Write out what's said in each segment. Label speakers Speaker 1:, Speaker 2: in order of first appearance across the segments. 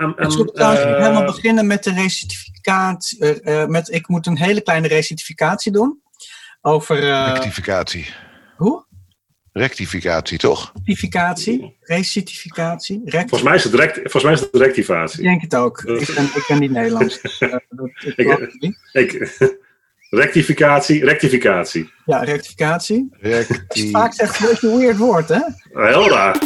Speaker 1: um,
Speaker 2: Het zou trouwens helemaal beginnen met de recertificatie. eh, eh, met, ik moet een hele kleine recertificatie doen. Over. eh,
Speaker 3: Rectificatie.
Speaker 2: hoe?
Speaker 3: Rectificatie, toch?
Speaker 2: Rectificatie? Recertificatie? Rect
Speaker 1: volgens, mij is het rect, volgens mij is het
Speaker 2: Ik
Speaker 1: rectivatie.
Speaker 2: denk het ook. Ik ben, ik ben niet Nederlands. dus, eh, dat- ik
Speaker 1: Ik-
Speaker 2: niet.
Speaker 1: Ik, rectificatie, rectificatie.
Speaker 2: Ja, rectificatie.
Speaker 3: Recti...
Speaker 2: Vaak zegt het een weird woord, hè?
Speaker 1: Heel raar.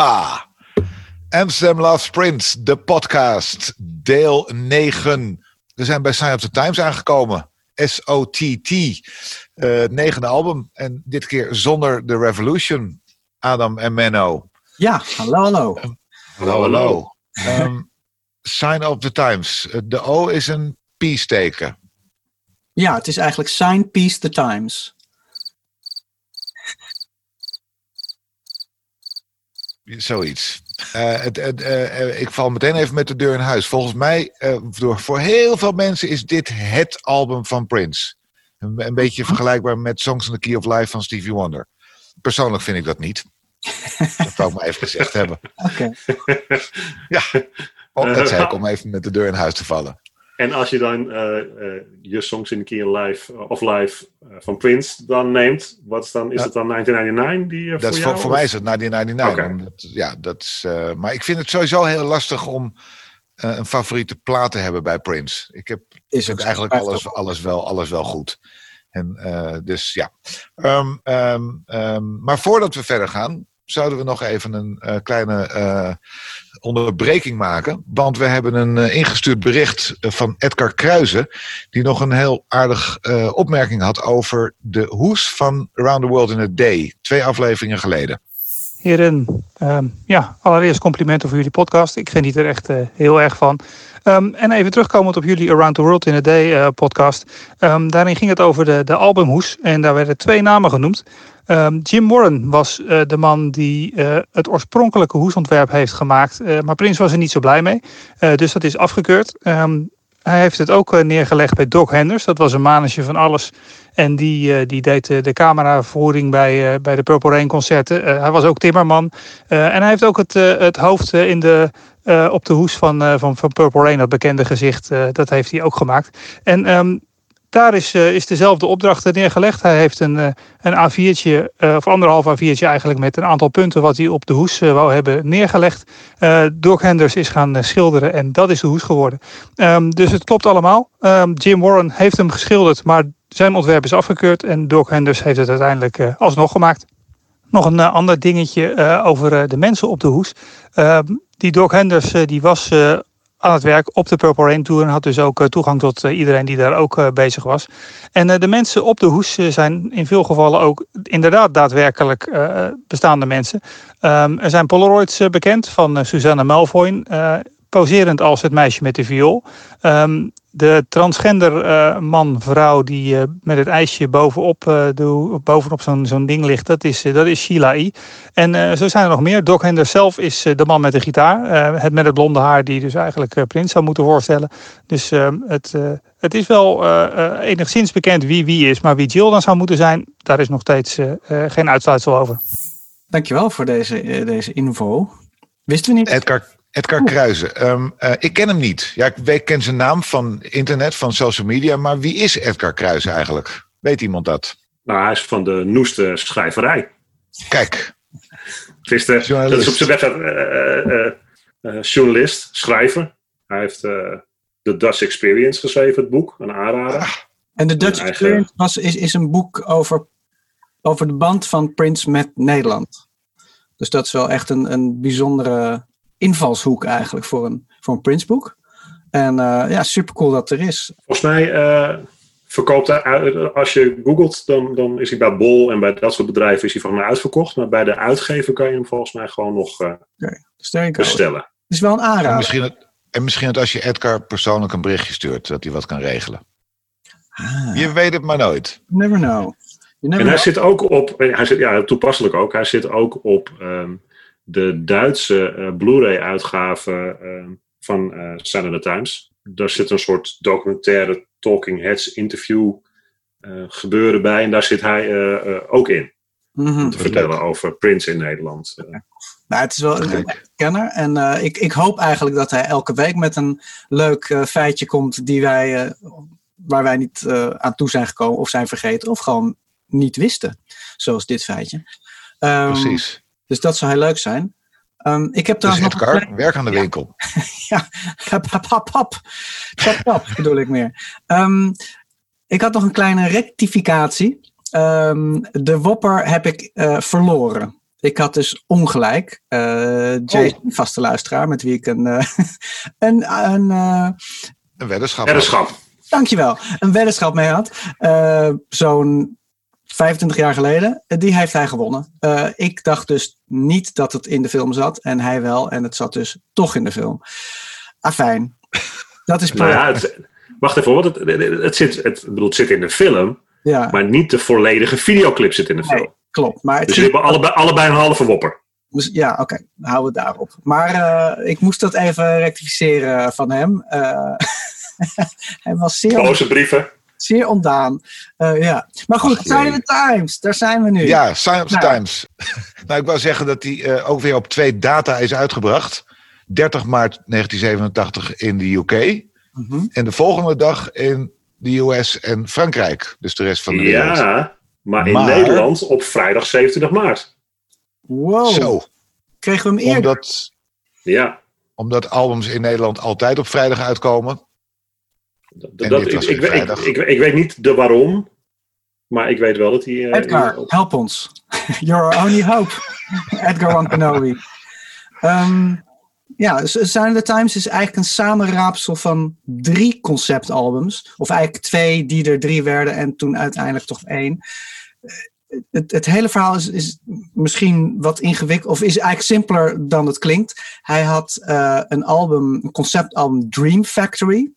Speaker 3: Ja! Amsterdam Love Prince, de podcast, deel 9. We zijn bij Sign of the Times aangekomen. S-O-T-T. Eh, het negende album. En dit keer zonder The Revolution. Adam en Menno.
Speaker 2: Ja, hallo, hallo.
Speaker 3: Hallo, hallo. Ehm, Sign of the Times. De O is een peace teken.
Speaker 2: Ja, het is eigenlijk Sign Peace the Times.
Speaker 3: Zoiets. Eh, het, het, eh, eh, ik val meteen even met de deur in huis. Volgens mij, eh, door, voor heel veel mensen is dit het album van Prince. Een, een beetje vergelijkbaar met Songs in the Key of Life van Stevie Wonder. Persoonlijk vind ik dat niet. dat wou ik maar even gezegd hebben.
Speaker 2: Oké.
Speaker 3: Ja, oh, dat zei ik om even met de deur in huis te vallen.
Speaker 1: En als je dan eh, eh, je songs in the key of life, of live eh, van Prince dan neemt, wat is, dan, is
Speaker 3: Ja.
Speaker 1: het dan 1999 die eh,
Speaker 3: Dat is
Speaker 1: voor
Speaker 3: voor,
Speaker 1: jou?
Speaker 3: voor mij is het 1999.
Speaker 1: Oké.
Speaker 3: Omdat, ja, dat is, eh, maar ik vind het sowieso heel lastig om eh, een favoriete plaat te hebben bij Prince. Ik heb
Speaker 2: Is
Speaker 3: eigenlijk alles, alles, wel, alles wel goed. En, eh, dus ja. Ehm, ehm, ehm, maar voordat we verder gaan, zouden we nog even een eh, kleine eh, onderbreking maken. Want we hebben een eh, ingestuurd bericht van Edgar Kruijzen. Die nog een heel aardig opmerking had over de hoes van Around the World in a Day. Twee afleveringen geleden.
Speaker 4: Heren, ehm, ja, allereerst complimenten voor jullie podcast. Ik geniet er echt heel erg van. Ehm, en even terugkomend op jullie Around the World in a Day podcast. Ehm, daarin ging het over de, de albumhoes en daar werden twee namen genoemd. Ehm, Jim Warren was eh, de man die eh, het oorspronkelijke hoesontwerp heeft gemaakt. eh, maar Prins was er niet zo blij mee. Dus dat is afgekeurd. Ehm, hij heeft het ook neergelegd bij Doc Henders. Dat was een manager van alles. En die, die deed de cameravoering bij, bij de Purple Rain concerten. Hij was ook timmerman. En hij heeft ook het, het hoofd in de, op de hoes van, van, van Purple Rain, dat bekende gezicht. dat heeft hij ook gemaakt. En ehm, daar is, eh, is dezelfde opdracht neergelegd. Hij heeft een, eh, een A4'tje, eh, of anderhalf A4'tje eigenlijk, met een aantal punten wat hij op de hoes wou hebben neergelegd. Doc Henders is gaan schilderen en dat is de hoes geworden. Ehm, dus het klopt allemaal. Ehm, Jim Warren heeft hem geschilderd, maar zijn ontwerp is afgekeurd. En Doc Henders heeft het uiteindelijk alsnog gemaakt. Nog een ander dingetje over de mensen op de hoes. Ehm, die Doc Henders die was aan het werk op de Purple Rain Tour. En had dus ook eh, toegang tot eh, iedereen die daar ook eh, bezig was. En de mensen op de hoes zijn in veel gevallen ook inderdaad daadwerkelijk bestaande mensen. Ehm, er zijn Polaroids bekend van Susanne Malfoy. eh, poserend als het meisje met de viool. Ehm, de transgender eh, man, vrouw die eh, met het ijsje bovenop, eh, de, bovenop zo'n zo'n ding ligt, dat is, dat is Sheila I. En eh, zo zijn er nog meer. Doc Henders zelf is eh, de man met de gitaar. eh, het met het blonde haar die dus eigenlijk eh, Prins zou moeten voorstellen. Dus ehm, het, eh, het is wel eh, eh, enigszins bekend wie wie is. Maar wie Jill dan zou moeten zijn, daar is nog steeds geen uitsluitsel over.
Speaker 2: Dankjewel voor deze, deze info. Wisten we niet?
Speaker 3: Edgar, Edgar Kruijzen. Ehm, eh, ik ken hem niet. Ja, ik weet, ken zijn naam van internet, van social media. Maar wie is Edgar Kruijzen eigenlijk? Weet iemand dat?
Speaker 1: Nou, hij is van de noeste schrijverij.
Speaker 3: Kijk,
Speaker 1: Het is, de, dat is op zijn website eh, eh, eh, journalist, schrijver. Hij heeft eh The Dutch Experience geschreven, het boek, een aanrader.
Speaker 2: En de Dutch Experience was, is, is een boek over, over de band van Prince met Nederland. Dus dat is wel echt een, een bijzondere invalshoek eigenlijk voor een, voor een Prince-boek. En eh, ja, super cool dat er is.
Speaker 1: Volgens mij eh, verkoopt hij, als je googelt, dan, dan is hij bij Bol en bij dat soort bedrijven is hij volgens mij uitverkocht. Maar bij de uitgever kan je hem volgens mij gewoon nog eh, bestellen.
Speaker 2: Het is wel een
Speaker 3: en
Speaker 2: aanrader.
Speaker 3: misschien, het, en misschien het als je Edgar persoonlijk een berichtje stuurt, dat hij wat kan regelen.
Speaker 2: Ah,
Speaker 3: Je weet het maar nooit.
Speaker 2: never know. Never
Speaker 1: En hij
Speaker 2: know.
Speaker 1: zit ook op, hij zit, ja, toepasselijk ook, hij zit ook op ehm, de Duitse eh, Blu-ray-uitgave ehm, van eh Saturday Times. Daar zit een soort documentaire Talking Heads interview eh, gebeuren bij. En daar zit hij eh, eh, ook in. Om te vertellen over Prince in Nederland. Eh,
Speaker 2: Nou, het is wel een kenner. En eh, ik, ik hoop eigenlijk dat hij elke week met een leuk eh, feitje komt die wij, eh, waar wij niet eh, aan toe zijn gekomen of zijn vergeten of gewoon niet wisten. Zoals dit feitje. Ehm,
Speaker 3: Precies.
Speaker 2: Dus dat zou heel leuk zijn. Ehm, ik heb
Speaker 3: Dus
Speaker 2: trouwens nog
Speaker 3: werk aan de winkel.
Speaker 2: Hap, hap, hap, hap. Hap, hap, bedoel ik meer. Ehm, ik had nog een kleine rectificatie. Ehm, de wopper heb ik eh, verloren. Ik had dus ongelijk. Eh Jason, vaste luisteraar, met wie ik een, eh, een, een eh,
Speaker 3: Een weddenschap.
Speaker 1: Weddenschap.
Speaker 2: dankjewel, een weddenschap mee had. Eh, Zo'n 25 jaar geleden. Eh, die heeft hij gewonnen. Eh, ik dacht dus niet dat het in de film zat. En hij wel. En het zat dus toch in de film. Afijn. Dat is
Speaker 1: Nou ja, het, wacht even, want het, zit, het, bedoel, het zit in de film,
Speaker 2: Ja,
Speaker 1: maar niet de volledige videoclip zit in de film.
Speaker 2: Nee, klopt. Maar het
Speaker 1: Dus hebben allebei, allebei een halve wopper.
Speaker 2: dus- ja, oké. houden we daarop. Maar eh, ik moest dat even rectificeren van hem. Hij was zeer,
Speaker 1: Boze brieven.
Speaker 2: Zeer ontdaan. Eh, ja. Maar goed,
Speaker 3: Ach, jee.
Speaker 2: Times, daar zijn we nu.
Speaker 3: Ja, Science
Speaker 2: Nou.
Speaker 3: Times. nou, ik wou zeggen dat die eh, ook weer op twee data is uitgebracht. 30 maart 1987 in de UK.
Speaker 2: Mhm.
Speaker 3: En de volgende dag in de US en Frankrijk. Dus de rest van de wereld.
Speaker 1: Ja, maar in
Speaker 3: Maar-
Speaker 1: Nederland op vrijdag 27 maart.
Speaker 2: Wow,
Speaker 3: Zo,
Speaker 2: kregen we hem eerder?
Speaker 3: omdat,
Speaker 1: Ja,
Speaker 3: omdat albums in Nederland altijd op vrijdag uitkomen.
Speaker 1: Dat, ik, ik, ik, weet niet de waarom, maar ik weet wel dat hij... eh,
Speaker 2: Edgar, help ons. Your only hope. Edgar Wankanowi. Ehm ja, Sign of the Times is eigenlijk een samenraapsel van drie conceptalbums. Of eigenlijk twee die er drie werden en toen uiteindelijk toch één. Eh, Het, het hele verhaal is, is misschien wat ingewikkeld, of is eigenlijk simpeler dan het klinkt. Hij had eh, een album, een conceptalbum Dream Factory.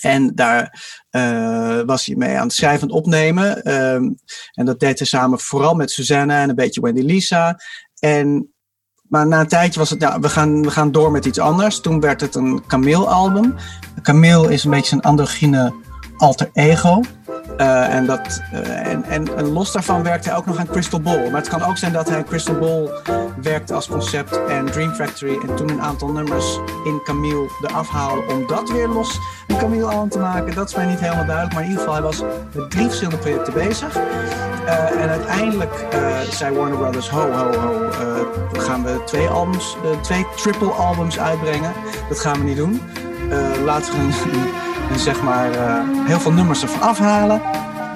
Speaker 2: En daar eh, was hij mee aan het schrijven en opnemen. Ehm, en dat deed hij samen vooral met Suzanne en een beetje Wendy Lisa. En, maar na een tijdje was het, ja, we gaan, we gaan door met iets anders. Toen werd het een Camille-album. Camille is een beetje een androgyne alter ego. Eh, en, dat, eh, en, en, los daarvan werkte hij ook nog aan Crystal Ball. Maar het kan ook zijn dat hij aan Crystal Ball werkte als concept en Dream Factory. En toen een aantal nummers in Camille eraf haalde om dat weer los een Camille album te maken. Dat is mij niet helemaal duidelijk. Maar in ieder geval, hij was met drie verschillende projecten bezig. Eh, en uiteindelijk zei Warner Brothers: ho, ho, ho. gaan we twee albums, twee triple albums uitbrengen? Dat gaan we niet doen. Laten we een, zeg maar eh, heel veel nummers ervan afhalen.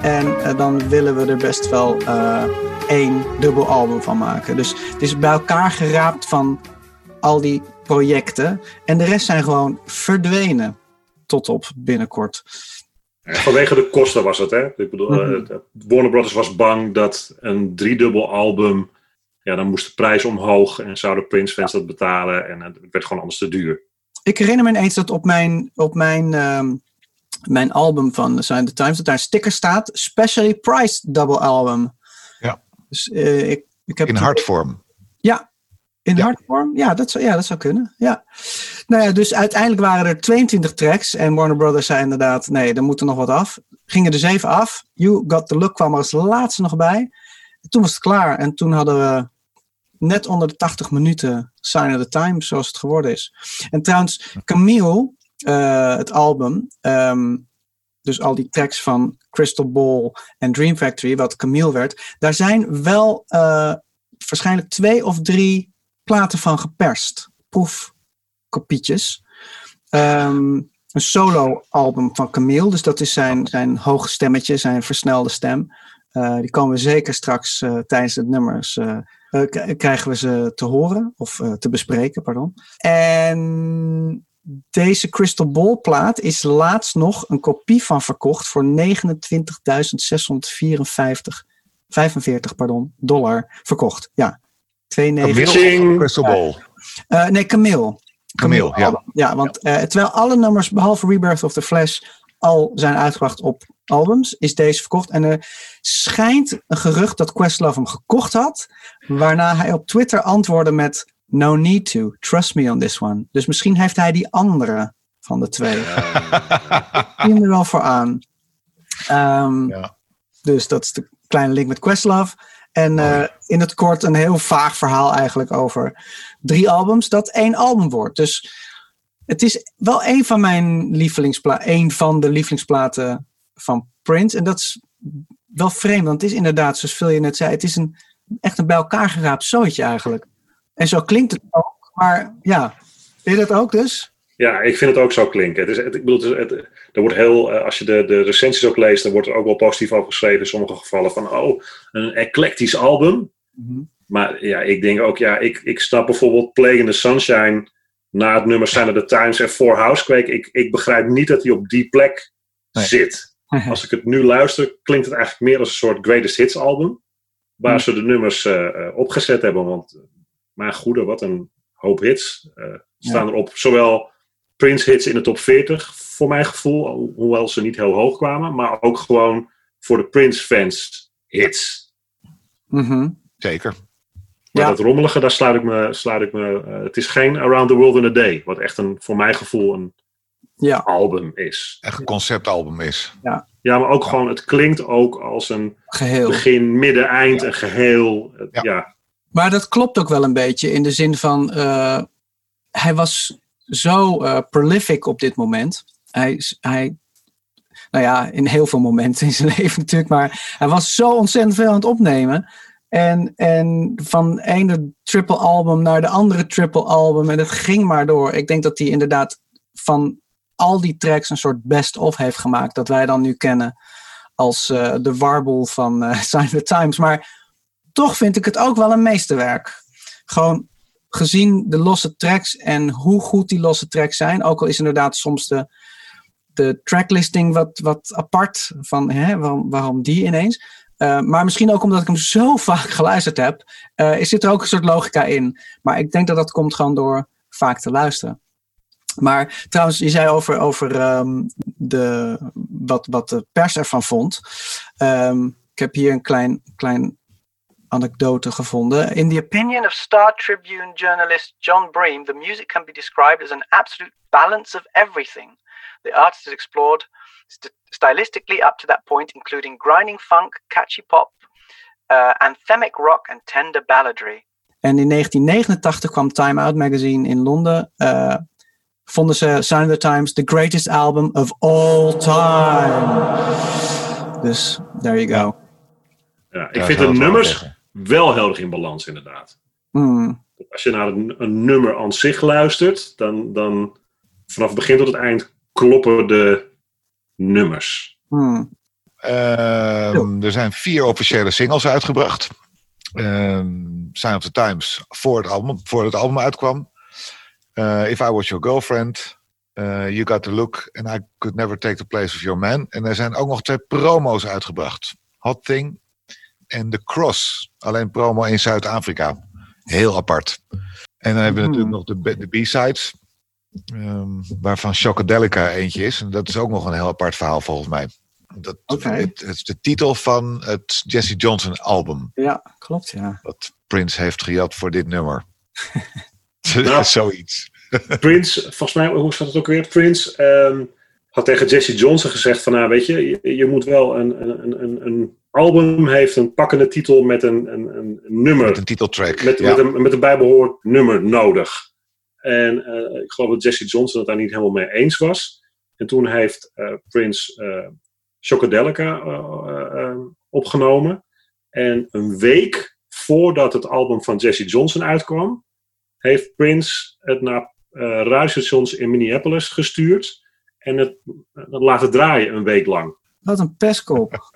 Speaker 2: En eh, dan willen we er best wel eh, één dubbel album van maken. Dus het is bij elkaar geraapt van al die projecten. En de rest zijn gewoon verdwenen. Tot op binnenkort.
Speaker 1: Vanwege de kosten was het, hè? Ik bedoel,
Speaker 2: Mhm.
Speaker 1: Warner Brothers was bang dat een driedubbel album... Ja, dan moest de prijs omhoog en zouden Prince-fans dat betalen. En het werd gewoon anders te duur.
Speaker 2: Ik herinner me ineens dat op mijn, op mijn, ehm, mijn album van Sign the Times... dat daar een sticker staat. Specially priced double album.
Speaker 3: Ja.
Speaker 2: Dus eh, ik, ik heb
Speaker 3: In hardvorm.
Speaker 2: Ja, in
Speaker 3: Ja.
Speaker 2: hardvorm? Ja dat, zou, ja, dat zou kunnen. Ja. Nou ja, dus uiteindelijk waren er 22 tracks. En Warner Brothers zei inderdaad, nee, er moet er nog wat af. Gingen er zeven af. You Got The Look kwam er als laatste nog bij. En toen was het klaar. En toen hadden we net onder de 80 minuten Sign of the Times, zoals het geworden is. En trouwens, Camille, eh, het album... ehm, dus al die tracks van Crystal Ball en Dream Factory, wat Camille werd, daar zijn wel eh, waarschijnlijk twee of drie platen van geperst. Proefkopietjes. Ehm, een solo-album van Camille, dus dat is zijn, zijn hoge stemmetje, zijn versnelde stem. Eh, die komen we zeker straks tijdens de nummers. Eh, k- krijgen we ze te horen of eh, te bespreken, pardon. En deze Crystal Ball plaat is laatst nog een kopie van verkocht voor 29.654 45 pardon, dollar verkocht. Ja. 2,9.
Speaker 1: Ching.
Speaker 3: Camille Crystal Ball.
Speaker 2: Eh, nee, Camille.
Speaker 3: Camille, ja.
Speaker 2: Ja, want eh, terwijl alle nummers behalve Rebirth of the Flash al zijn uitgebracht op albums is deze verkocht. En er schijnt een gerucht dat Questlove hem gekocht had. Waarna hij op Twitter antwoordde met No need to, trust me on this one. Dus misschien heeft hij die andere van de twee. Ik zie er wel voor aan. Ehm,
Speaker 3: Ja.
Speaker 2: Dus dat is de kleine link met Questlove. En eh, in het kort een heel vaag verhaal eigenlijk over drie albums dat één album wordt. Dus het is wel een van mijn lievelingsplaten, een van de lievelingsplaten van Prince. En dat is wel vreemd, want het is inderdaad, zoals Phil je net zei, het is een, echt een bij elkaar geraapt zootje eigenlijk. En zo klinkt het ook, maar ja, vind je dat ook dus?
Speaker 1: Ja, ik vind het ook zo klinken. Het is, het, ik bedoel, het, er wordt heel, eh, als je de, de recensies ook leest, dan wordt er ook wel positief over geschreven in sommige gevallen van, oh, een eclectisch album. Maar ja, ik denk ook, ja, ik, ik snap bijvoorbeeld Plague in the Sunshine na het nummer Sign of the Times en For Housequake. Ik, ik begrijp niet dat hij op die plek
Speaker 3: Nee.
Speaker 1: zit. Als ik het nu luister, klinkt het eigenlijk meer als een soort greatest hits album. Waar
Speaker 2: Hmm.
Speaker 1: ze de nummers eh, eh, opgezet hebben. Want, eh, mijn goede, wat een hoop hits eh, staan erop. Zowel Prince hits in de top 40, voor mijn gevoel. ho- Hoewel ze niet heel hoog kwamen. Maar ook gewoon voor de Prince fans hits.
Speaker 2: Mhm.
Speaker 3: Zeker.
Speaker 1: Maar
Speaker 2: Ja.
Speaker 1: dat rommelige, daar sluit ik me. Sluit ik me eh, het is geen Around the World in a Day. Wat echt een, voor mijn gevoel een
Speaker 2: Ja,
Speaker 1: album is.
Speaker 3: Echt een conceptalbum is.
Speaker 1: Ja, maar ook gewoon, het klinkt ook als een
Speaker 2: geheel.
Speaker 1: begin, midden, eind, een geheel.
Speaker 3: Ja.
Speaker 1: Ja.
Speaker 2: Maar dat klopt ook wel een beetje in de zin van eh, hij was zo eh, prolific op dit moment. Hij, hij, nou ja, in heel veel momenten in zijn leven natuurlijk, maar hij was zo ontzettend veel aan het opnemen. En, en van ene triple album naar de andere triple album en het ging maar door. Ik denk dat hij inderdaad van al die tracks een soort best-of heeft gemaakt dat wij dan nu kennen als eh, de warboel van eh Sign the Times. Maar toch vind ik het ook wel een meesterwerk. Gewoon gezien de losse tracks en hoe goed die losse tracks zijn. Ook al is inderdaad soms de, de tracklisting wat, wat apart van hè, waarom, die ineens. Eh, maar misschien ook omdat ik hem zo vaak geluisterd heb, is zit er ook een soort logica in. Maar ik denk dat dat komt gewoon door vaak te luisteren. Maar trouwens, je zei over, over ehm, de, wat, wat de pers ervan vond. Ehm, ik heb hier een klein, klein anekdote gevonden. In the opinion of Star Tribune journalist John Bream, the music can be described as an absolute balance of everything. The artist has explored st- stylistically up to that point, including grinding funk, catchy pop, uh, anthemic rock and tender balladry. En in 1989 kwam Time Out magazine in Londen. eh, vonden ze Sign of the Times the greatest album of all time. Dus there you go.
Speaker 1: Ja, ik vind de
Speaker 3: wel
Speaker 1: nummers wel heel erg in balans, inderdaad.
Speaker 2: Hmm.
Speaker 1: Als je naar een, een nummer aan zich luistert, dan, dan vanaf het begin tot het eind kloppen de nummers.
Speaker 2: Hmm.
Speaker 3: Ehm, er zijn vier officiële singles uitgebracht. Ehm Sign of the Times voor het album, voor het album uitkwam. Eh, If I Was Your Girlfriend. eh, you Got the Look. And I Could Never Take the Place of Your Man. En er zijn ook nog twee promo's uitgebracht. Hot Thing en The Cross. Alleen promo in Zuid-Afrika. Heel apart. En dan hebben we
Speaker 2: Hmm.
Speaker 3: natuurlijk nog de, de B-sides. ehm, waarvan Shockadelica eentje is. En dat is ook nog een heel apart verhaal volgens mij. Dat, het, het is de titel van het Jesse Johnson album.
Speaker 2: Ja, klopt ja.
Speaker 3: Wat Prince heeft gejat voor dit nummer.
Speaker 1: Nou.
Speaker 3: Zoiets.
Speaker 1: Prince, volgens mij, hoe staat het ook weer? Prince ehm, had tegen Jesse Johnson gezegd van, nou weet je, je, je moet wel een, een, een, een album heeft een pakkende titel met een, een, een nummer.
Speaker 3: Met een titeltrack.
Speaker 1: met,
Speaker 3: ja.
Speaker 1: met, een, met een bijbehoord nummer nodig. En eh, ik geloof dat Jesse Johnson het daar niet helemaal mee eens was. En toen heeft eh, Prince Chocodelica eh, opgenomen. En een week voordat het album van Jesse Johnson uitkwam, heeft Prince het naar eh radiostations in Minneapolis gestuurd. En het, het laten draaien een week lang.
Speaker 2: Wat een pestkop.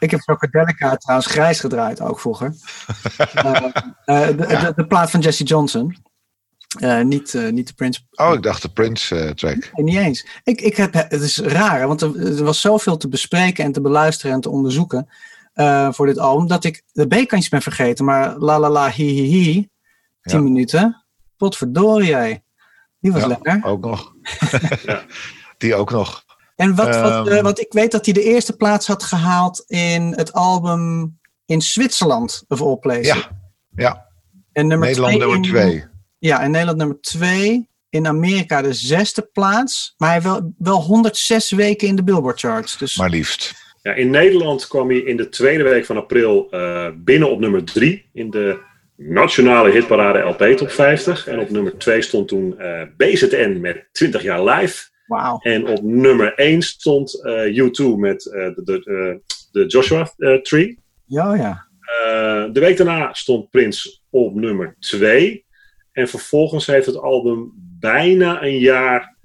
Speaker 2: Ik heb Rocadelica trouwens grijs gedraaid ook vroeger. Eh, eh, de, de, de plaat van Jesse Johnson. Eh, niet, eh, niet de Prince.
Speaker 3: Oh, ik dacht de Prince-track.
Speaker 2: Nee, niet eens. Ik, ik heb, het is raar, want er, er was zoveel te bespreken en te beluisteren en te onderzoeken eh, voor dit album, dat ik de B-kantjes ben vergeten. Maar la la la hi hi hi, tien
Speaker 3: Ja.
Speaker 2: minuten. Potverdorie jij. Die was
Speaker 3: Ja.
Speaker 2: lekker.
Speaker 3: ook nog.
Speaker 1: Ja.
Speaker 3: Die ook nog.
Speaker 2: En wat, wat,
Speaker 3: Ehm.
Speaker 2: eh, wat ik weet dat hij de eerste plaats had gehaald in het album in Zwitserland, of all places.
Speaker 3: Ja, ja.
Speaker 2: En nummer
Speaker 3: Nederland
Speaker 2: twee
Speaker 3: nummer
Speaker 2: in-
Speaker 3: twee.
Speaker 2: Ja, in Nederland nummer twee. In Amerika de zesde plaats. Maar hij wel, wel 106 weken in de Billboard charts. Dus
Speaker 3: Maar liefst.
Speaker 1: Ja, in Nederland kwam hij in de tweede week van april eh, binnen op nummer 3 in de nationale hitparade LP Top 50. En op nummer 2 stond toen eh, BZN met 20 jaar live.
Speaker 2: wauw.
Speaker 1: En op nummer 1 stond eh, U2 met eh, de, de, de, de Joshua Tree.
Speaker 2: Ja, ja.
Speaker 1: De week daarna stond Prince op nummer 2. En vervolgens heeft het album bijna een jaar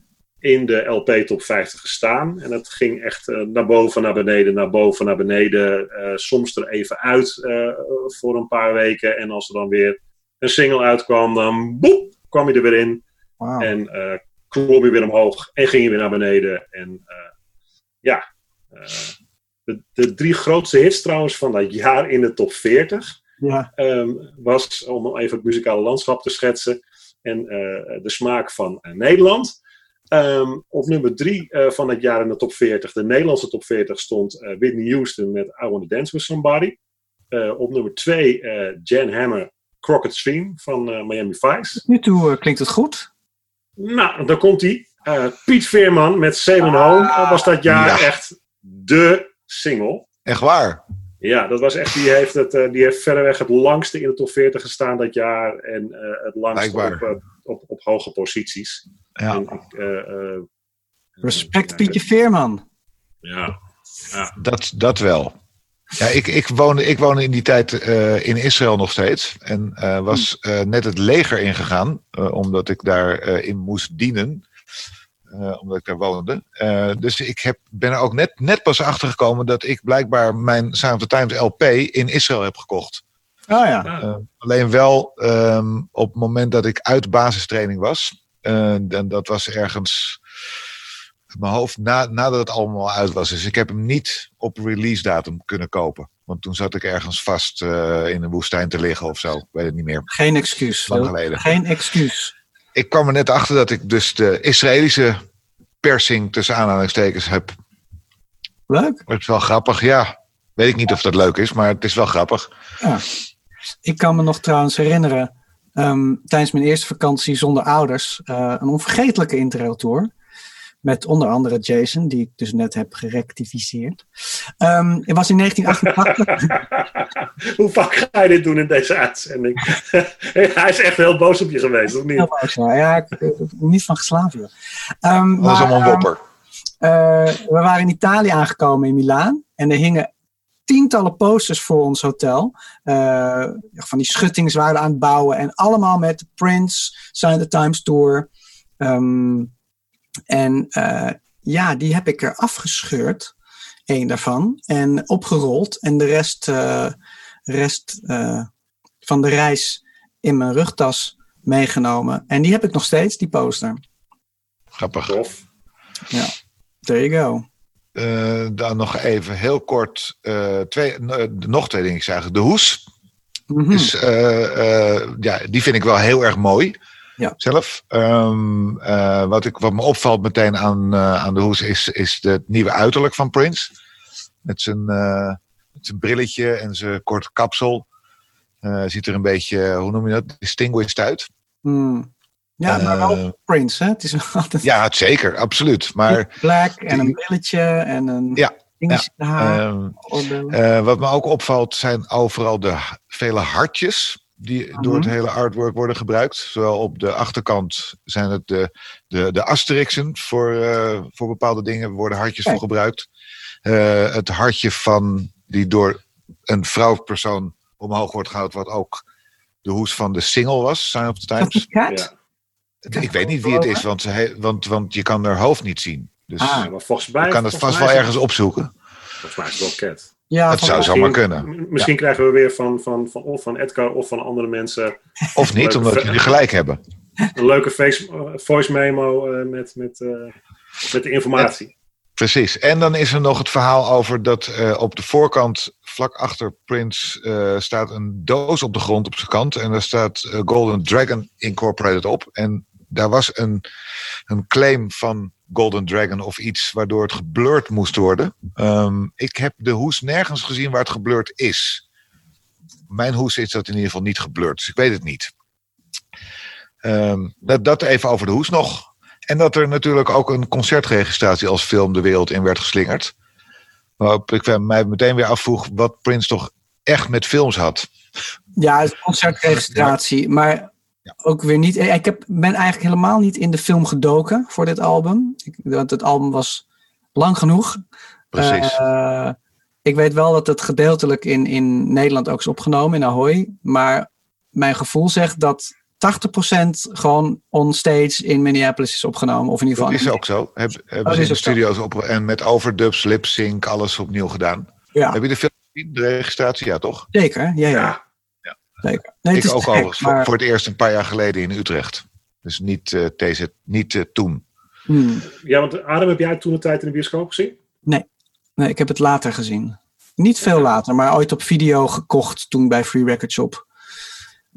Speaker 1: in de LP Top 50 gestaan. En het ging echt eh, naar boven, naar beneden, naar boven, naar beneden. Eh, soms er even uit eh, voor een paar weken. En als er dan weer een single uitkwam, dan boep, kwam hij er weer in. En klom hij weer omhoog en ging hij weer naar beneden. En ja, de, de drie grootste hits trouwens van dat jaar in de top 40
Speaker 2: Ja.
Speaker 1: ehm, was, om even het muzikale landschap te schetsen, en de smaak van Nederland. Ehm, op nummer drie eh, van het jaar in de top 40, de Nederlandse top 40, stond eh, Whitney Houston met I Wanna Dance With Somebody. Eh, op nummer twee eh, Jan Hammer, Crockett Stream van Miami Vice.
Speaker 2: Nu toe klinkt het goed.
Speaker 1: Nou, daar komt hij. Eh, Piet Veerman met Sailor Home. Dat was dat jaar
Speaker 3: Ja.
Speaker 1: echt de single.
Speaker 3: Echt waar.
Speaker 1: Ja, dat was echt, die heeft, het, eh, die heeft verreweg het langste in de top 40 gestaan dat jaar. En eh, het langste op, eh, op, op hoge posities.
Speaker 3: Ja.
Speaker 1: En eh, eh,
Speaker 2: Respect
Speaker 1: ja,
Speaker 2: Pietje Veerman.
Speaker 1: Ja,
Speaker 3: Dat, dat wel. Ja, ik, ik, woonde, ik woonde in die tijd eh, in Israël nog steeds. En eh, was eh, net het leger ingegaan, eh, omdat ik daarin in moest dienen. Eh, omdat ik daar woonde. Eh, dus ik heb, ben er ook net, net pas achter gekomen dat ik blijkbaar mijn Sound of the Times LP in Israël heb gekocht.
Speaker 2: Oh ja.
Speaker 1: Ja.
Speaker 3: Eh, alleen wel ehm, op het moment dat ik uit basistraining was. En dat was ergens mijn hoofd na, nadat het allemaal uit was. Dus ik heb hem niet op release datum kunnen kopen. Want toen zat ik ergens vast eh, in een woestijn te liggen of zo. Ik weet het niet meer.
Speaker 2: Geen excuus.
Speaker 3: Lang geleden.
Speaker 2: Geen excuus.
Speaker 3: Ik kwam er net achter dat ik dus de Israëlische persing tussen aanhalingstekens heb.
Speaker 2: Leuk.
Speaker 3: Het is wel grappig, ja. Weet ik niet of dat leuk is, maar het is wel grappig.
Speaker 2: Ik kan me nog trouwens herinneren, ehm, tijdens mijn eerste vakantie zonder ouders, eh, een onvergetelijke interrailtour. Met onder andere Jason, die ik dus net heb gerectificeerd. Ehm het was in 1988.
Speaker 1: Hoe vaak ga je dit doen in deze uitzending? Hij is echt heel boos op je geweest, of niet?
Speaker 2: Heel boos, ja. ja, ik ik ben niet van geslapen. joh. Ehm,
Speaker 3: Dat was
Speaker 2: maar,
Speaker 3: allemaal een
Speaker 2: ehm,
Speaker 3: wopper.
Speaker 2: Eh, we waren in Italië aangekomen in Milaan. En er hingen tientallen posters voor ons hotel. Eh, van die schuttings waren aan het bouwen. En allemaal met Prince, Sign the Times Tour. Ehm, en eh, ja, die heb ik er afgescheurd. Eén daarvan. En opgerold. En de rest, eh, rest eh, van de reis in mijn rugtas meegenomen. En die heb ik nog steeds, die poster.
Speaker 3: Grappig.
Speaker 1: Tof.
Speaker 2: There you go.
Speaker 3: Eh, dan nog even heel kort. eh, twee, nog twee dingen zeggen. De hoes. Is, eh, ja, die vind ik wel heel erg mooi.
Speaker 2: Ja.
Speaker 3: Zelf. Ehm, eh, wat, ik, wat me opvalt meteen aan, eh, aan de hoes is, is het nieuwe uiterlijk van Prince. Met zijn, eh, met zijn brilletje en zijn korte kapsel. Ziet er een beetje, hoe noem je dat, distinguished uit.
Speaker 2: Hmm. Ja, maar wel Prince, hè? Het is wel altijd
Speaker 3: Ja, het zeker, absoluut. Maar
Speaker 2: black en een brilletje en een
Speaker 3: Ja,
Speaker 2: de haar.
Speaker 3: ehm. Eh, wat me ook opvalt zijn overal de vele hartjes die door het
Speaker 2: Mhm.
Speaker 3: hele artwork worden gebruikt. Zowel op de achterkant zijn het de, de, de asterixen voor, eh, voor bepaalde dingen worden hartjes
Speaker 2: Kijk.
Speaker 3: voor gebruikt. Eh, het hartje van die door een vrouwpersoon omhoog wordt gehouden, wat ook de hoes van de single was, Sign of the Times.
Speaker 2: is een cat?
Speaker 1: Ja.
Speaker 3: Ik weet niet wie het is, want, he- want, want je kan haar hoofd niet zien. Dus
Speaker 2: Ah.
Speaker 1: Maar volgens mij,
Speaker 3: je kan het vast wel ergens opzoeken.
Speaker 1: Volgens mij is het wel Cat.
Speaker 2: Ja,
Speaker 3: Het
Speaker 2: van-
Speaker 3: zou zomaar kunnen.
Speaker 1: Misschien krijgen we weer van, van, van, of van Edgar of van andere mensen
Speaker 3: Of niet, omdat jullie gelijk hebben.
Speaker 1: een leuke face, eh, voice memo eh, met, met, eh, met de informatie.
Speaker 3: Precies. En dan is er nog het verhaal over dat eh, op de voorkant, vlak achter Prince, eh, staat een doos op de grond op zijn kant. En daar staat Golden Dragon Incorporated op. En daar was een, een claim van Golden Dragon of iets waardoor het geblurred moest worden. Ehm, ik heb de hoes nergens gezien waar het geblurred is. Mijn hoes is dat in ieder geval niet geblurred, dus ik weet het niet. Ehm, dat, dat even over de hoes nog. En dat er natuurlijk ook een concertregistratie als film de wereld in werd geslingerd. Waarop ik mij meteen weer afvroeg wat Prince toch echt met films had.
Speaker 2: Ja, concertregistratie. Maar ook weer niet. Ik heb, ben eigenlijk helemaal niet in de film gedoken voor dit album. Ik, want het album was lang genoeg.
Speaker 3: Precies.
Speaker 2: Uh, ik weet wel dat het gedeeltelijk in, in Nederland ook is opgenomen, in Ahoy. Maar mijn gevoel zegt dat 80% gewoon on stage in Minneapolis is opgenomen. Of in ieder geval.
Speaker 3: Dat is ook zo. Heb, hebben
Speaker 2: Oh,
Speaker 3: ze in de
Speaker 2: zo.
Speaker 3: studio's op en met overdubs, lip sync, alles opnieuw gedaan.
Speaker 2: Ja,
Speaker 3: Heb je de film gezien, de registratie? Ja, toch?
Speaker 2: zeker. Ja, ja.
Speaker 1: Ja.
Speaker 2: Nee,
Speaker 3: ik ook overigens voor,
Speaker 2: maar-
Speaker 3: voor het eerst een paar jaar geleden in Utrecht. Dus niet, eh, deze, niet eh, toen.
Speaker 2: Hmm.
Speaker 1: Ja, want Adam, heb jij toen een tijd in de bioscoop gezien?
Speaker 2: Nee, ik heb het later gezien. Niet veel later, maar ooit op video gekocht toen bij Free Record Shop.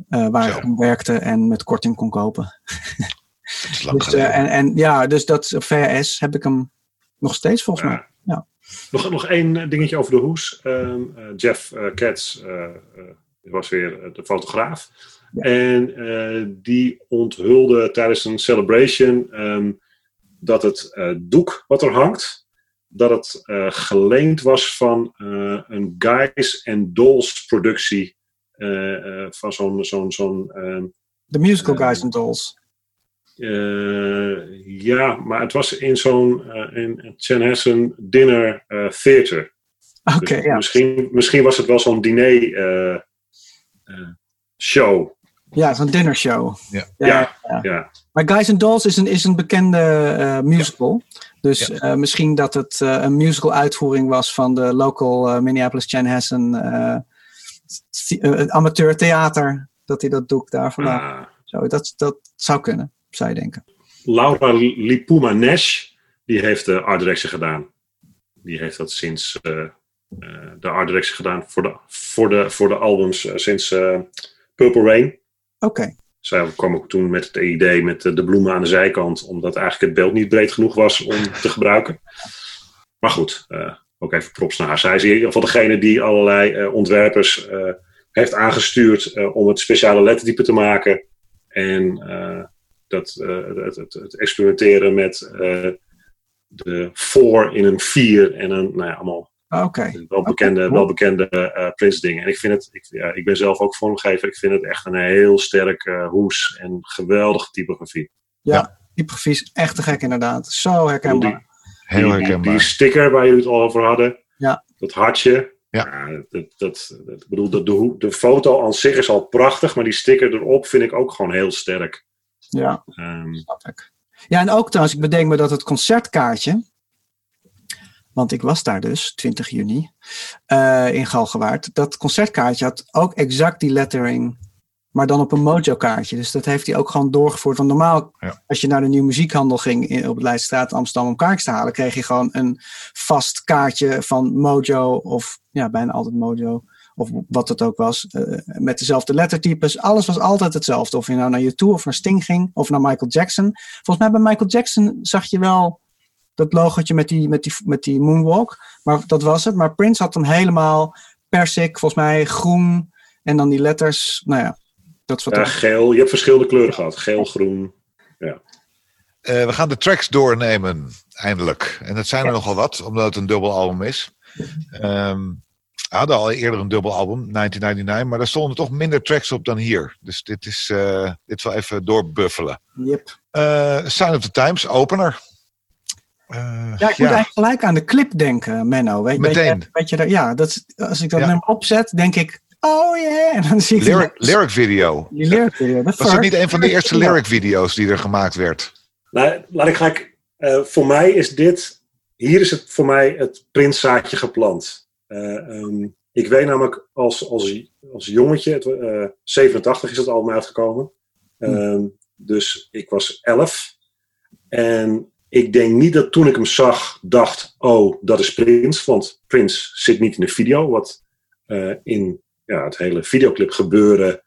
Speaker 2: eh, waar
Speaker 3: Zo.
Speaker 2: ik toen werkte en met korting kon kopen.
Speaker 3: Dat is lang
Speaker 2: Dus,
Speaker 3: geleden.
Speaker 2: en, en ja, dus dat op VHS heb ik hem nog steeds volgens mij. Ja.
Speaker 1: Nog, nog één dingetje over de hoes. Ehm, eh, Jeff Katz eh, eh, was weer eh, de fotograaf.
Speaker 2: Ja.
Speaker 1: En eh, die onthulde tijdens een celebration ehm, dat het eh, doek wat er hangt, dat het geleend was van een Guys and Dolls productie. van zo'n zo'n zo'n ehm,
Speaker 2: De musical Guys and Dolls.
Speaker 1: ja, maar het was in zo'n in Chanhassen Dinner Theater.
Speaker 2: Oké,
Speaker 1: Dus
Speaker 2: ja.
Speaker 1: misschien, misschien was het wel zo'n diner show.
Speaker 2: Ja, zo'n dinnershow.
Speaker 3: Ja.
Speaker 1: Ja,
Speaker 2: ja.
Speaker 1: ja.
Speaker 2: Maar Guys and Dolls is een, is een bekende eh, musical. Dus eh, misschien dat het eh, een musical uitvoering was van de local Minneapolis Chanhassen th- amateur theater. Dat hij dat doek daar vandaan.
Speaker 1: Ah,
Speaker 2: Zo, dat, dat zou kunnen, zou je denken.
Speaker 1: Laura Lipuma Nash, die heeft de art direction gedaan. Die heeft dat sinds de art direction gedaan voor de, voor de, voor de albums eh, sinds eh, Purple Rain.
Speaker 2: Oké,
Speaker 1: Zij kwam ook toen met het idee met de, bloemen aan de zijkant, omdat eigenlijk het beeld niet breed genoeg was om te gebruiken. Maar goed, eh, ook even props naar haar. Zij is in ieder geval degene die allerlei eh, ontwerpers eh, heeft aangestuurd eh, om het speciale lettertype te maken. En eh, dat, eh, het, het, het experimenteren met eh, de voor in een vier en een, nou ja, allemaal
Speaker 2: oké.
Speaker 1: welbekende,
Speaker 2: Oké,
Speaker 1: welbekende eh Prince dingen. En ik vind het, ik, ja, ik ben zelf ook vormgever, ik vind het echt een heel sterk eh, hoes en geweldige typografie.
Speaker 2: Typografie is echt te gek inderdaad. Zo herkenbaar.
Speaker 3: Heel
Speaker 1: die, die,
Speaker 3: herkenbaar.
Speaker 1: die sticker waar jullie het al over hadden,
Speaker 2: Ja.
Speaker 1: dat hartje.
Speaker 3: Ja.
Speaker 1: dat, dat, dat, ik bedoel, de, de, foto aan zich is al prachtig, maar die sticker erop vind ik ook gewoon heel sterk.
Speaker 2: Ja,
Speaker 1: Ehm,
Speaker 2: snap ik. Ja, en ook trouwens, ik bedenk me dat het concertkaartje. Want ik was daar dus, 20 juni, eh, in Galgenwaard. Dat concertkaartje had ook exact die lettering, maar dan op een Mojo-kaartje. Dus dat heeft hij ook gewoon doorgevoerd. Want normaal,
Speaker 3: Ja.
Speaker 2: als je naar de nieuwe muziekhandel ging in, op het Leidstraat Amsterdam om kaartjes te halen, kreeg je gewoon een vast kaartje van Mojo, of ja, bijna altijd Mojo, of wat het ook was, eh, met dezelfde lettertypes. Alles was altijd hetzelfde. Of je nou naar U2 of naar Sting ging, of naar Michael Jackson. Volgens mij bij Michael Jackson zag je wel dat logotje met die, met die, met die moonwalk. Maar dat was het. Maar Prince had hem helemaal persik, volgens mij groen. En dan die letters. Nou ja, dat is wat
Speaker 1: ja,
Speaker 2: er-
Speaker 1: geel, je hebt verschillende kleuren gehad. Geel, groen.
Speaker 3: Eh, we gaan de tracks doornemen, eindelijk. En dat zijn er
Speaker 2: Ja.
Speaker 3: nogal wat, omdat het een dubbel album is. Ehm we hadden al eerder een dubbel album, 1999, maar daar stonden toch minder tracks op dan hier. Dus dit is eh, dit wel even doorbuffelen.
Speaker 2: Yep.
Speaker 3: Eh Sign of the Times, opener. Eh,
Speaker 2: Ja, ik moet eigenlijk gelijk aan de clip denken, Menno. Weet, weet
Speaker 3: Meteen.
Speaker 2: je, weet je dat, ja, dat, als ik dat
Speaker 3: Ja.
Speaker 2: nummer opzet, denk ik, oh yeah. En dan zie ik die-
Speaker 3: lyric, lyric video.
Speaker 2: die lyric video. Dat
Speaker 3: Was dat niet een van de eerste lyric video's die er gemaakt werd?
Speaker 1: Nou, laat ik gelijk. eh, voor mij is dit. Hier is het voor mij het prinszaadje geplant. Eh, ehm, ik weet namelijk als, als, als jongetje, het, eh, 87 is het album uitgekomen. Ehm, Dus ik was 11. En ik denk niet dat toen ik hem zag, dacht: oh, dat is Prince. Want Prince zit niet in de video. Wat eh, in ja, het hele videoclip gebeuren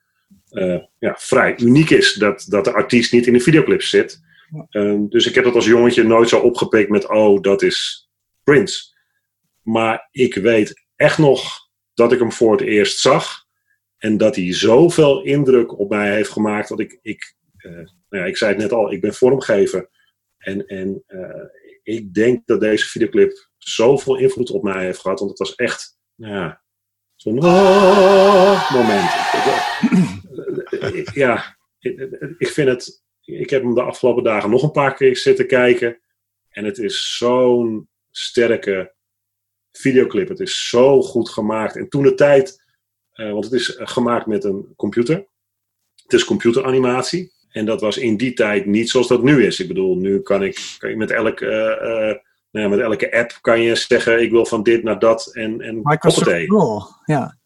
Speaker 1: eh, ja, vrij uniek is. Dat, dat de artiest niet in de videoclip zit. Ehm, dus ik heb dat als jongetje nooit zo opgepikt met, oh, dat is Prince. Maar ik weet echt nog dat ik hem voor het eerst zag. En dat hij zoveel indruk op mij heeft gemaakt dat ik, ik, eh, nou ja, ik zei het net al, ik ben vormgever. En, eh, ik denk dat deze videoclip zoveel invloed op mij heeft gehad. Want het was echt, nou ja, zo'n oh, moment. ja, ik vind het, ik heb hem de afgelopen dagen nog een paar keer zitten kijken. En het is zo'n sterke videoclip. Het is zo goed gemaakt. En toen de tijd, eh, want het is eh, gemaakt met een computer. Het is computeranimatie. En dat was in die tijd niet zoals dat nu is. Ik bedoel, nu kan ik, kan ik met, elk, uh, nou ja, met elke app kan je zeggen: ik wil van dit naar dat en, en
Speaker 2: Microsoft ja.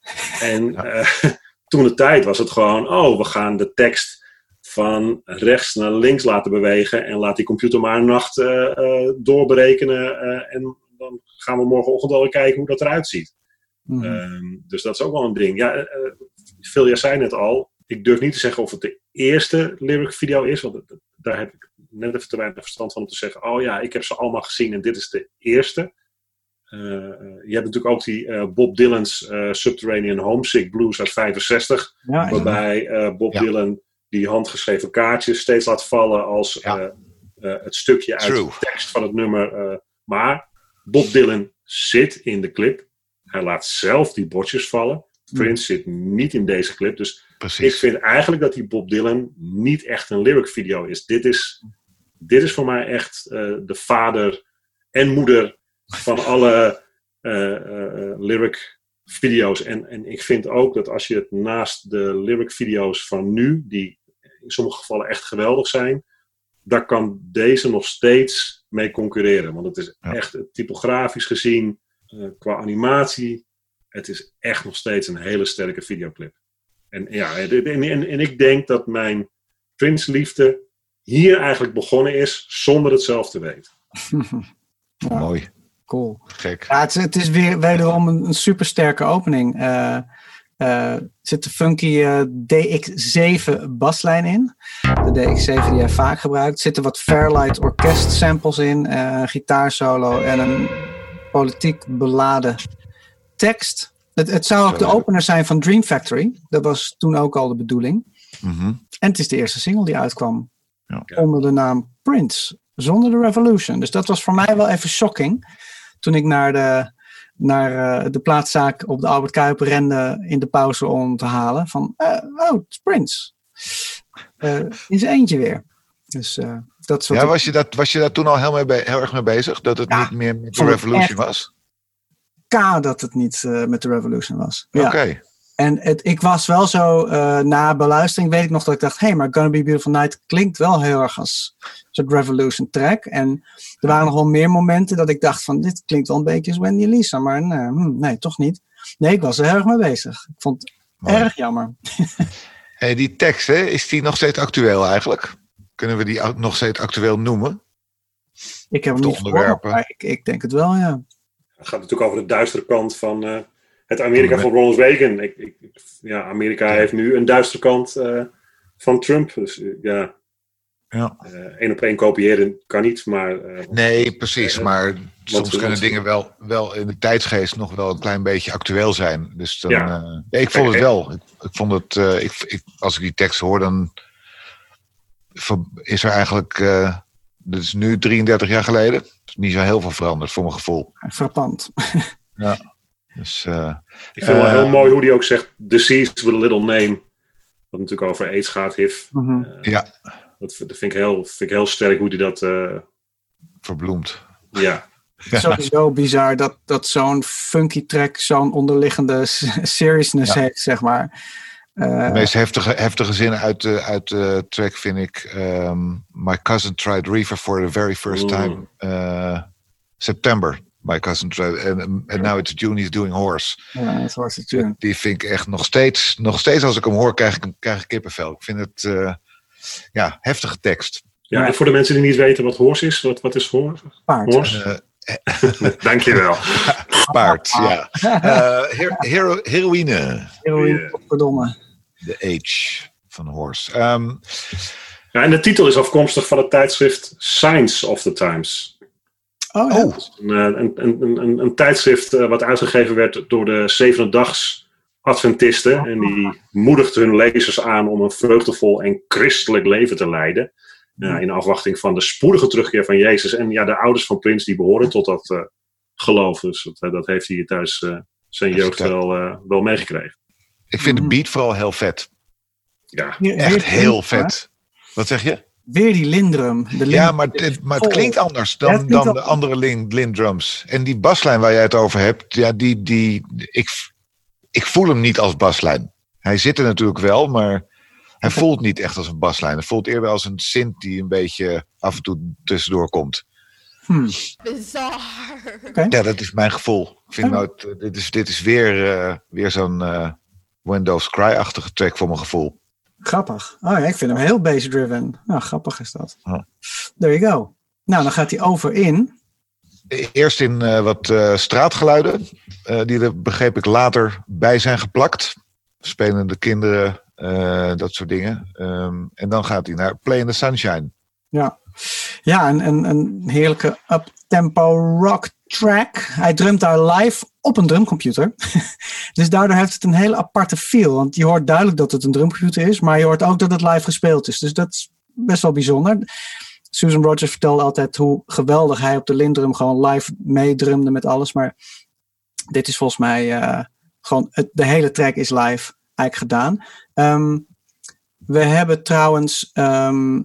Speaker 1: En toen de tijd was het gewoon: oh, we gaan de tekst van rechts naar links laten bewegen en laat die computer maar een nacht doorberekenen en dan gaan we morgenochtend alweer kijken hoe dat eruit ziet.
Speaker 2: Mhm.
Speaker 1: Ehm, dus dat is ook wel een ding. Ja, uh, Phil, zei net al, ik durf niet te zeggen of het de eerste lyric video is, want daar heb ik net even te weinig verstand van om te zeggen, oh ja, ik heb ze allemaal gezien en dit is de eerste. Uh, je hebt natuurlijk ook die uh, Bob Dylan's Subterranean Homesick Blues uit 65,
Speaker 2: ja,
Speaker 1: waarbij Bob Dylan die handgeschreven kaartjes steeds laat vallen als het stukje uit de tekst van het nummer. maar Bob Dylan zit in de clip. Hij laat zelf die bordjes vallen. Prince zit niet in deze clip. Dus
Speaker 3: Precies.
Speaker 1: ik vind eigenlijk dat die Bob Dylan niet echt een lyric video is. Dit is, dit is voor mij echt uh, de vader en moeder van alle uh, uh, lyric video's. En, en ik vind ook dat als je het naast de lyric video's van nu, die in sommige gevallen echt geweldig zijn, daar kan deze nog steeds mee concurreren. Want het is
Speaker 3: Ja.
Speaker 1: echt typografisch gezien, eh, qua animatie, het is echt nog steeds een hele sterke videoclip. En, ja, en, en, ik denk dat mijn Prince-liefde hier eigenlijk begonnen is zonder het zelf te weten.
Speaker 2: Ja.
Speaker 3: Mooi.
Speaker 2: Cool.
Speaker 3: Gek.
Speaker 2: Ja, het, is- het is weer wederom een, een supersterke opening. Eh, eh, er zit de funky eh, DX7 baslijn in. De DX7 die hij vaak gebruikt. Er zitten wat Fairlight orkest samples in. eh, een gitaarsolo en een politiek beladen tekst. Het, het zou ook de opener zijn van Dream Factory. Dat was toen ook al de bedoeling.
Speaker 3: Mhm.
Speaker 2: En het is de eerste single die uitkwam.
Speaker 3: Ja.
Speaker 2: Onder de naam Prince. Zonder de Revolution. Dus dat was voor mij wel even shocking. Toen ik naar de, naar, eh, de plaatszaak op de Albert Kuiper rende in de pauze om te halen. Van, eh, oh, het is Prince. Eh, in zijn eentje weer. Dus dat wat
Speaker 3: Ja, was je, dat, was je daar toen al heel, mee heel erg mee bezig? Dat het
Speaker 2: Ja,
Speaker 3: niet meer met de Revolution
Speaker 2: echt-
Speaker 3: was?
Speaker 2: K dat het niet eh, met de Revolution was. Ja.
Speaker 3: Oké.
Speaker 2: En het, ik was wel zo, eh, na beluistering weet ik nog dat ik dacht, hé, hey, maar Gonna Be Beautiful Night klinkt wel heel erg als een soort Revolution track. En er waren nog wel meer momenten dat ik dacht van, dit klinkt wel een beetje als Wendy Lisa, maar nee, hm, nee, toch niet. Nee, ik was er heel erg mee bezig. Ik vond het
Speaker 3: Mooi.
Speaker 2: erg jammer.
Speaker 3: Hey, die tekst, hè, is die nog steeds actueel eigenlijk? Kunnen we die nog steeds actueel noemen?
Speaker 2: Ik heb hem niet gehoord,
Speaker 3: onderwerpen.
Speaker 2: maar ik, ik denk het wel, ja.
Speaker 1: Het gaat natuurlijk over de duistere kant van eh, het Amerika
Speaker 3: Van
Speaker 1: Ronald Reagan. Ik, ik, ja, Amerika heeft nu een duistere kant eh, van Trump. Dus eh, ja,
Speaker 3: Ja.
Speaker 1: één op één kopiëren kan niet, maar...
Speaker 3: Nee, precies. Maar soms kunnen
Speaker 1: want-
Speaker 3: dingen wel, wel in de tijdsgeest nog wel een klein beetje actueel zijn. Dus dan,
Speaker 1: Ja.
Speaker 3: ik vond het wel. Ik, ik vond het, ik, ik, als ik die tekst hoor, dan is er eigenlijk. Dat is nu 33 jaar geleden. is niet zo heel veel veranderd voor mijn gevoel.
Speaker 2: Frappant.
Speaker 3: Dus eh,
Speaker 1: Ik vind het wel
Speaker 3: Eh,
Speaker 1: heel mooi hoe hij ook zegt, diseased with a little name. Wat natuurlijk over aids gaat, HIV.
Speaker 2: Mhm.
Speaker 1: Eh,
Speaker 3: Ja.
Speaker 1: Dat, vind dat vind ik, heel, vind ik heel sterk hoe hij dat... eh,
Speaker 3: verbloemd.
Speaker 1: ja,
Speaker 2: Sowieso bizar dat, dat zo'n funky track zo'n onderliggende seriousness
Speaker 3: Ja.
Speaker 2: heeft, zeg maar. Eh,
Speaker 3: De meest heftige, heftige zin uit de, uit de track vind ik. ehm, My cousin tried reefer for the very first time. eh, September. My cousin tried. En and now it's June, he's doing horse.
Speaker 2: ja, dat was het tune.
Speaker 3: Die vind ik echt nog steeds. Nog steeds als ik hem hoor, krijg ik, krijg ik kippenvel. Ik vind het. eh, ja, heftige tekst.
Speaker 1: ja, en voor de mensen die niet weten wat horse is, wat, wat is horse?
Speaker 2: Paard.
Speaker 1: horse?
Speaker 3: Eh,
Speaker 1: Dankjewel.
Speaker 3: paard, ja. Eh, her- hero, heroïne.
Speaker 2: Heroïne,
Speaker 1: Ja.
Speaker 3: The Age van Horse. Ehm,
Speaker 1: Ja, en de titel is afkomstig van het tijdschrift Science of the Times.
Speaker 2: Oh, ja.
Speaker 3: Oh,
Speaker 1: Een, eh, een, een, een, een tijdschrift eh, wat uitgegeven werd door de Zevendags Adventisten. En die moedigt hun lezers aan om een vreugdevol en christelijk leven te leiden. Ja, in afwachting van de spoedige terugkeer van Jezus. En ja, de ouders van Prins die behoren tot dat eh, geloof. Dus dat, dat heeft hij thuis eh, zijn jeugd wel, wel meegekregen.
Speaker 3: Ik vind de
Speaker 2: Mhm.
Speaker 3: beat vooral heel vet.
Speaker 1: Ja,
Speaker 3: Echt heel vet. Wat zeg je?
Speaker 2: Weer die Lindrum. De
Speaker 3: Ja,
Speaker 2: Lindrum
Speaker 3: maar het, maar het klinkt anders
Speaker 2: Ja, het
Speaker 3: dan,
Speaker 2: klinkt
Speaker 3: dan de andere Lin, Lin drums. En die baslijn waar jij het over hebt, ja, die, die, ik, ik voel hem niet als baslijn. Hij zit er natuurlijk wel, maar hij voelt niet echt als een baslijn. Hij voelt eerder als een synth die een beetje af en toe tussendoor komt.
Speaker 2: Hmm.
Speaker 5: Bizarre.
Speaker 3: Ja, dat is mijn gevoel. Ik vind
Speaker 2: Oh.
Speaker 3: nou, dit, is, dit is weer, eh, weer zo'n eh Windows Cry-achtige track voor mijn gevoel.
Speaker 2: Grappig. Oh ja, ik vind hem heel bass-driven. Nou, grappig is dat. There you go. Nou, dan gaat hij over in.
Speaker 3: Eerst in eh, wat eh, straatgeluiden, eh, die er begreep ik later bij zijn geplakt. Spelende kinderen, dat soort dingen. Ehm, en dan gaat hij naar Play in the Sunshine.
Speaker 2: Ja, ja een, een, een heerlijke up-tempo rock track. Hij drumt daar live op een drumcomputer. dus daardoor heeft het een hele aparte feel. Want je hoort duidelijk dat het een drumcomputer is, maar je hoort ook dat het live gespeeld is. Dus dat is best wel bijzonder. Susan Rogers vertelde altijd hoe geweldig hij op de Lindrum gewoon live meedrumde met alles. Maar dit is volgens mij eh, gewoon, de hele track is live eigenlijk gedaan. Ehm, we hebben trouwens ehm,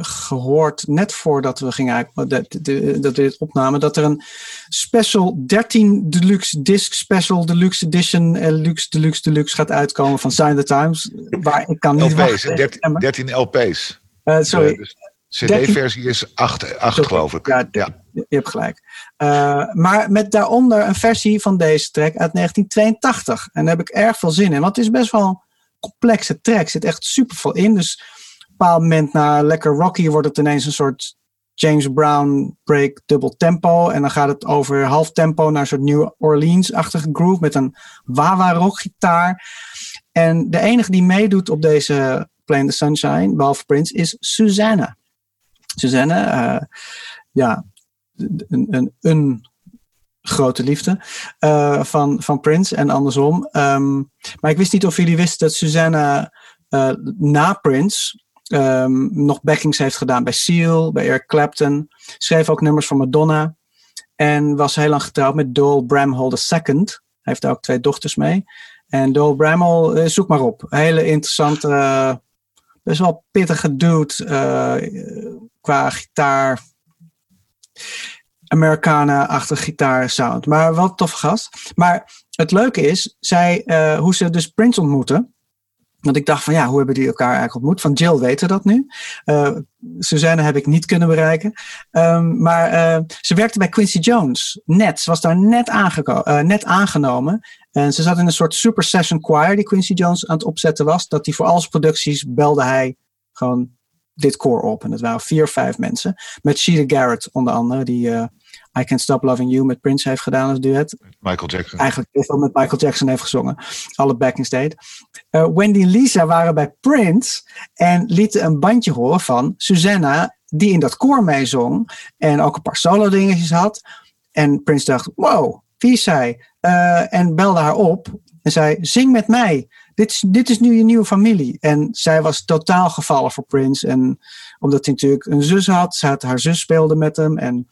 Speaker 2: gehoord, net voordat we gingen eigenlijk, dat, dat we dit opnamen, dat er een special 13 deluxe disc special deluxe edition eh, luxe deluxe deluxe gaat uitkomen van Sign the Times. Waar ik kan niet
Speaker 3: LP's,
Speaker 2: wachten.
Speaker 3: hè? 13, 13 LP's.
Speaker 2: Eh, sorry,
Speaker 3: Eh, dus CD-versie is 8, 8
Speaker 2: Sorry.
Speaker 3: geloof ik.
Speaker 2: Ja,
Speaker 3: Ja.
Speaker 2: je hebt gelijk. Eh, maar met daaronder een versie van deze track uit 1982. En daar heb ik erg veel zin in. Want het is best wel een complexe track. Er zit echt super veel in. Dus bepaald moment na lekker rocky wordt het ineens een soort James Brown break dubbel tempo. En dan gaat het over half tempo naar een soort New Orleans-achtige groove met een wah-wah rock gitaar. En de enige die meedoet op deze Play in the Sunshine, behalve Prince, is Susanna. Susanne, eh, ja, een, een, een grote liefde eh, van, van Prince en andersom. Ehm, maar ik wist niet of jullie wisten dat Susanne eh, na Prince ehm, nog backings heeft gedaan bij Seal, bij Eric Clapton. Schreef ook nummers voor Madonna. En was heel lang getrouwd met Dole Bramhall II. Hij heeft daar ook twee dochters mee. En Dole Bramhall, eh, zoek maar op. Hele interessante, best wel pittige dude eh, qua gitaar. Americana-achtige gitaarsound. Maar wel toffe gast. Maar het leuke is, zij, eh, hoe ze dus Prince ontmoeten. Want ik dacht van ja, hoe hebben die elkaar eigenlijk ontmoet? Van Jill weten dat nu. Eh Suzanne heb ik niet kunnen bereiken. Ehm, maar eh, ze werkte bij Quincy Jones. Net. Ze was daar net, eh, net aangenomen. En ze zat in een soort super session choir die Quincy Jones aan het opzetten was. Dat hij voor al zijn producties belde hij gewoon dit koor op. En dat waren vier vijf mensen. Met Sheila Garrett onder andere. Die I Can't Stop Loving You met Prince heeft gedaan als duet
Speaker 3: Michael Jackson.
Speaker 2: eigenlijk heel veel met Michael Jackson heeft gezongen. Alle backings deed. Eh, Wendy en Lisa waren bij Prince en lieten een bandje horen van Susanna, die in dat koor meezong en ook een paar solo dingetjes had. En Prince dacht, wow, wie is zij? Eh, en belde haar op en zei, zing met mij. Dit is, dit is nu je nieuwe familie. En zij was totaal gevallen voor Prince. En omdat hij natuurlijk een zus had, ze had haar zus speelde met hem. En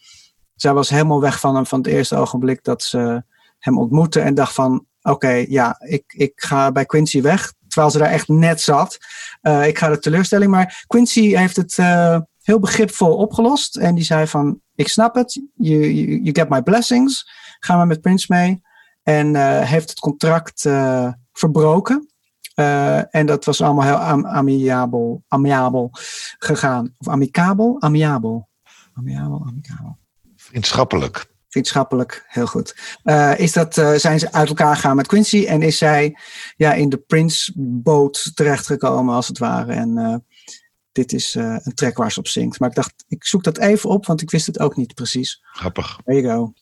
Speaker 2: zij was helemaal weg van hem van het eerste ogenblik dat ze hem ontmoette en dacht van, oké, ja, ik, ik ga bij Quincy weg. Terwijl ze daar echt net zat. Eh, ik ga de teleurstelling. Maar Quincy heeft het eh, heel begripvol opgelost. En die zei van, ik snap het. You, you, get my blessings. Ga maar met Prince mee. En eh, heeft het contract verbroken. En dat was allemaal heel am amiabel, amiabel gegaan. Of amicabel? Amiabel. Amiabel, amicabel
Speaker 3: Vriendschappelijk.
Speaker 2: vriendschappelijk, heel goed. Eh, is dat, eh, zijn ze uit elkaar gegaan met Quincy en is zij ja, in de Prince-boot terechtgekomen, als het ware. En eh, dit is eh, een track waar ze op zingt. Maar ik dacht, ik zoek dat even op, want ik wist het ook niet precies.
Speaker 3: Grappig.
Speaker 2: There you go.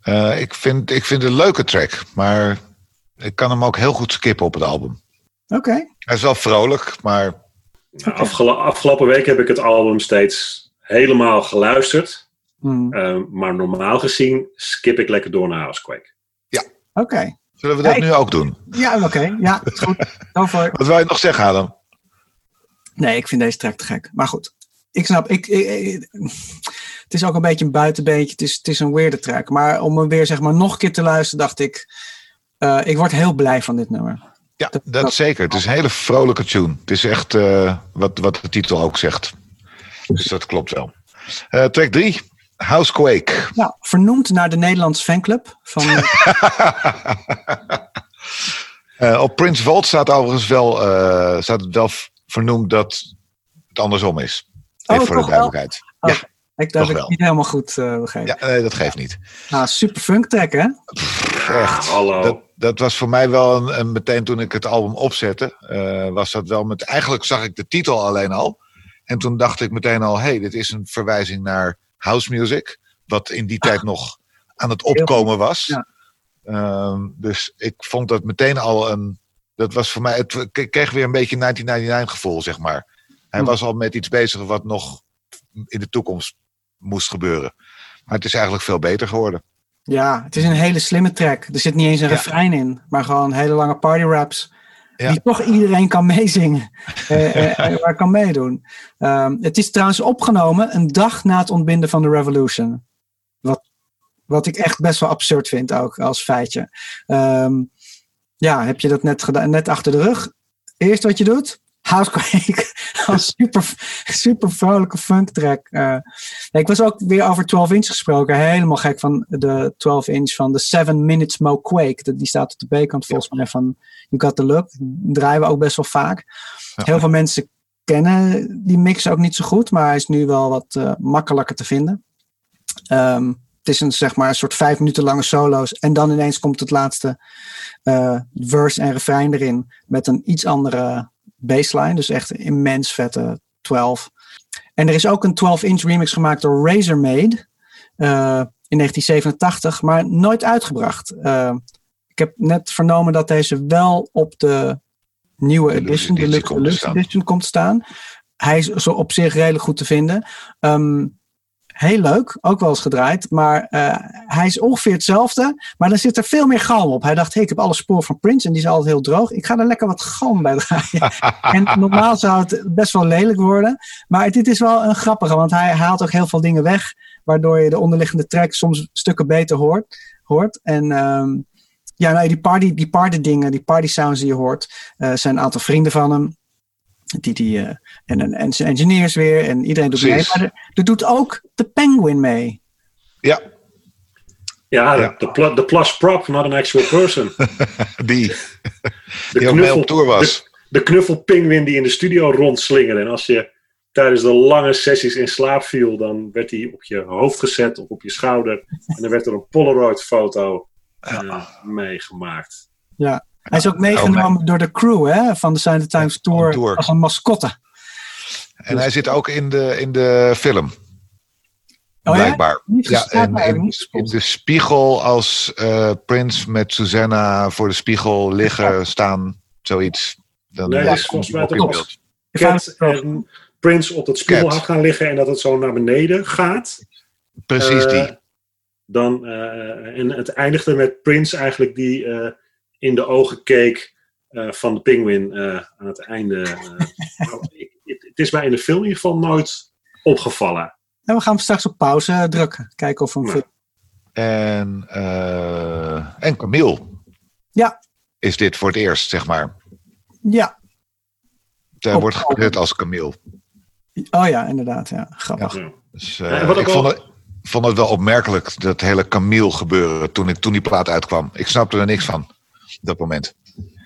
Speaker 3: Eh, ik, vind, ik vind het een leuke track, maar ik kan hem ook heel goed skippen op het album.
Speaker 2: Oké,
Speaker 3: Hij is wel vrolijk, maar
Speaker 1: afgelo- afgelopen week heb ik het album steeds helemaal geluisterd.
Speaker 2: Hmm,
Speaker 1: Ehm, maar normaal gezien skip ik lekker door naar Housequake.
Speaker 2: Oké.
Speaker 3: Zullen we dat
Speaker 2: Ja, ik-
Speaker 3: nu ook doen?
Speaker 2: Ja, oké. Ja, is goed. It.
Speaker 3: Wat wil je nog zeggen, Adam?
Speaker 2: Nee, ik vind deze track te gek. Maar goed, ik snap. Ik, ik- ik- het is ook een beetje een buitenbeentje. Het is, het is een weirde track. Maar om hem weer zeg maar nog een keer te luisteren, dacht ik. eh, ik word heel blij van dit nummer.
Speaker 3: Ja,
Speaker 2: Dat-
Speaker 3: dat,
Speaker 2: dat-
Speaker 3: zeker. Het is een hele vrolijke tune. Het is echt eh, wat, wat de titel ook zegt. Dus dat klopt wel. Eh, track 3, Housequake.
Speaker 2: Nou, vernoemd naar de Nederlandse fanclub. Van,
Speaker 3: Eh, op Prince Vault staat overigens wel, eh, staat het wel vernoemd dat het andersom is.
Speaker 2: Oh,
Speaker 3: Even voor de
Speaker 2: toch wel?
Speaker 3: duidelijkheid.
Speaker 2: Oh,
Speaker 3: Ja,
Speaker 2: ik dat
Speaker 3: toch
Speaker 2: heb ik niet helemaal goed eh begrepen.
Speaker 3: ja nee, dat geeft niet.
Speaker 2: Nou, super funk track, hè?
Speaker 3: Echt.
Speaker 1: hallo.
Speaker 3: Dat, dat was voor mij wel een, een- meteen toen ik het album opzette. eh, was dat wel met. Eigenlijk zag ik de titel alleen al. En toen dacht ik meteen al: hey, dit is een verwijzing naar house music. Wat in die tijd nog aan het opkomen was.
Speaker 2: Ja.
Speaker 3: Ehm, dus ik vond dat meteen al een. Dat was voor mij. Het, ik kreeg weer een beetje 1999 gevoel, zeg maar. Hij
Speaker 2: Hm.
Speaker 3: was al met iets bezig wat nog in de toekomst moest gebeuren. Maar het is eigenlijk veel beter geworden.
Speaker 2: Ja, het is een hele slimme track. Er zit niet eens een
Speaker 3: Ja.
Speaker 2: refrein in, maar gewoon hele lange party raps.
Speaker 3: Ja.
Speaker 2: Die toch iedereen kan meezingen. eh, eh, eh, waar kan meedoen. Ehm, het is trouwens opgenomen een dag na het ontbinden van de Revolution. Wat, wat ik echt best wel absurd vind ook als feitje. Ehm, ja, heb je dat net, gedaan, net achter de rug? Eerst wat je doet, Housequake. Als super, super vrolijke funk track. Ik was ook weer over 12 inch gesproken. Helemaal gek van de 12 inch van de 7 Minutes Mo Quake. Dat- Die staat op de B-kant volgens mij van You Got The Look. Die draaien we ook best wel vaak.
Speaker 3: Ja.
Speaker 2: Heel veel mensen kennen die mix ook niet zo goed. Maar hij is nu wel wat eh, makkelijker te vinden. Ehm, het is een, zeg maar, een soort vijf minuten lange solo's. En dan ineens komt het laatste eh, verse en refrein erin. Met een iets andere baseline. Dus echt een immens vette 12. En er is ook een 12-inch remix gemaakt door Razormaid. eh in 1987, maar nooit uitgebracht. Eh, ik heb net vernomen dat deze wel op de nieuwe edition, de
Speaker 3: komt staan.
Speaker 2: edition, komt staan. Hij is zo op zich redelijk goed te vinden. Ehm, heel leuk, ook wel eens gedraaid. Maar eh, hij is ongeveer hetzelfde. Maar dan zit er veel meer galm op. Hij dacht, hey, ik heb alle sporen van Prince en die is altijd heel droog. Ik ga er lekker wat galm bij draaien. en normaal zou het best wel lelijk worden. Maar dit is wel een grappige, want hij haalt ook heel veel dingen weg. Waardoor je de onderliggende track soms stukken beter hoort. hoort. En ehm, ja, nou, die party, die party dingen, die party sounds die je hoort, eh, zijn een aantal vrienden van hem. Die, die, eh, en, en, en zijn engineers weer. En iedereen doet mee. Maar er, er doet ook de Penguin mee.
Speaker 3: Ja,
Speaker 1: Ja,
Speaker 3: Ja.
Speaker 1: de, pl- de plus prop, not an actual person.
Speaker 3: die.
Speaker 1: De
Speaker 3: Die op tour was.
Speaker 1: De, de knuffelpingwin die in de studio rondslingerde. En als je tijdens de lange sessies in slaap viel, dan werd hij op je hoofd gezet of op je schouder. En dan werd er een Polaroid-foto eh, meegemaakt.
Speaker 2: Ja. Hij is ook meegenomen door de crew hè, van de the Times Tour,
Speaker 3: tour.
Speaker 2: als een mascotte.
Speaker 3: En hij zit ook in de, in de film,
Speaker 2: Oh ja?
Speaker 3: blijkbaar. Ja, en in, de spiegel als eh Prince met Susanna voor de spiegel liggen, staan, zoiets. Dan
Speaker 1: Nee, dat is volgens mij toch Prince op het spiegelhak gaan liggen en dat het zo naar beneden gaat.
Speaker 3: Precies
Speaker 1: Eh,
Speaker 3: die.
Speaker 1: Dan, eh, en het eindigde met Prince eigenlijk die eh, in de ogen keek eh, van de pinguïn eh, aan het einde. eh. Nou, het, is mij in de film in ieder geval nooit opgevallen.
Speaker 2: En we gaan hem straks op pauze drukken. Kijken of we hem
Speaker 1: Ja.
Speaker 3: En, eh en Camille
Speaker 2: Ja,
Speaker 3: is dit voor het eerst, zeg maar.
Speaker 2: ja.
Speaker 3: Hij
Speaker 2: Op-
Speaker 3: wordt gekleurd als Camille.
Speaker 2: Oh ja, inderdaad. Ja. Grappig.
Speaker 1: Ja.
Speaker 3: Dus, eh,
Speaker 1: Ja, en wat
Speaker 3: ik
Speaker 1: ook
Speaker 3: vond het, vond het wel opmerkelijk, dat hele Camille gebeuren, toen, ik, toen die plaat uitkwam. Ik snapte er niks van, op dat moment.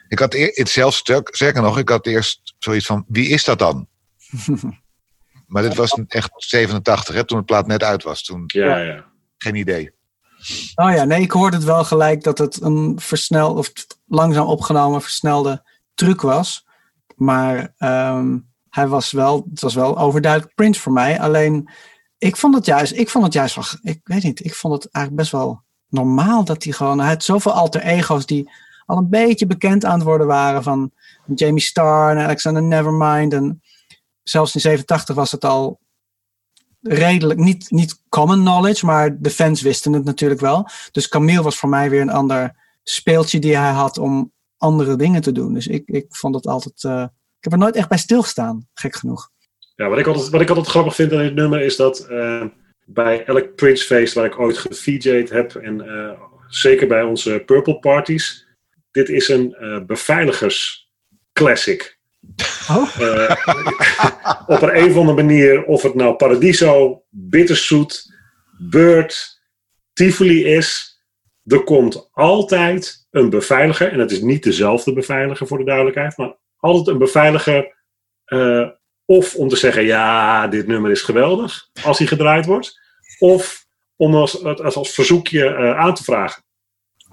Speaker 3: Ik had het zelfs, sterk- sterker nog, ik had eerst zoiets van, wie is dat dan? maar dit was echt 87, hè, toen de plaat net uit was. Toen,
Speaker 1: Ja, ja.
Speaker 3: geen idee.
Speaker 2: Oh ja, nee, ik hoorde het wel gelijk dat het een versneld of langzaam opgenomen versnelde truc was. Maar ehm, hij was wel, het was wel overduidelijk Prince voor mij. Alleen, ik vond het juist, ik vond het juist wel, ik weet niet, ik vond het eigenlijk best wel normaal dat hij gewoon, hij had zoveel alter ego's die al een beetje bekend aan het worden waren van Jamie Starr en Alexander Nevermind. En zelfs in 87 was het al redelijk, niet, niet common knowledge, maar de fans wisten het natuurlijk wel. Dus Camille was voor mij weer een ander speeltje die hij had om andere dingen te doen. Dus ik, ik vond het altijd, uh, ik heb er nooit echt bij stilgestaan, gek genoeg.
Speaker 1: Ja, wat ik altijd, wat ik altijd grappig vind aan dit nummer is dat uh, bij elk Prince feest waar ik ooit gefeatured heb en uh, zeker bij onze Purple parties, dit is een beveiligers classic.
Speaker 2: Oh.
Speaker 1: op een, een of andere manier, of het nou Paradiso, Bitterzoet, Bird, Tivoli is, er komt altijd een beveiliger, en het is niet dezelfde beveiliger voor de duidelijkheid, maar altijd een beveiliger, uh, of om te zeggen, ja, dit nummer is geweldig, als hij gedraaid wordt, of om als, als, als verzoekje uh, aan te vragen.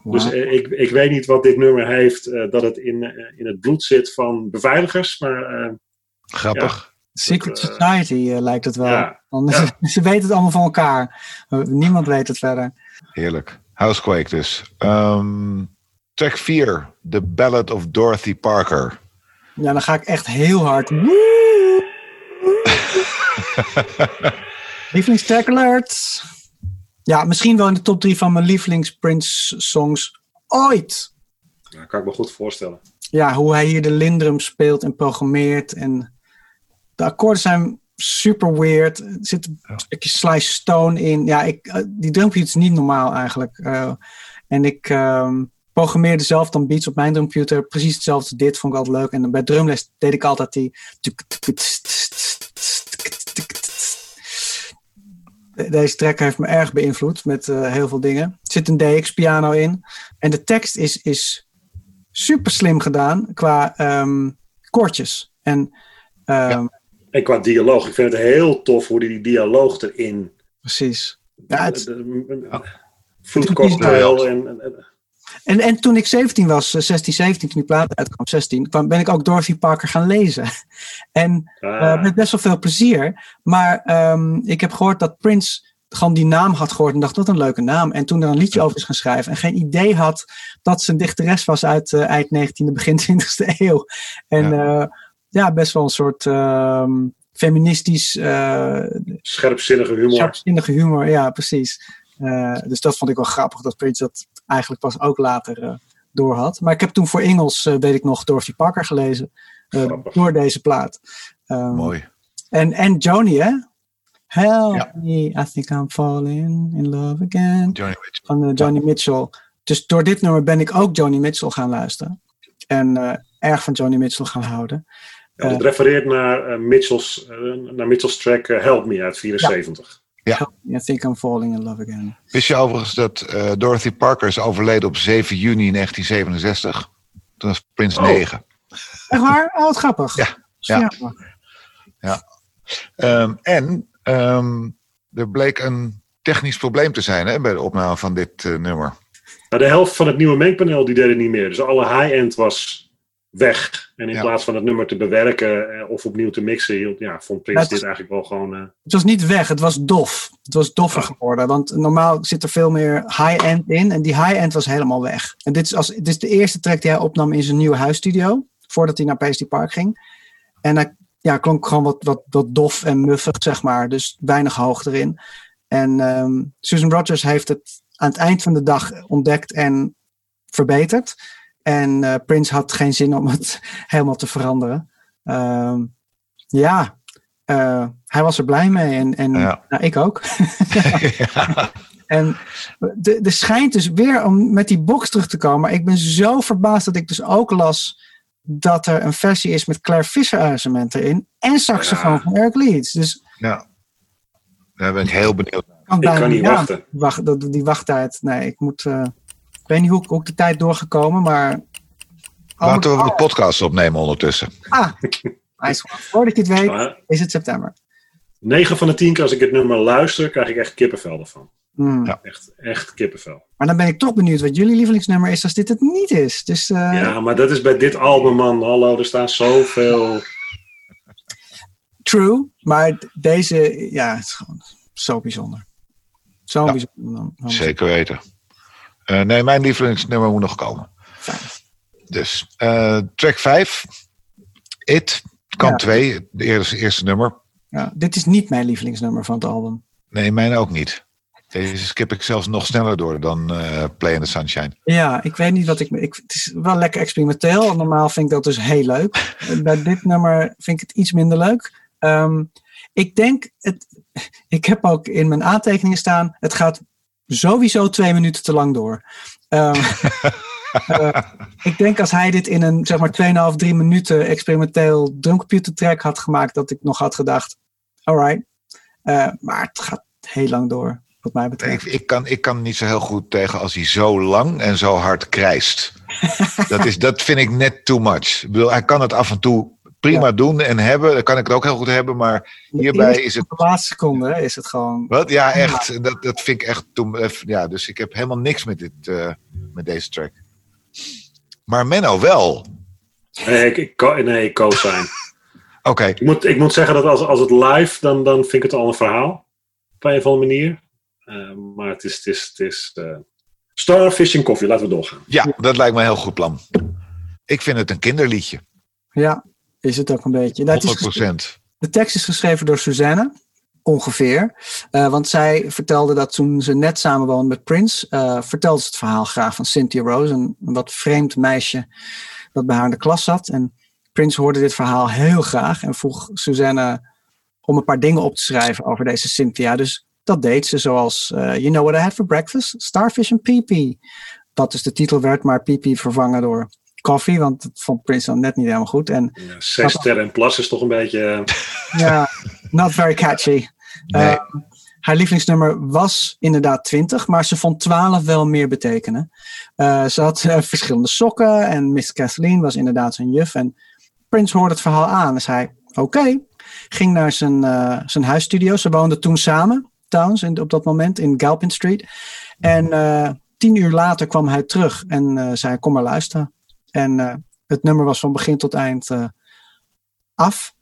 Speaker 1: Wow. Dus uh, ik, ik weet niet wat dit nummer heeft, dat het in, in het bloed zit van beveiligers, maar...
Speaker 3: Grappig.
Speaker 2: Ja. Secret Society lijkt het wel. Ja. Want ja. ze weten het allemaal van elkaar. Niemand weet het verder.
Speaker 3: Heerlijk. Housequake dus. Um, track 4, The Ballad of Dorothy Parker.
Speaker 2: Ja, dan ga ik echt heel hard. Lievelingstrack alert. Ja, misschien wel in de top 3 van mijn lievelings Prince songs ooit.
Speaker 1: Ja, kan ik me goed voorstellen.
Speaker 2: Ja, hoe hij hier de lindrum speelt en programmeert. En de akkoorden zijn super weird. Er zit een ja. stukje Slice Stone in. Ja, ik, die drumpje is niet normaal eigenlijk. Uh, en ik um, programmeerde zelf dan beats op mijn drumcomputer. Precies hetzelfde als dit, vond ik altijd leuk. En bij drumles deed ik altijd die... Deze track heeft me erg beïnvloed met uh, heel veel dingen. Er zit een DX-piano in. En de tekst is, is super slim gedaan qua um, koortjes. En... Um, ja
Speaker 1: en qua dialoog, ik vind het heel tof hoe die, die dialoog erin.
Speaker 2: Precies. Ja, het,
Speaker 1: en, en,
Speaker 2: en, en toen ik 17 was, 16, 17, toen die plaat uitkwam, 16, kwam, ben ik ook Dorothy Parker gaan lezen. En ah. uh, met best wel veel plezier. Maar um, ik heb gehoord dat Prince gewoon die naam had gehoord en dacht, wat een leuke naam. En toen er een liedje over is gaan schrijven en geen idee had dat ze een dichteres was uit uh, eind 19e, begin 20e eeuw. En ja. Uh, ja, best wel een soort uh, feministisch.
Speaker 1: Scherpzinnige humor.
Speaker 2: Scherpzinnige humor, ja, precies. Dus dat vond ik wel grappig dat Prince dat eigenlijk pas ook later door had. Maar ik heb toen voor Engels, weet ik nog, Dorothy Parker gelezen. door deze plaat. Um,
Speaker 3: Mooi.
Speaker 2: En, en Joni, hè? Help ja. me, I think I'm falling in love again.
Speaker 3: Johnny
Speaker 2: Van Johnny Mitchell. Dus door dit nummer ben ik ook Johnny Mitchell gaan luisteren. En erg van Johnny Mitchell gaan houden.
Speaker 1: Ja, dat refereert naar, uh, Mitchell's, uh, naar Mitchell's track uh, Help Me uit 74.
Speaker 3: Ja.
Speaker 2: I think I'm falling in love again.
Speaker 3: Wist je overigens dat Dorothy Parker is overleden op 7 juni 1967? Toen was Prins oh. 9.
Speaker 2: Echt waar? Oh, wat grappig.
Speaker 3: Ja. Ja. ja. Um, en um, er bleek een technisch probleem te zijn hè, bij de opname van dit nummer.
Speaker 1: Nou, de helft van het nieuwe mengpaneel die deed het niet meer. Dus alle high-end was weg. En in ja. plaats van het nummer te bewerken eh, of opnieuw te mixen, ja, vond Prince dit eigenlijk wel gewoon. Uh...
Speaker 2: Het was niet weg, het was dof. Het was doffer geworden. Want normaal zit er veel meer high-end in. En die high-end was helemaal weg. En dit is, als, dit is de eerste track die hij opnam in zijn nieuwe huisstudio. Voordat hij naar Paisley Park ging. En hij ja, klonk gewoon wat, wat, wat dof en muffig, zeg maar. Dus weinig hoog erin. En um, Susan Rogers heeft het aan het eind van de dag ontdekt en verbeterd. En uh, Prince had geen zin om het helemaal te veranderen. Uh, ja, uh, hij was er blij mee en, en ja. nou, ik ook. ja. En er schijnt dus weer om met die box terug te komen. Maar ik ben zo verbaasd dat ik dus ook las dat er een versie is met Claire Fisher arrangement erin. En saxofoon ja. van Eric Leeds. Dus,
Speaker 3: ja, daar ben ik heel benieuwd.
Speaker 1: Kan ik kan niet wachten.
Speaker 2: Wacht, die wachttijd. Nee, ik moet... Uh, ik weet niet hoe ik ook de tijd doorgekomen, maar...
Speaker 3: Laten we de podcast opnemen ondertussen.
Speaker 2: Ah, nice Voordat je het weet, is het september.
Speaker 1: 9 van de 10 keer als ik het nummer luister, krijg ik echt kippenvel ervan.
Speaker 2: Mm.
Speaker 1: Ja. Echt, echt kippenvel.
Speaker 2: Maar dan ben ik toch benieuwd wat jullie lievelingsnummer is als dit het niet is. Dus, uh...
Speaker 1: Ja, maar dat is bij dit album, man. Hallo, er staan zoveel...
Speaker 2: True, maar deze, ja, het is gewoon zo bijzonder. Zo ja, bijzonder.
Speaker 3: Zeker weten. Uh, nee, mijn lievelingsnummer moet nog komen.
Speaker 2: Fijn.
Speaker 3: Dus uh, track 5. It. Kan
Speaker 2: Ja.
Speaker 3: twee, de eerste, eerste nummer.
Speaker 2: Ja, dit is niet mijn lievelingsnummer van het album.
Speaker 3: Nee, mijn ook niet. Deze skip ik zelfs nog sneller door dan eh, Play in the Sunshine.
Speaker 2: Ja, ik weet niet wat ik, ik. Het is wel lekker experimenteel. Normaal vind ik dat dus heel leuk. Bij dit nummer vind ik het iets minder leuk. Ehm, ik denk, het, ik heb ook in mijn aantekeningen staan. Het gaat sowieso twee minuten te lang door. Ehm, eh, ik denk als hij dit in een zeg maar 2,5, 3 minuten experimenteel drumcomputer track had gemaakt, dat ik nog had gedacht: alright. Eh, maar het gaat heel lang door, wat mij
Speaker 3: Ik,
Speaker 2: betreft.
Speaker 3: ik, kan, ik kan niet zo heel goed tegen als hij zo lang en zo hard krijst. dat, is, dat vind ik net too much. Ik bedoel, hij kan het af en toe prima doen en hebben. Dan kan ik het ook heel goed hebben. Maar hierbij is het
Speaker 2: de laatste seconde hè, is het gewoon.
Speaker 3: Wat? Ja, echt. Dat, dat vind ik echt. toen- eh, Ja, dus ik heb helemaal niks met, dit, eh, met deze track. Maar Menno wel.
Speaker 1: Nee, ik, ik, nee, ik co-sign.
Speaker 3: Oké.
Speaker 1: Ik moet, ik moet zeggen dat als, als het live, dan, dan vind ik het al een verhaal. Op een of andere manier. Eh, maar het is, het is, het is Starfish en koffie, laten we doorgaan.
Speaker 3: Ja, dat lijkt me een heel goed plan. Ik vind het een kinderliedje.
Speaker 2: Ja, is het ook een beetje. Nou, het is
Speaker 3: 100
Speaker 2: ges- de tekst is geschreven door Suzanne, ongeveer. Eh, want zij vertelde dat toen ze net samenwoonde met Prince, eh, vertelde ze het verhaal graag van Cynthia Rose, een, een wat vreemd meisje dat bij haar in de klas zat. En Prince hoorde dit verhaal heel graag en vroeg Suzanne om een paar dingen op te schrijven over deze Cynthia. Dus dat deed ze, zoals eh, You Know What I Had for Breakfast? Starfish and PP. Dat is de titel werd, maar PP vervangen door Coffee, want dat vond Prince dan net niet helemaal goed. En
Speaker 1: Ja, zes sterren en plus is toch een beetje... eh,
Speaker 2: ja, not very catchy.
Speaker 3: Nee.
Speaker 2: Eh, haar lievelingsnummer was inderdaad 20, maar ze vond 12 wel meer betekenen. Eh, ze had eh, verschillende sokken en Miss Kathleen was inderdaad zijn juf. En Prince hoorde het verhaal aan en zei: Oké. Ging naar zijn, eh, zijn huisstudio. Ze woonden toen samen, trouwens, in, op dat moment in Galpin Street. En eh, tien uur later kwam hij terug en eh, zei: Kom maar luisteren. En eh, het nummer was van begin tot eind eh, af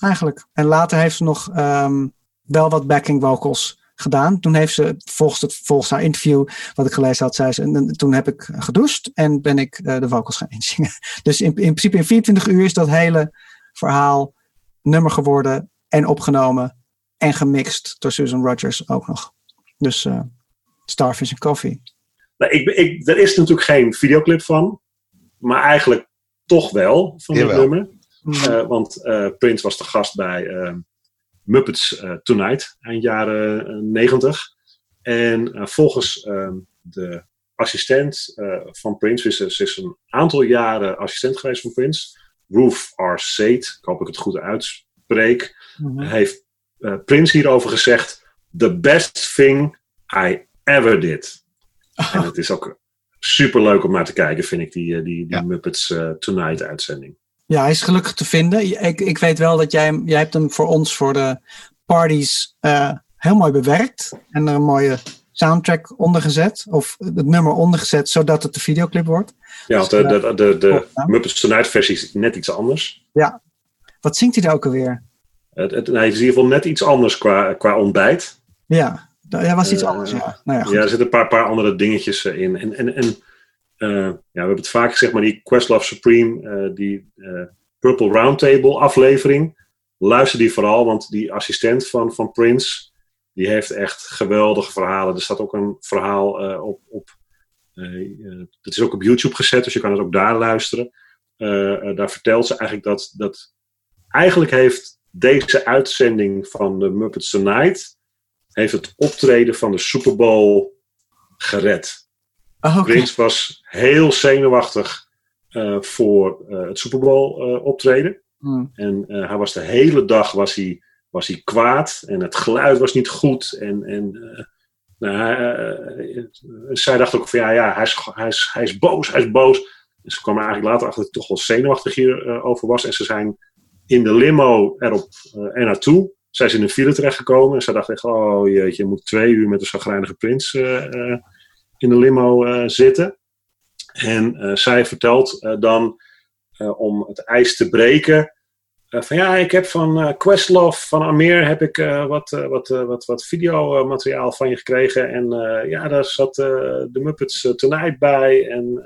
Speaker 2: eigenlijk. En later heeft ze nog ehm, wel wat backing vocals gedaan. Toen heeft ze, volgens, het, volgens haar interview wat ik gelezen had, zei ze, en, en toen heb ik gedoucht en ben ik eh, de vocals gaan inzingen. Dus in, in principe in 24 uur is dat hele verhaal nummer geworden en opgenomen en gemixt door Susan Rogers ook nog. Dus Starfish and Coffee.
Speaker 1: Nou, ik, ik, er is natuurlijk geen videoclip van. Maar eigenlijk toch wel van dit nummer. Eh, want eh, Prince was de gast bij eh, Muppets eh, Tonight, eind jaren 90. En volgens ehm, de assistent eh, van Prince, is, ze is een aantal jaren assistent geweest van Prince, Ruth R. Sate, ik hoop dat ik het goed uitspreek,
Speaker 2: Mhm.
Speaker 1: heeft eh, Prince hierover gezegd: The best thing I ever did. En het is ook super leuk om naar te kijken, vind ik, die, eh, die, die
Speaker 3: Ja.
Speaker 1: Muppets eh, Tonight uitzending.
Speaker 2: Ja, hij is gelukkig te vinden. Ik, ik weet wel dat jij, hem- jij hebt hem voor ons voor de parties eh, heel mooi bewerkt. En er een mooie soundtrack onder gezet. Of het nummer onder gezet, zodat het de videoclip wordt.
Speaker 1: Ja, want de, de, de, de
Speaker 2: Ja.
Speaker 1: Muppets Tonight versie is net iets anders.
Speaker 2: Wat zingt hij daar ook alweer?
Speaker 1: Het, het, het is in ieder geval net iets anders qua, qua ontbijt.
Speaker 2: Ja, dat was iets
Speaker 1: Eh,
Speaker 2: anders. Ja. Nou ja, goed.
Speaker 1: Ja, er zitten een paar, paar andere dingetjes eh, in. En, en, en eh, ja, we hebben het vaak gezegd, maar die Questlove Supreme, die Purple Roundtable aflevering, luister die vooral, want die assistent van, van Prince, die heeft echt geweldige verhalen. Er staat ook een verhaal op, op dat is ook op YouTube gezet, dus je kan het ook daar luisteren. Daar vertelt ze eigenlijk dat, dat eigenlijk heeft deze uitzending van de Muppets Tonight heeft het optreden van de Super Bowl gered.
Speaker 2: Oh, oké.
Speaker 1: Prince was heel zenuwachtig eh, voor eh, het Super Bowl eh, optreden.
Speaker 2: Hmm.
Speaker 1: En hij was de hele dag was hij, was hij kwaad en het geluid was niet goed. En, en nou, hij, zij dacht ook van ja, ja hij, is, hij, is, hij is boos, hij is boos. En ze kwam eigenlijk later achter dat hij toch wel zenuwachtig hierover over was. En ze zijn in de limo erop er naartoe. Zij is in een file terechtgekomen. En zij dacht echt, oh jeetje, je moet twee uur met een zagrijnige prins eh, eh, in de limo eh, zitten. En zij vertelt dan om het ijs te breken. van ja, ik heb van eh, Questlove, van Amir, heb ik eh, wat, wat, wat, wat videomateriaal van je gekregen. En ja, daar zat de Muppets Tonight bij. En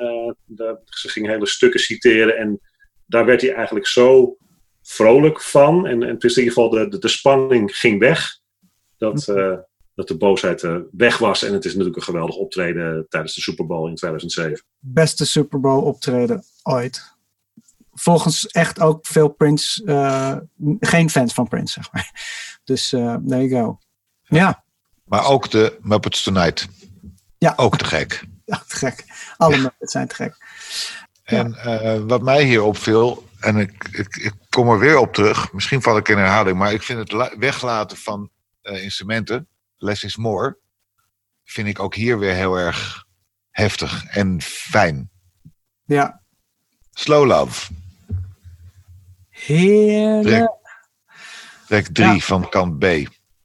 Speaker 1: ze ging hele stukken citeren. En daar werd hij eigenlijk zo vrolijk van. En, en het is in ieder geval de, de, de spanning ging weg. Dat,
Speaker 2: Mhm.
Speaker 1: eh, dat de boosheid eh, weg was. En het is natuurlijk een geweldig optreden tijdens de Super Bowl in 2007.
Speaker 2: Beste Super Bowl optreden ooit. Volgens echt ook veel Prince, eh, geen fans van Prince, zeg maar. Dus eh there you go. Ja,
Speaker 3: Maar ook de Muppets Tonight.
Speaker 2: Ja.
Speaker 3: Ook te gek.
Speaker 2: ja te gek. Alle Muppets zijn te gek.
Speaker 3: En eh, wat mij hier opviel, en ik, ik, ik kom er weer op terug, misschien val ik in herhaling, maar ik vind het la- weglaten van eh, instrumenten, less is more, vind ik ook hier weer heel erg heftig en fijn.
Speaker 2: Ja,
Speaker 3: Slow Love,
Speaker 2: heerlijk.
Speaker 3: track 3
Speaker 2: Ja.
Speaker 3: van kant B.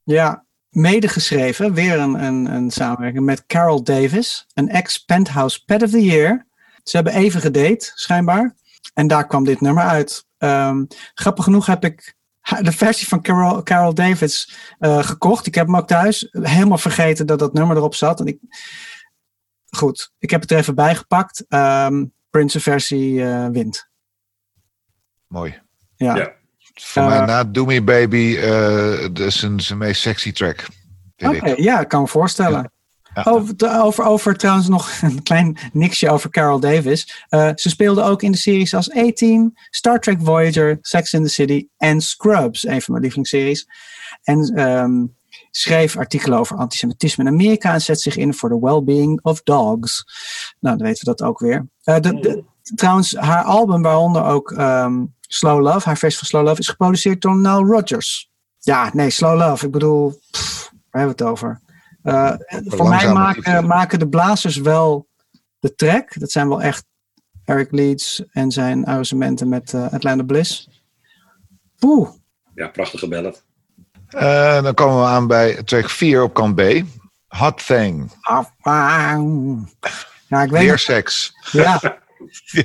Speaker 2: Ja, medegeschreven, weer een, een, een samenwerking met Carol Davis, een ex-Penthouse Pet of the Year. Ze hebben even gedate, schijnbaar. En daar kwam dit nummer uit. Ehm, grappig genoeg heb ik de versie van Carol, Carol Davis eh, gekocht. Ik heb hem ook thuis. Helemaal vergeten dat dat nummer erop zat. En ik, goed, ik heb het er even bijgepakt. Ehm Prince versie eh, wint.
Speaker 3: Mooi.
Speaker 2: Ja.
Speaker 1: Ja.
Speaker 3: Voor
Speaker 2: Eh,
Speaker 3: mij na Do Me Baby, eh de- zijn zijn meest sexy track.
Speaker 2: Oké, ja, ik kan me voorstellen. Over, over, over trouwens nog een klein niksje over Carol Davis. Eh, ze speelde ook in de series als A-Team, Star Trek Voyager, Sex in the City en Scrubs, een van mijn lievelingsseries. En ehm, schreef artikelen over antisemitisme in Amerika en zet zich in voor de well-being of dogs. Nou, dan weten we dat ook weer. Eh, de, trouwens, haar album, waaronder ook ehm, Slow Love, haar versie van Slow Love, is geproduceerd door Nile Rodgers. Ja, nee, Slow Love. Ik bedoel, waar hebben we het over? Eh, voor mij maken, maken de blazers wel de track. Dat zijn wel echt Eric Leeds en zijn arrangementen met eh Atlanta Bliss. Poeh.
Speaker 1: Ja, prachtige ballad.
Speaker 3: Eh, dan komen we aan bij track 4 op kant B. Hot Thing.
Speaker 2: Ja, ik weet
Speaker 3: Weer seks.
Speaker 2: Ja.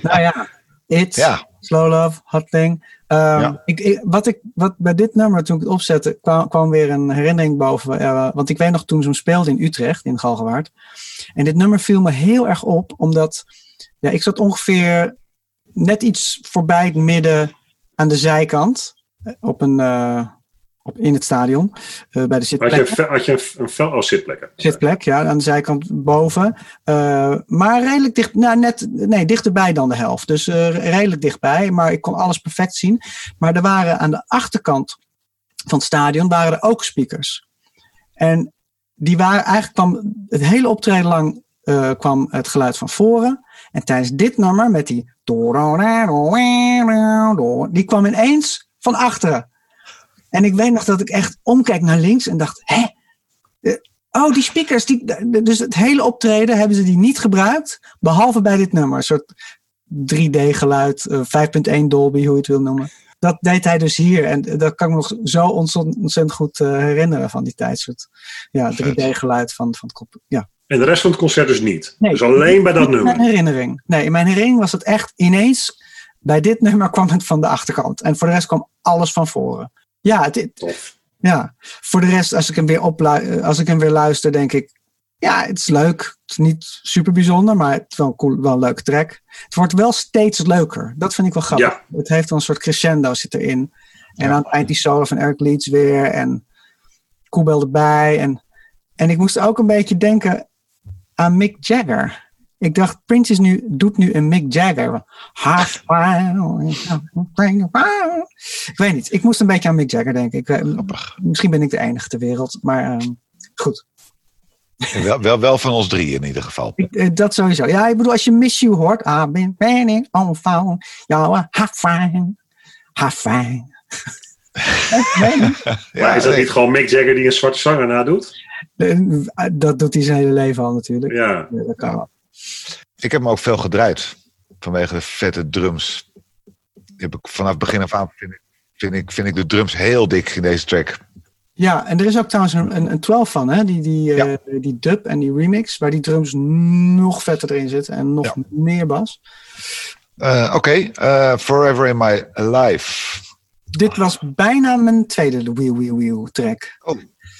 Speaker 2: Nou ja, It,
Speaker 3: Ja.
Speaker 2: Slow Love, Hot Thing. Ehm,
Speaker 3: Ja.
Speaker 2: ik, ik- wat, ik, wat bij dit nummer, toen ik het opzette, kwam, kwam weer een herinnering boven. eh, want ik weet nog toen ze hem speelde in Utrecht, in Galgenwaard. En dit nummer viel me heel erg op, omdat ja, ik zat ongeveer net iets voorbij het midden aan de zijkant. eh, Op een, eh, in het stadion, eh, bij de
Speaker 1: Had je,
Speaker 2: zitplek.
Speaker 1: had je een, een vel als zitplekken?
Speaker 2: Zitplek, ja, aan de zijkant boven. Eh, maar redelijk dicht, nou net, nee, dichterbij dan de helft. Dus eh, redelijk dichtbij, maar ik kon alles perfect zien. Maar er waren aan de achterkant van het stadion waren er ook speakers. En die waren eigenlijk kwam het hele optreden lang kwam het geluid van voren. En tijdens dit nummer met die die kwam ineens van achteren. En ik weet nog dat ik echt omkijk naar links en dacht, hè? Oh, die speakers. Die, dus het hele optreden hebben ze die niet gebruikt. Behalve bij dit nummer. Een soort 3D-geluid. eh, 5.1 Dolby, hoe je het wil noemen. Dat deed hij dus hier. En dat kan ik me nog zo ontzettend, goed eh, herinneren van die tijd. Soort, ja, 3D-geluid van, van het kop. Ja.
Speaker 1: En de rest van het concert dus niet.
Speaker 2: Nee.
Speaker 1: dus alleen bij dat
Speaker 2: In mijn
Speaker 1: nummer.
Speaker 2: herinnering. Nee, in mijn herinnering was het echt ineens. Bij dit nummer kwam het van de achterkant. En voor de rest kwam alles van voren. Ja, het,
Speaker 1: Tof.
Speaker 2: ja. voor de rest, als ik hem weer, oplu- als ik hem weer luister, denk ik. Ja, het is leuk. Het is niet super bijzonder, maar het is wel een, cool, wel een leuke track. Het wordt wel steeds leuker. Dat vind ik wel grappig.
Speaker 1: Ja.
Speaker 2: Het heeft wel een soort crescendo zit erin. En aan het eind die solo van Eric Leeds weer. En Koebel erbij. En, en ik moest ook een beetje denken aan Mick Jagger. Ik dacht, Prince is nu, doet nu een Mick Jagger. Half Ik weet niet. Ik moest een beetje aan Mick Jagger denken. Ik,
Speaker 3: Grappig.
Speaker 2: misschien ben ik de enige ter wereld. Maar ehm, goed.
Speaker 3: Wel, wel, wel van ons drie in ieder geval.
Speaker 2: Ik, eh, dat sowieso. Ja, ik bedoel, als je Miss You hoort. I've been waiting on phone. Ja, half fine. Half fine.
Speaker 1: Maar is dat niet gewoon Mick Jagger die een zwarte zanger nadoet?
Speaker 2: Eh, Dat doet hij zijn hele leven al natuurlijk.
Speaker 1: Ja.
Speaker 2: Ja, dat kan wel.
Speaker 3: Ik heb hem ook veel gedraaid. Vanwege de vette drums. Heb ik, vanaf begin af aan vind ik, vind, ik, vind ik de drums heel dik in deze track.
Speaker 2: Ja, en er is ook trouwens een, een, een 12 van, hè? Die, die, eh, die dub en die remix, waar die drums nog vetter erin zitten en nog
Speaker 3: Ja.
Speaker 2: meer bas.
Speaker 3: Eh, Oké, eh, Forever in My Life.
Speaker 2: Dit was bijna mijn tweede Wheel Wheel Wheel track.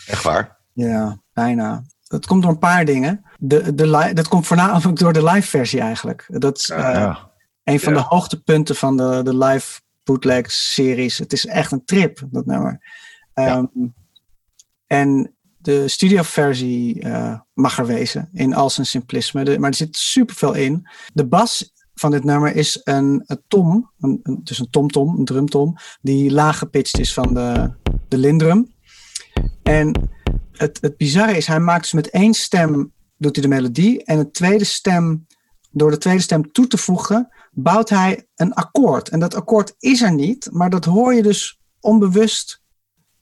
Speaker 3: Echt waar?
Speaker 2: Ja, bijna. Dat komt door een paar dingen. De, de li- dat komt voornamelijk door de live versie eigenlijk. Dat is eh,
Speaker 3: ja.
Speaker 2: een van
Speaker 1: Ja.
Speaker 2: de hoogtepunten van de, de live bootleg-series. Het is echt een trip, dat nummer. Ehm, En de studioversie eh mag er wezen in al zijn simplisme. De- maar er zit superveel in. De bas van dit nummer is een, een tom, een, een, dus een tom-tom, een drumtom, die laag gepitcht is van de, de lindrum. En het, het bizarre is, hij maakt dus met één stem doet hij de melodie. En een tweede stem, door de tweede stem toe te voegen, bouwt hij een akkoord. En dat akkoord is er niet, maar dat hoor je dus onbewust,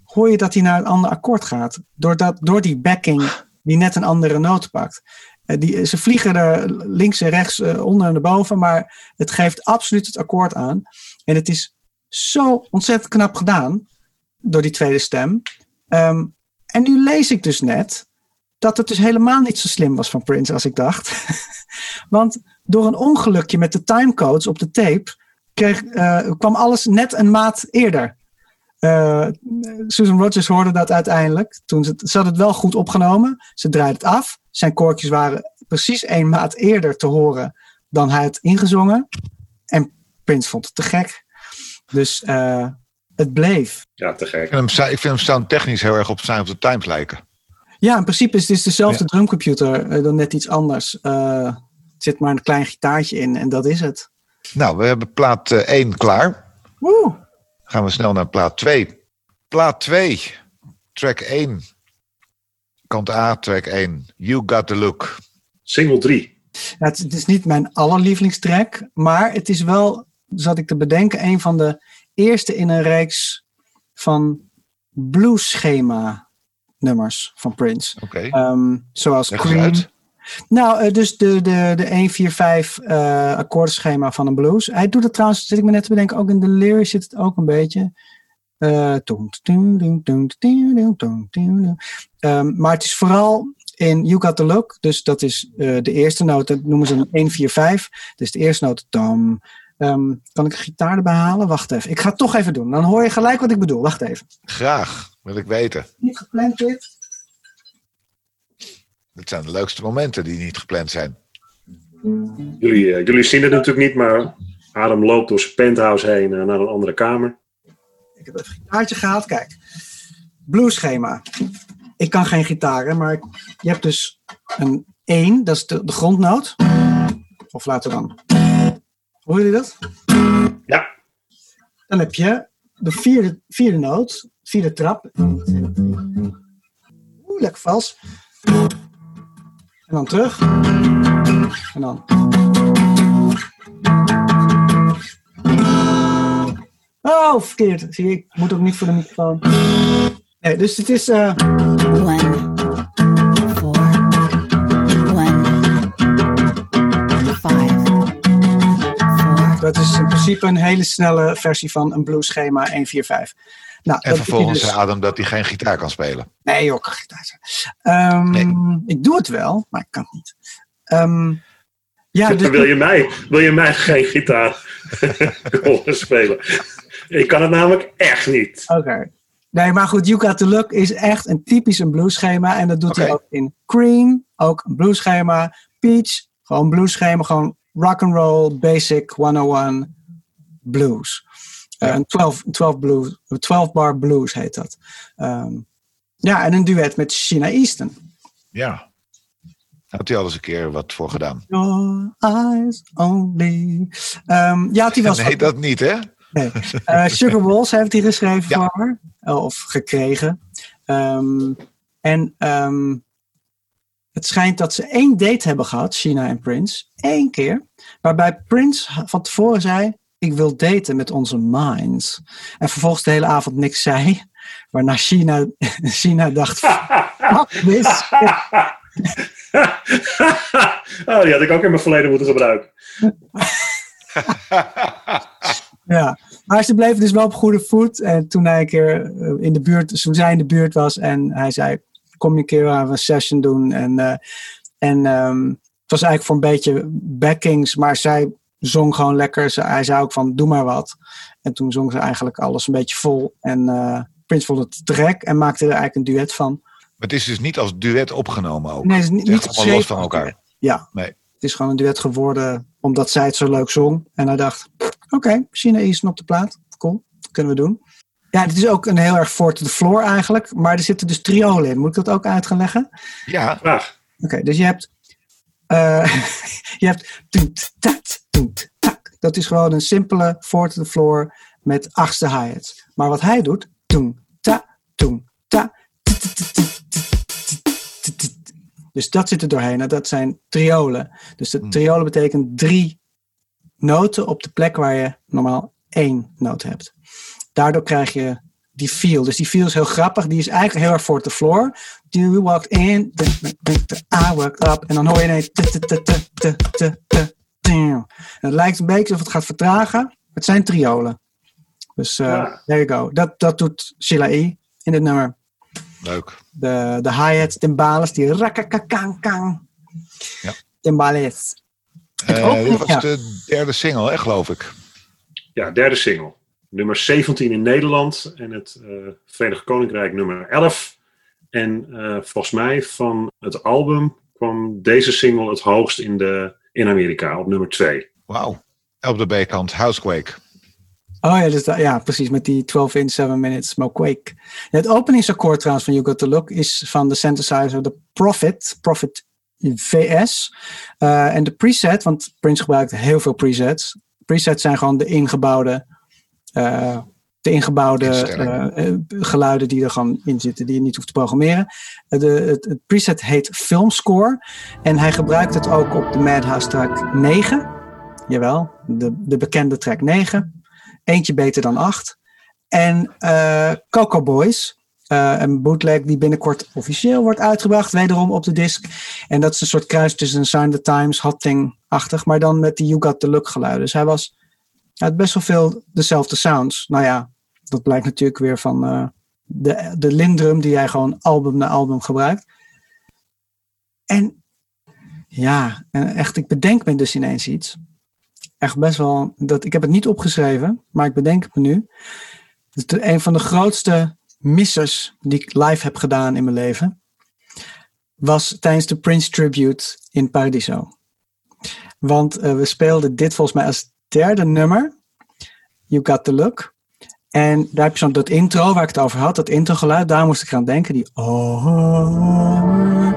Speaker 2: hoor je dat hij naar een ander akkoord gaat. Doordat, door die backing die net een andere noot pakt. Eh, Die, ze vliegen er links en rechts, eh, onder en naar boven, maar het geeft absoluut het akkoord aan. En het is zo ontzettend knap gedaan door die tweede stem. Ehm, en nu lees ik dus net dat het dus helemaal niet zo slim was van Prince als ik dacht. Want door een ongelukje met de timecodes op de tape kreeg, eh, kwam alles net een maat eerder. Eh, Susan Rogers hoorde dat uiteindelijk. Toen ze, ze had het wel goed opgenomen. Ze draaide het af. Zijn koortjes waren precies één maat eerder te horen dan hij had ingezongen. En Prince vond het te gek. Dus eh, het bleef.
Speaker 1: Ja, te gek.
Speaker 3: Ik vind hem, ik vind hem soundtechnisch heel erg op Sign of the Times lijken.
Speaker 2: Ja, in principe is het dus dezelfde
Speaker 3: Ja.
Speaker 2: drumcomputer, eh, dan net iets anders. Eh, er zit maar een klein gitaartje in en dat is het.
Speaker 3: Nou, we hebben plaat 1 klaar.
Speaker 2: Woe!
Speaker 3: Gaan we snel naar plaat 2. Plaat 2, track 1. Kant A, track 1. You Got The Look.
Speaker 1: Single 3.
Speaker 2: Ja, het, het is niet mijn allerlievelingstrack, maar het is wel, zat ik te bedenken, een van de eerste in een reeks van blueschema nummers van Prince. Ehm, zoals
Speaker 3: Leg Queen.
Speaker 2: Nou, eh, dus de, de, de 1, 4, 5 eh, akkoordschema van een blues. Hij doet het trouwens, zit ik me net te bedenken, ook in de lyrics zit het ook een beetje. Maar het is vooral in You Got The Look, dus dat is eh, de eerste noot, dat noemen ze een 1, 4, 5. Dus de eerste noot, tom. Ehm, kan ik een gitaar erbij halen? Wacht even, ik ga het toch even doen. Dan hoor je gelijk wat ik bedoel. Wacht even.
Speaker 3: Graag wil ik weten.
Speaker 2: Niet gepland dit.
Speaker 3: Dit zijn de leukste momenten die niet gepland zijn.
Speaker 1: Jullie, eh, jullie zien het natuurlijk niet, maar Adam loopt door zijn penthouse heen eh, naar een andere kamer.
Speaker 2: Ik heb even een gitaartje gehaald. Kijk. Blueschema. Ik kan geen gitaar, hè, maar ik- je hebt dus een 1, dat is de, de grondnoot. Of laten we dan. Hoor jullie dat?
Speaker 1: Ja,
Speaker 2: Dan heb je de vierde, vierde noot, vierde trap. Oeh, lekker vals. En dan terug. En dan. Oh, verkeerd. Zie ik moet ook niet voor de microfoon. Nee, dus het is. eh,
Speaker 5: One, four, one, five, four,
Speaker 2: dat is in principe een hele snelle versie van een blueschema 145. Nou,
Speaker 3: En vervolgens
Speaker 2: dus-
Speaker 3: zei Adam dat hij geen gitaar kan spelen.
Speaker 2: Nee, joh, ik kan gitaar spelen. Ehm, Ik doe het wel, maar ik kan het niet. Ehm, ja, dus
Speaker 1: wil, je mij, wil je mij geen gitaar horen spelen? Ik kan het namelijk echt niet.
Speaker 2: Oké. Nee, maar goed, You Got The Look is echt een typisch een blueschema. En dat doet hij ook in Cream, ook een blueschema. Peach, gewoon blueschema, gewoon rock and roll, basic 101 blues.
Speaker 3: Ja.
Speaker 2: een 12, 12, blues, 12 bar blues heet dat. Ehm, ja, en een duet met Sheena Easton.
Speaker 3: Ja. Had hij al eens een keer wat voor gedaan?
Speaker 2: Your eyes only. Ehm, ja, die was
Speaker 3: Nee, dat niet, hè?
Speaker 2: Nee. Eh, Sugar Walls heeft hij geschreven
Speaker 3: Ja.
Speaker 2: voor haar. Eh, Of gekregen. Ehm, en het schijnt dat ze één date hebben gehad, China en Prince. Eén keer. Waarbij Prince van tevoren zei: Ik wil daten met onze minds. En vervolgens de hele avond niks zei. Waarna China, China dacht: Fuck this.
Speaker 1: oh, die had ik ook in mijn verleden moeten gebruiken.
Speaker 2: Ja, maar ze bleven dus wel op goede voet. En toen hij een keer eh, in de buurt, toen zij in de buurt was en hij zei: Kom je een keer aan een session doen? En, eh, en ehm, het was eigenlijk voor een beetje backings, maar zij zong gewoon lekker. Ze, hij zei ook van: Doe maar wat. En toen zong ze eigenlijk alles een beetje vol. En eh Prince vond het te gek en maakte er eigenlijk een duet van.
Speaker 3: Maar het is dus niet als duet opgenomen ook.
Speaker 2: Nee, het is niet,
Speaker 3: Het is
Speaker 2: niet
Speaker 3: los van elkaar.
Speaker 2: Ja,
Speaker 3: Nee.
Speaker 2: het is gewoon een duet geworden omdat zij het zo leuk zong. En hij dacht: Oké, China Easton op de plaat. cool. Kunnen we doen. Ja, dit is ook een heel erg four to the floor eigenlijk. Maar er zitten dus triolen in. Moet ik dat ook uit gaan leggen?
Speaker 3: Ja,
Speaker 1: Graag.
Speaker 2: Oké, dus je hebt. eh, je hebt. Toet, tak. Dat is gewoon een simpele four to the floor met achtste hi-hats. Maar wat hij doet. Ta, ta. Dus dat zit er doorheen. En dat zijn triolen. Dus de triolen betekent drie noten op de plek waar je normaal één noot hebt. Daardoor krijg je die feel. Dus die feel is heel grappig. Die is eigenlijk heel erg for the floor. You walked in, I walked up. En dan hoor je ineens... En Het lijkt een beetje alsof het gaat vertragen. Het zijn triolen. Dus eh
Speaker 1: Ja.
Speaker 2: there you go. Dat, dat doet Sheila E. in het nummer.
Speaker 3: leuk.
Speaker 2: De, de hi-hats, timbales, die rakakakang.
Speaker 3: Ja.
Speaker 2: Timbales.
Speaker 3: Eh,
Speaker 2: ook-
Speaker 3: dit was
Speaker 2: ja.
Speaker 3: de derde single, hè, geloof ik.
Speaker 1: Ja, derde single. Nummer 17 in Nederland en het eh, Verenigd Koninkrijk nummer 11. En eh, volgens mij van het album kwam deze single het hoogst in, de, in Amerika, op nummer 2.
Speaker 3: Wauw. Op de B-kant, Housequake.
Speaker 2: Oh ja, dus dat- ja, precies. Met die 12 in 7 minutes Smoke Quake. Het openingsakkoord trouwens van You Got The Look is van de synthesizer The Prophet. Prophet VS. Eh, en de preset, want Prince gebruikt heel veel presets. Presets zijn gewoon de ingebouwde, eh, de ingebouwde eh, eh, geluiden die er gewoon in zitten, die je niet hoeft te programmeren. Eh, de, het, het preset heet Filmscore. En hij gebruikt het ook op de Madhouse track 9. Jawel, de, de bekende track 9. Eentje beter dan 8. En eh Coco Boys. een bootleg die binnenkort officieel wordt uitgebracht. Wederom op de disc. En dat is een soort kruis tussen een Sign the Times, Hot Thing-achtig. Maar dan met die You Got The Look geluiden. Dus hij was... Hij had best wel veel dezelfde sounds. Nou ja, dat blijkt natuurlijk weer van eh, de, de Lindrum die hij gewoon album na album gebruikt. En ja, echt, ik bedenk me dus ineens iets. Echt best wel, dat, ik heb het niet opgeschreven, maar ik bedenk het me nu. De- een van de grootste missers die ik live heb gedaan in mijn leven, was tijdens de Prince Tribute in Paradiso. Want eh, we speelden dit volgens mij als derde nummer, You Got The Look. En daar heb je zo'n dat intro waar ik het over had, dat introgeluid, daar moest ik aan denken. Die oh.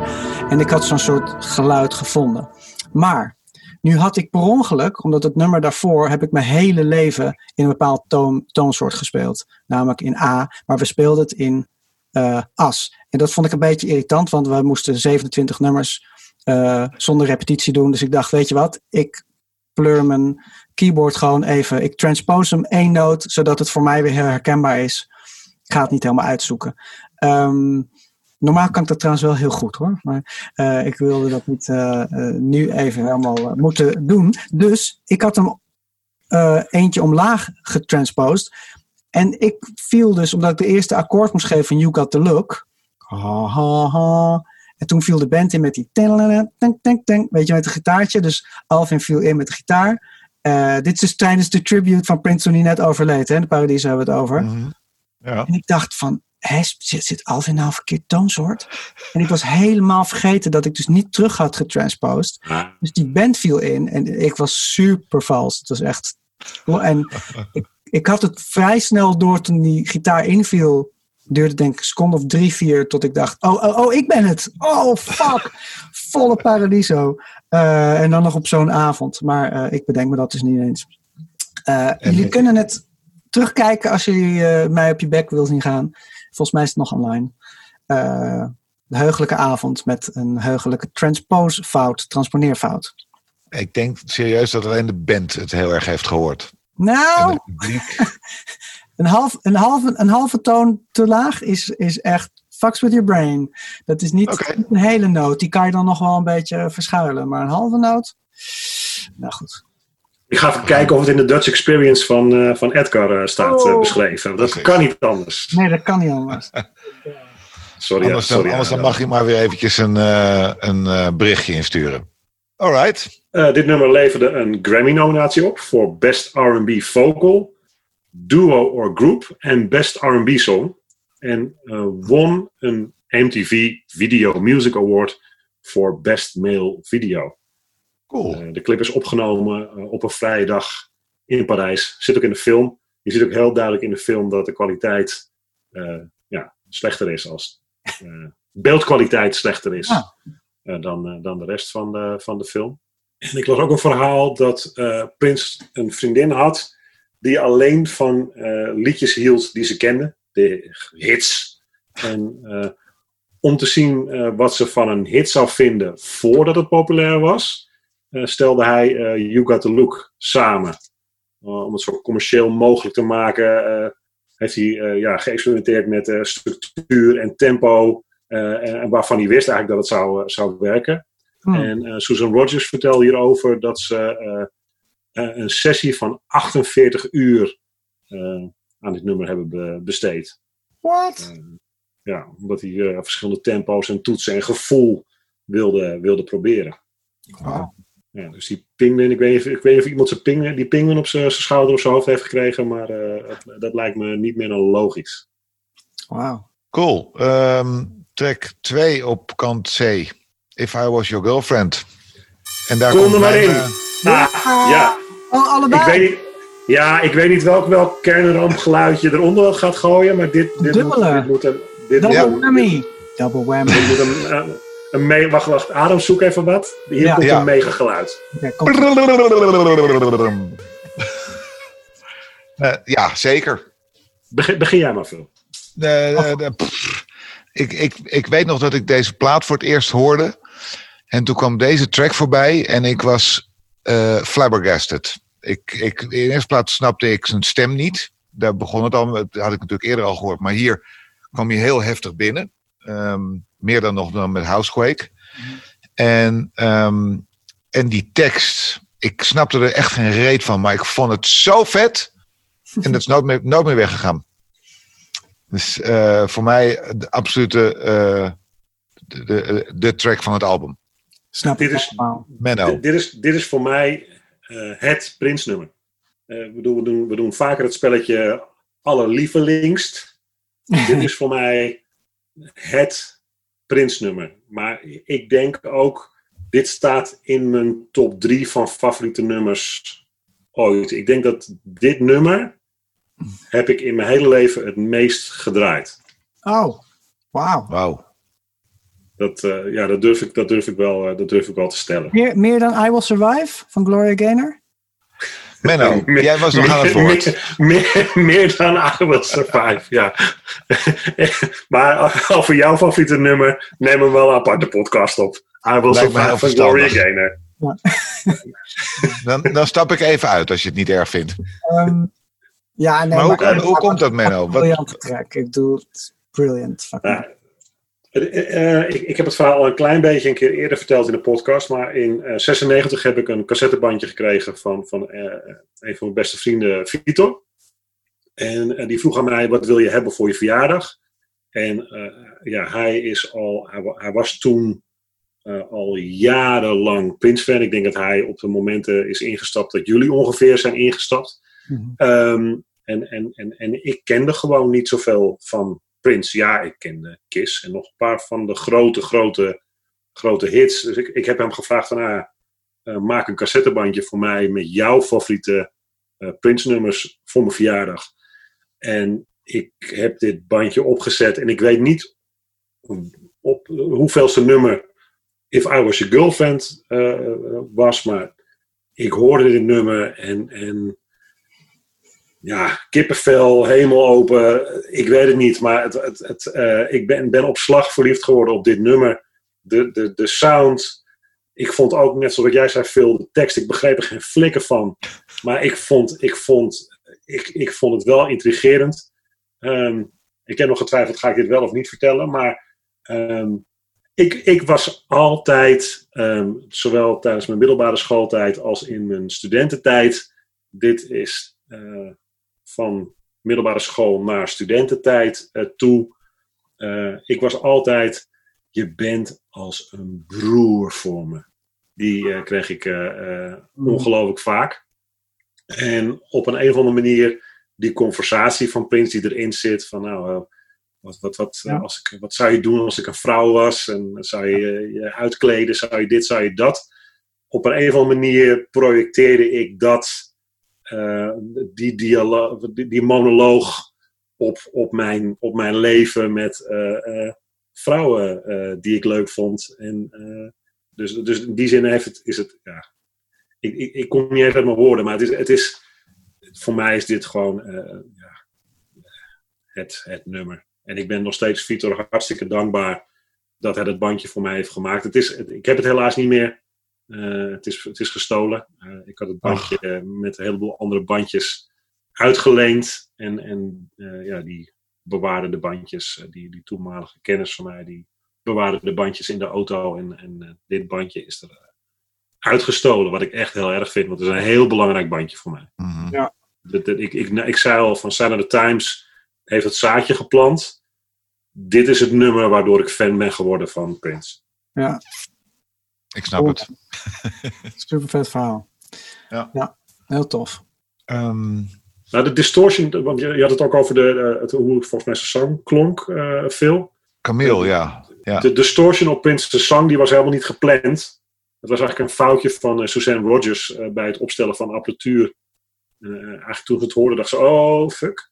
Speaker 2: En ik had zo'n soort geluid gevonden. Maar nu had ik per ongeluk, omdat het nummer daarvoor heb ik mijn hele leven in een bepaald toon, toonsoort gespeeld. Namelijk in A, maar we speelden het in eh, As. En dat vond ik een beetje irritant, want we moesten 27 nummers eh, zonder repetitie doen. Dus ik dacht, weet je wat, ik pleur mijn keyboard gewoon even. Ik transpose hem één noot, zodat het voor mij weer herkenbaar is. Ik ga het niet helemaal uitzoeken. Ehm, normaal kan ik dat trouwens wel heel goed hoor. Maar eh, ik wilde dat niet eh, eh, nu even helemaal moeten doen. Dus ik had hem eentje omlaag getransposed. En ik viel dus, omdat ik de eerste akkoord moest geven van You Got The Look. En toen viel de band in met die... tank, tank, tank, weet je, met een gitaartje. Dus Alvin viel in met de gitaar. Eh, dit is dus tijdens de tribute van Prince toen hij net overleed. Hè? De Paradiso hebben we het over.
Speaker 3: Mhm. Ja.
Speaker 2: En ik dacht van, hè, zit, zit Alvin nou verkeerd toonsoort? En ik was helemaal vergeten dat ik dus niet terug had getransposed. Dus die band viel in en ik was super vals. Het was echt... En ik, ik had het vrij snel door toen die gitaar inviel. Duurde denk ik een seconde of drie, vier tot ik dacht... Oh, oh, oh, ik ben het! Oh, fuck! Volle paradiso. Eh, en dan nog op zo'n avond. Maar eh, ik bedenk me dat dus niet eens. Eh, jullie kunnen het terugkijken als jullie mij op je bek wil zien gaan. Volgens mij is het nog online. De heugelijke avond met een heugelijke transposefout, transponeerfout.
Speaker 3: Ik denk serieus dat alleen de band het heel erg heeft gehoord. En
Speaker 2: Nou,
Speaker 3: publiek.
Speaker 2: een, half, een, halve, een halve toon te laag is, is echt fucks with your brain. Dat is niet een hele noot. Die kan je dan nog wel een beetje verschuilen. Maar een halve noot? Nou goed.
Speaker 1: Ik ga even kijken of het in de Dutch Experience van, eh, van Edgar eh, staat eh,
Speaker 2: Oh.
Speaker 1: beschreven. Dat kan niet anders.
Speaker 2: Nee, dat kan niet anders.
Speaker 1: Sorry,
Speaker 3: Anders, dan,
Speaker 1: sorry.
Speaker 3: anders dan mag je maar weer eventjes een, eh, een berichtje insturen. Alright.
Speaker 1: Eh, dit nummer leverde een Grammy-nominatie op voor Best R&B Vocal, Duo or Group en Best R&B Song. En eh, won een MTV Video Music Award voor Best Male Video.
Speaker 3: Cool.
Speaker 1: Eh, de clip is opgenomen eh, op een vrije dag in Parijs. Zit ook in de film. je ziet ook heel duidelijk in de film dat de kwaliteit ja, slechter is als beeldkwaliteit slechter is
Speaker 2: Ah.
Speaker 1: dan, dan de rest van de, van de film. En ik las ook een verhaal dat Prince een vriendin had die alleen van eh, liedjes hield die ze kende, de hits. En eh, om te zien eh, wat ze van een hit zou vinden voordat het populair was, stelde hij You Got The Look samen. Om het zo commercieel mogelijk te maken, heeft hij ja, geëxperimenteerd met structuur en tempo. en, waarvan hij wist eigenlijk dat het zou, zou werken.
Speaker 2: Hmm.
Speaker 1: En Susan Rogers vertelde hierover dat ze een sessie van 48 uur eh, aan dit nummer hebben be- besteed.
Speaker 2: What?
Speaker 1: Eh, ja, omdat hij eh, verschillende tempo's en toetsen en gevoel wilde, wilde proberen.
Speaker 2: Wauw.
Speaker 1: Ja, dus die pinguïn, ik weet, niet of- ik weet niet of iemand zijn pinguïn, die pinguïn op zijn schouder of zijn hoofd heeft gekregen, maar eh, dat lijkt me niet meer dan logisch.
Speaker 2: Wauw.
Speaker 3: Cool. Ehm, track 2 op kant C. If I Was Your Girlfriend. En daar
Speaker 1: Kom
Speaker 3: komt
Speaker 1: er maar
Speaker 3: mijn,
Speaker 1: in.
Speaker 3: eh,
Speaker 1: Ah, ja,
Speaker 2: Oh, allebei.
Speaker 1: ik weet niet, ja, ik weet niet welk, welk kernrampgeluidje eronder gaat gooien, maar dit, dit, moet,
Speaker 2: Dubbele.
Speaker 1: dit moet een... Dit
Speaker 2: Double
Speaker 3: Ja.
Speaker 1: moet,
Speaker 2: whammy. Double whammy.
Speaker 1: dit moet een, een, een mee, wacht, wacht, Adam, zoek even wat. Hier
Speaker 2: Ja.
Speaker 1: komt
Speaker 3: Ja.
Speaker 1: een megageluid.
Speaker 2: Kom.
Speaker 3: Eh, ja, zeker.
Speaker 1: Begin, begin jij maar, Phil.
Speaker 3: De, de- de- pff. ik, ik, ik weet nog dat ik deze plaat voor het eerst hoorde. En toen kwam deze track voorbij en ik was eh flabbergasted. Ik, ik, in de eerste plaats snapte ik zijn stem niet. Daar begon het al, dat had ik natuurlijk eerder al gehoord. Maar hier kwam hij heel heftig binnen. Ehm, meer dan nog dan met Housequake. En, ehm, en die tekst, ik snapte er echt geen reet van. Maar ik vond het zo vet. En dat is nooit meer, weggegaan. Dus eh, voor mij de absolute eh, de, de track van het album.
Speaker 2: Snap
Speaker 1: Dit
Speaker 2: ik
Speaker 1: is-. Dit, dit is, dit is voor mij eh, het Prince-nummer. Eh, ik bedoel, we, doen, we doen vaker het spelletje allerlievelingst. dit is voor mij het Prince-nummer. Maar ik denk ook, dit staat in mijn top drie van favoriete nummers ooit. Ik denk dat dit nummer heb ik in mijn hele leven het meest gedraaid.
Speaker 2: Oh, wauw.
Speaker 3: Wauw.
Speaker 1: Dat, eh, ja, dat, durf ik, dat, durf ik wel, eh, dat durf ik wel te stellen.
Speaker 2: Meer, meer dan I Will Survive van Gloria Gaynor?
Speaker 3: Menno,
Speaker 1: Meer-
Speaker 3: jij was nog aan het woord.
Speaker 1: Meer, meer, meer dan I Will Survive, ja. maar over jouw favoriete nummer nemen we wel een aparte podcast op. I Will
Speaker 3: Lijkt
Speaker 1: Survive van Gloria. Gaynor.
Speaker 3: Dan, dan stap ik even uit als je het niet erg vindt.
Speaker 2: Ehm, ja, nee,
Speaker 3: Maar hoe, hoe komt dat, Menno? Wat,
Speaker 2: Briljante track. Ik doe het brilliant. Fucking.
Speaker 1: Ja. Eh, eh, ik, ik heb het verhaal al een klein beetje een keer eerder verteld in de podcast. Maar in eh 96 heb ik een cassettebandje gekregen van, van eh, een van mijn beste vrienden, Vitor. En eh, die vroeg aan mij, wat wil je hebben voor je verjaardag? En eh, ja, hij, is al, hij, wa- hij was toen eh, al jarenlang Prince-fan. Ik denk dat hij op de momenten is ingestapt dat jullie ongeveer zijn ingestapt.
Speaker 2: Mhm.
Speaker 1: Ehm, en, en, en, en ik kende gewoon niet zoveel van Prince. Ja, ik kende Kiss en nog een paar van de grote, grote, grote hits. Dus ik, ik heb hem gevraagd van, ah, eh, maak een cassettebandje voor mij met jouw favoriete eh, Prince-nummers voor mijn verjaardag. En ik heb dit bandje opgezet en ik weet niet op hoeveelste nummer If I Was Your Girlfriend eh, was, maar ik hoorde dit nummer en, en ja, kippenvel, hemel open. Ik weet het niet, maar het, het, eh, ik ben, ben op slag verliefd geworden op dit nummer. De, de, de sound. Ik vond ook, net zoals jij zei, veel de tekst. Ik begreep er geen flikker van. Maar ik vond, ik vond, ik, ik vond het wel intrigerend. Ehm, ik heb nog getwijfeld, ga ik dit wel of niet vertellen? Maar ehm, ik, ik was altijd, ehm, zowel tijdens mijn middelbare schooltijd als in mijn studententijd. Dit is eh, van middelbare school naar studententijd eh, toe. Eh, ik was altijd, je bent als een broer voor me. Die eh, kreeg ik eh, ongelooflijk vaak. En op een, een of andere manier, die conversatie van Prins die erin zit, van nou, wat, wat, wat,
Speaker 2: Ja.
Speaker 1: als ik, wat zou je doen als ik een vrouw was? En zou je je uitkleden? Zou je dit, zou je dat? Op een, een of andere manier projecteerde ik dat eh, die, die, monoloog op, op, mijn, op mijn leven met eh, eh, vrouwen die ik leuk vond. En, dus, dus in die zin heeft het, is het, ja, ik, ik, ik kom niet even uit mijn woorden, maar het is, het is, voor mij is dit gewoon ja, het, het nummer. En ik ben nog steeds Vitor hartstikke dankbaar dat hij dat bandje voor mij heeft gemaakt. Het is, ik heb het helaas niet meer. Eh, het, is, het is gestolen. Eh, ik had het bandje met een heleboel andere bandjes uitgeleend. En, en eh, ja, die bewaarden de bandjes. die, die toenmalige kennis van mij, die bewaarde de bandjes in de auto. En, en eh, dit bandje is er uitgestolen. Wat ik echt heel erg vind, want het is een heel belangrijk bandje voor mij.
Speaker 3: Mhm.
Speaker 1: Dat, dat- ik, ik, ik zei al, van Sign of the Times heeft het zaadje geplant. Dit is het nummer waardoor ik fan ben geworden van Prince.
Speaker 2: Ja,
Speaker 3: Ik snap het.
Speaker 2: super vet verhaal.
Speaker 3: Ja.
Speaker 2: ja heel tof.
Speaker 3: Ehm,
Speaker 1: Nou, de distortion, want je, je had het ook over de, eh, het, hoe het volgens mij zijn zang klonk, eh Phil.
Speaker 3: Camille, ja. ja.
Speaker 1: De distortion op Prince's zang die was helemaal niet gepland. Het was eigenlijk een foutje van eh, Suzanne Rogers bij het opstellen van apparatuur. Eh, eigenlijk toen ze het hoorde, dacht ze, oh fuck.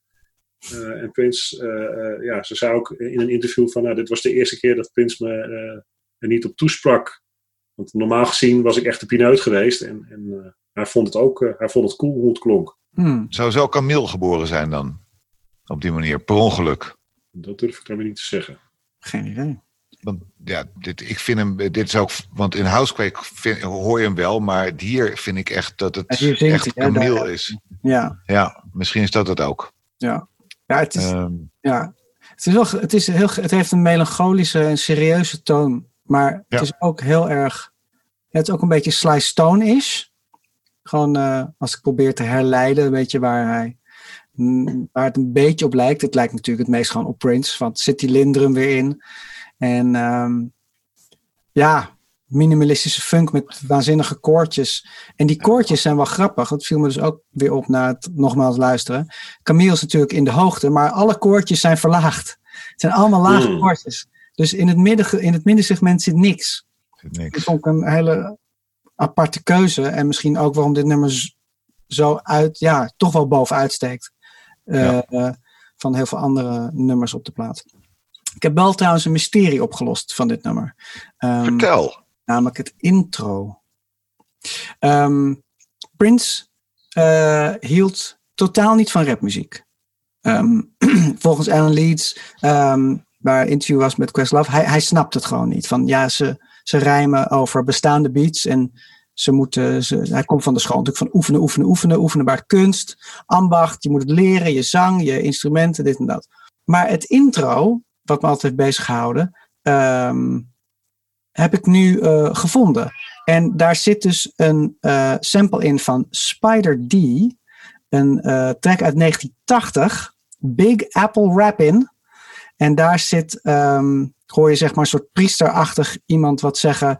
Speaker 1: Eh, en Prince, eh, eh, ja, ze zei ook in een interview van, nou, dit was de eerste keer dat Prince me eh, er niet op toesprak. Want normaal gezien was ik echt de pineut geweest. En, en eh, hij vond het ook, eh, hij vond het cool hoe het klonk.
Speaker 2: Hmm.
Speaker 3: Zou zo Camille geboren zijn dan? Op die manier, per ongeluk.
Speaker 1: Dat durf ik dan weer niet te zeggen.
Speaker 2: Geen idee.
Speaker 3: Want ja, dit, ik vind hem, dit is ook, want in Housequake vind, hoor je hem wel, maar hier vind ik echt dat het echt Camille is.
Speaker 2: Ja,
Speaker 3: Ja, misschien is dat het ook.
Speaker 2: ja. Ja, het is,
Speaker 3: Ehm,
Speaker 2: ja. Het, is wel, het, is heel, het heeft een melancholische en serieuze toon. Maar
Speaker 3: Ja.
Speaker 2: het is ook heel erg... Het is ook een beetje Sly Stone-ish. Gewoon eh, als ik probeer te herleiden, weet je waar hij... mm, Waar het een beetje op lijkt. Het lijkt natuurlijk het meest gewoon op Prince. Want zit die Lindrum weer in. En ehm, ja, minimalistische funk met waanzinnige koortjes. En die koortjes zijn wel grappig. Dat viel me dus ook weer op na het nogmaals luisteren. Camille is natuurlijk in de hoogte, maar alle koortjes zijn verlaagd. Het zijn allemaal lage
Speaker 1: Hmm.
Speaker 2: koortjes. Dus in het, midden, in het middensegment zit niks.
Speaker 3: zit
Speaker 2: Dat
Speaker 3: niks.
Speaker 2: vond ik een hele aparte keuze. En misschien ook waarom dit nummer zo uit, ja, toch wel bovenuit steekt. eh,
Speaker 3: Ja.
Speaker 2: van heel veel andere nummers op de plaat. Ik heb wel trouwens een mysterie opgelost van dit nummer. Ehm,
Speaker 3: Vertel.
Speaker 2: namelijk het intro. Ehm, Prince eh, hield totaal niet van rapmuziek. Ehm, volgens Alan Leeds, waar interview was met Questlove, hij, hij snapt het gewoon niet. Van ja, ze, ze rijmen over bestaande beats en ze moeten, ze, hij komt van de school natuurlijk van oefenen, oefenen, oefenen, oefenen bij kunst, ambacht, je moet het leren, je zang, je instrumenten, dit en dat. Maar het intro, wat me altijd heeft bezig gehouden, ehm, heb ik nu eh, gevonden. En daar zit dus een eh, sample in van Spider D, een eh, track uit 1980, Big Apple Rap in. En daar zit, ehm, hoor je zeg maar een soort priesterachtig iemand wat zeggen,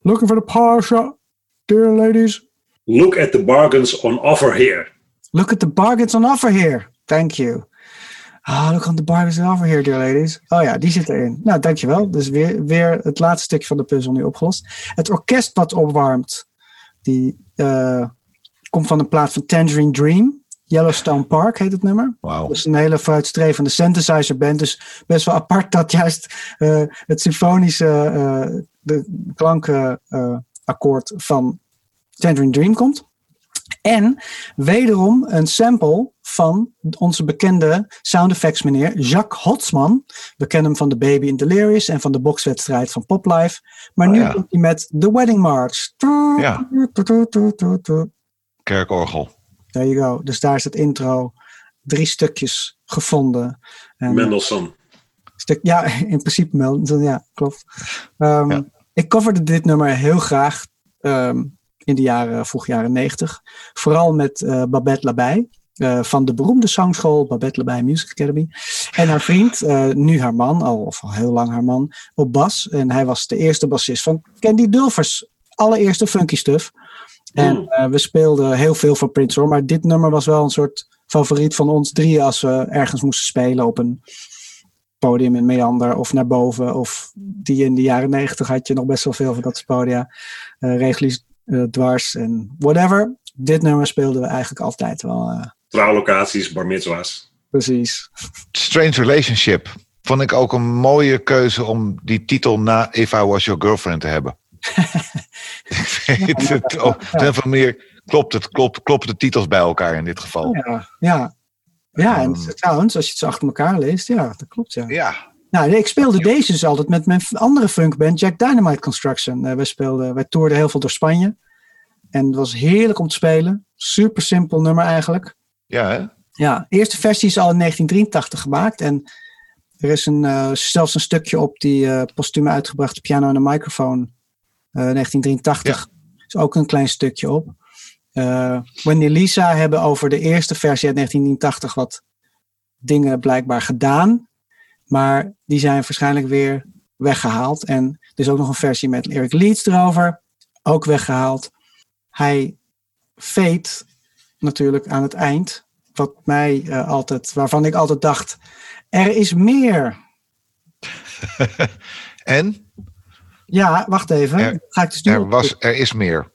Speaker 2: looking for the Pasha, dear ladies,
Speaker 1: Look at the bargains on offer here.
Speaker 2: Look at the bargains on offer here. Thank you. Ah, look at the bargains on offer here, dear ladies. Oh ja, die zit erin. Nou, dankjewel. Dus weer, weer het laatste stukje van de puzzel nu opgelost. Het orkest wat opwarmt, die eh, komt van een plaat van Tangerine Dream. Yellowstone Park heet het nummer.
Speaker 3: Wauw.
Speaker 2: Dat is een hele vooruitstrevende synthesizer band. Dus best wel apart dat juist eh, het symfonische eh, de klankenakkoord van Tangerine Dream komt. En wederom een sample van onze bekende sound effects meneer Jacques Hotsman. We kennen hem van The Baby in Delirious en van de bokswedstrijd van Poplife. Maar
Speaker 3: Oh
Speaker 2: nu
Speaker 3: ja.
Speaker 2: komt hij met The Wedding March.
Speaker 3: Ja. Kerkorgel.
Speaker 2: There you go. Dus daar is het intro. Drie stukjes gevonden. En,
Speaker 1: Mendelssohn.
Speaker 2: Stuk, ja, in principe Mel. Ja, klopt. Ehm,
Speaker 3: Ja.
Speaker 2: Ik coverde dit nummer heel graag ehm, in de jaren, vroeg jaren negentig. Vooral met eh, Babette Labij. eh, van de beroemde zangschool Babette Labij Music Academy. En haar vriend, eh, nu haar man, al, of al heel lang haar man, op bas. En hij was de eerste bassist van Candy Dulvers. Allereerste funky stuff. En eh, we speelden heel veel van Prince hoor. Maar dit nummer was wel een soort favoriet van ons drieën als we ergens moesten spelen op een podium in Meander of naar boven. Of die in de jaren negentig had je nog best wel veel van dat podia. Uh, Regulies eh, dwars en whatever. dit nummer speelden we eigenlijk altijd wel. eh,
Speaker 1: Trouwlocaties, bar mitzwa's.
Speaker 2: precies.
Speaker 3: Strange Relationship. Vond ik ook een mooie keuze om die titel na If I Was Your Girlfriend te hebben. ik weet het. Op een of andere manier klopt het, klopt, kloppen de titels bij elkaar in dit geval.
Speaker 2: Ja, ja. ja en
Speaker 3: Ehm.
Speaker 2: trouwens, als je het zo achter elkaar leest, ja, dat klopt ja.
Speaker 3: Ja,
Speaker 2: Nou, ik speelde deze dus altijd met mijn andere funkband, Jack Dynamite Construction. Eh wij, speelden, wij toerden heel veel door Spanje. En het was heerlijk om te spelen. Super simpel nummer eigenlijk.
Speaker 3: ja hè?
Speaker 2: Ja, de eerste versie is al in 1983 gemaakt. En er is een, eh, zelfs een stukje op die eh postuum uitgebrachte piano en een microfoon. Eh 1983 is ook een klein stukje op. Eh Wendy en Lisa hebben over de eerste versie uit 1980 wat dingen blijkbaar gedaan. Maar die zijn waarschijnlijk weer weggehaald. En er is ook nog een versie met Eric Leeds erover. Ook weggehaald. Hij veet natuurlijk aan het eind. Wat mij eh, altijd, waarvan ik altijd dacht. Er is meer.
Speaker 3: En
Speaker 2: Ja, wacht even.
Speaker 3: Er-
Speaker 2: Ga ik dus nu
Speaker 3: er,
Speaker 2: op-
Speaker 3: was, er is meer.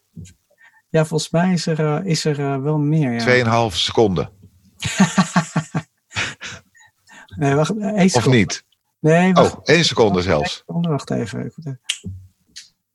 Speaker 2: Ja, volgens mij is er, eh, is er eh, wel meer. Ja.
Speaker 3: Tweeënhalve seconden.
Speaker 2: Nee, wacht, eh, één
Speaker 3: Of
Speaker 2: seconde.
Speaker 3: niet?
Speaker 2: Nee, wacht.
Speaker 3: Oh, één seconde zelfs.
Speaker 2: seconde, wacht even.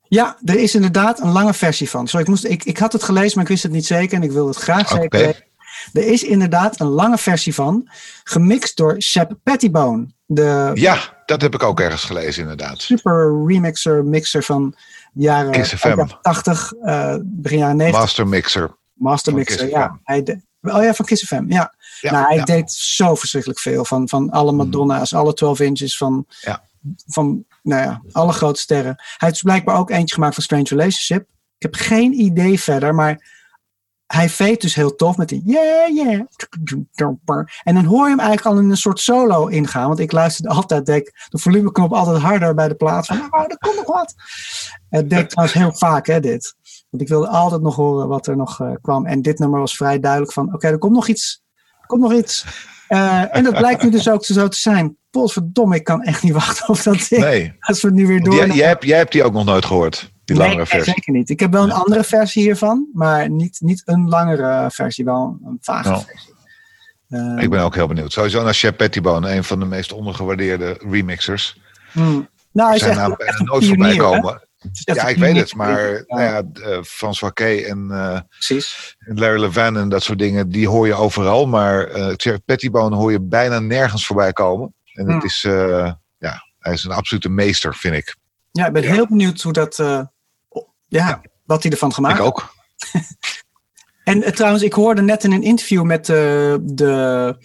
Speaker 2: Ja, er is inderdaad een lange versie van. Sorry, ik, moest, ik, ik had het gelezen, maar ik wist het niet zeker. En ik wilde het graag zeker weten. Er is inderdaad een lange versie van. Gemixt door Shep Pettibone. De
Speaker 3: Ja, dat heb ik ook ergens gelezen inderdaad.
Speaker 2: super remixer, mixer van jaren
Speaker 3: Kiss FM.
Speaker 2: 80, eh, begin jaren 90.
Speaker 3: Master Mixer.
Speaker 2: Master mixer, ja. Hij de, oh ja, van Kiss FM, ja.
Speaker 3: Ja,
Speaker 2: nou, hij
Speaker 3: ja.
Speaker 2: deed zo verschrikkelijk veel. Van, van alle Madonna's, alle 12 inches, van,
Speaker 3: Ja.
Speaker 2: van nou ja, alle grote sterren. Hij heeft dus blijkbaar ook eentje gemaakt van Strange Relationship. Ik heb geen idee verder, maar hij veet dus heel tof met die yeah, yeah. En dan hoor je hem eigenlijk al in een soort solo ingaan. Want ik luisterde altijd, deed ik de volumeknop altijd harder bij de plaats. Van, nou, er komt nog wat. Het deed trouwens heel vaak, hè, dit. Want ik wilde altijd nog horen wat er nog eh, kwam. En dit nummer was vrij duidelijk van, oké, er komt nog iets. Er komt nog iets. Eh, en dat blijkt nu dus ook zo te zijn. Potverdomme, ik kan echt niet wachten op dat ding.
Speaker 3: Nee,
Speaker 2: Als we het nu weer door...
Speaker 3: jij, jij, hebt, jij hebt die ook nog nooit gehoord. Die langere
Speaker 2: nee,
Speaker 3: versie.
Speaker 2: zeker niet. Ik heb wel een andere versie hiervan, maar niet, niet een langere versie, wel een vage versie. Eh,
Speaker 3: Ik ben ook heel benieuwd. Sowieso naar Shep Pettibone, een van de meest ondergewaardeerde remixers.
Speaker 2: hmm. Nou, hij is
Speaker 3: Zijn
Speaker 2: echt,
Speaker 3: naam
Speaker 2: echt
Speaker 3: bijna
Speaker 2: een
Speaker 3: nooit voorbij komen. Ja, ik weet het. Maar
Speaker 2: Ja,
Speaker 3: nou ja, François Kay en
Speaker 2: precies.
Speaker 3: Larry Levan en dat soort dingen, die hoor je overal. Maar Shep Pettibone hoor je bijna nergens voorbij komen. En het
Speaker 2: Hmm.
Speaker 3: is, ja, hij is een absolute meester, vind ik.
Speaker 2: Ja, ik ben heel benieuwd hoe dat, ja, wat hij ervan gemaakt
Speaker 3: Ik ook.
Speaker 2: En eh, trouwens, ik hoorde net in een interview met eh, de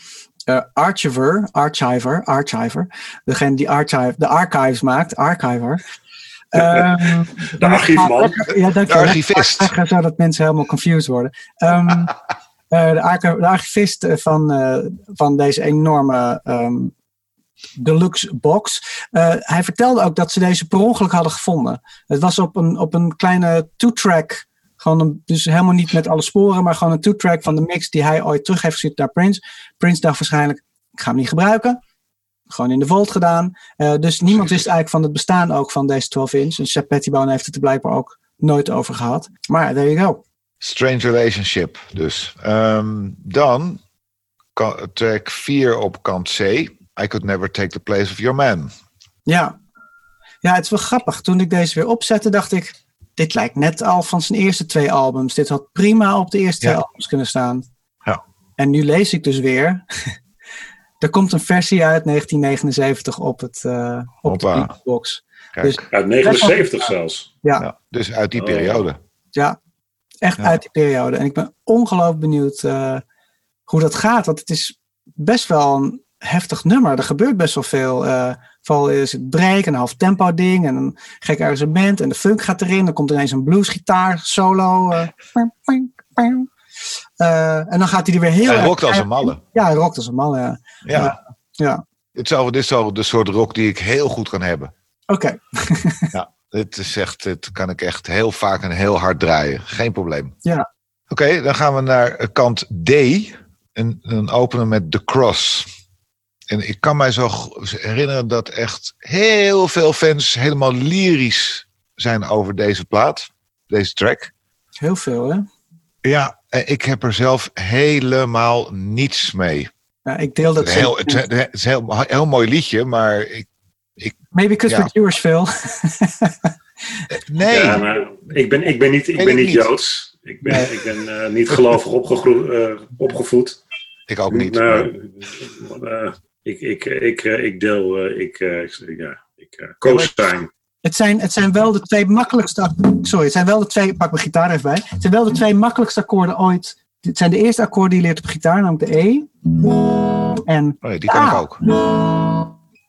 Speaker 2: eh, archiver, archiver, archiver, degene die archive, de archives maakt, archiver. Ehm,
Speaker 1: De archiefman.
Speaker 2: Ja, dank je.
Speaker 3: De archivist.
Speaker 2: Zeggen, Zodat mensen helemaal confused worden. Ehm, eh, de, archi- de archivist van, van deze enorme ehm, deluxe box. eh, hij vertelde ook dat ze deze per ongeluk hadden gevonden. Het was op een, op een kleine two-track. Gewoon dus helemaal niet met alle sporen, maar gewoon een two-track van de mix die hij ooit terug heeft gestuurd naar Prince. Prince dacht waarschijnlijk, ik ga hem niet gebruiken. Gewoon in de Vault gedaan. Eh, dus niemand wist eigenlijk van het bestaan ook van deze 12 inch. En Sepp Pettibone heeft het er blijkbaar ook nooit over gehad. Maar there you go.
Speaker 3: Strange Relationship dus. Ehm, dan track 4 op kant C. I could never take the place of your man.
Speaker 2: Ja. ja, het is wel grappig. Toen ik deze weer opzette, dacht ik... Dit lijkt net al van zijn eerste twee albums. Dit had prima op de eerste
Speaker 3: Ja.
Speaker 2: twee albums kunnen staan.
Speaker 3: Ja.
Speaker 2: En nu lees ik dus weer... er komt een versie uit 1979 op, het, eh op de
Speaker 3: Hoppa. Kijk,
Speaker 2: Dus-
Speaker 1: Uit 79 zelfs.
Speaker 2: Ja,
Speaker 3: ja, dus uit die
Speaker 1: Oh.
Speaker 3: periode.
Speaker 2: ja, echt
Speaker 3: Ja.
Speaker 2: uit die periode. En ik ben ongelooflijk benieuwd eh, hoe dat gaat. Want het is best wel een heftig nummer. Er gebeurt best wel veel. eh vooral is het break, een half tempo ding en een gek arrangement. En de funk gaat erin. Dan komt ineens een bluesgitaar solo. eh. Eh, en dan gaat hij er weer heel
Speaker 3: Hij rokt als een malle.
Speaker 2: Ja, hij rokt als een man. Ja.
Speaker 3: Ja.
Speaker 2: Ja.
Speaker 3: Dit, is al, dit al de soort rock die ik heel goed kan hebben.
Speaker 2: Oké,
Speaker 3: Ja, dit is echt, dit kan ik echt heel vaak en heel hard draaien. Geen probleem.
Speaker 2: Ja.
Speaker 3: Oké, dan gaan we naar kant D. En dan openen met The Cross. En ik kan mij zo herinneren dat echt heel veel fans helemaal lyrisch zijn over deze plaat. Deze track.
Speaker 2: heel veel hè.
Speaker 3: Ja, eh, ik heb er zelf helemaal niets mee.
Speaker 2: Ja, ik deel dat
Speaker 3: Het is, heel, het, is een heel, heel mooi liedje, maar ik,
Speaker 2: Maybe because
Speaker 3: ja.
Speaker 2: we're Jewish, Phil.
Speaker 3: nee.
Speaker 1: Ja, maar ik ben, ik ben niet, ik ben
Speaker 3: ik
Speaker 1: niet
Speaker 3: niet.
Speaker 1: Joods. Ik ben, ik ben eh, niet gelovig eh, opgevoed.
Speaker 3: ik ook niet.
Speaker 1: Eh, ik, ik, ik, eh, ik deel, eh, ik, eh, ja, ik eh, co-sign.
Speaker 2: Het zijn, het zijn wel de twee makkelijkste. ak- Sorry, het zijn wel de twee. Pak mijn gitaar even bij. Het zijn wel de twee makkelijkste akkoorden ooit. Het zijn de eerste akkoorden die je leert op gitaar, namelijk de E. En
Speaker 3: Oh, ja, die kan ik ook.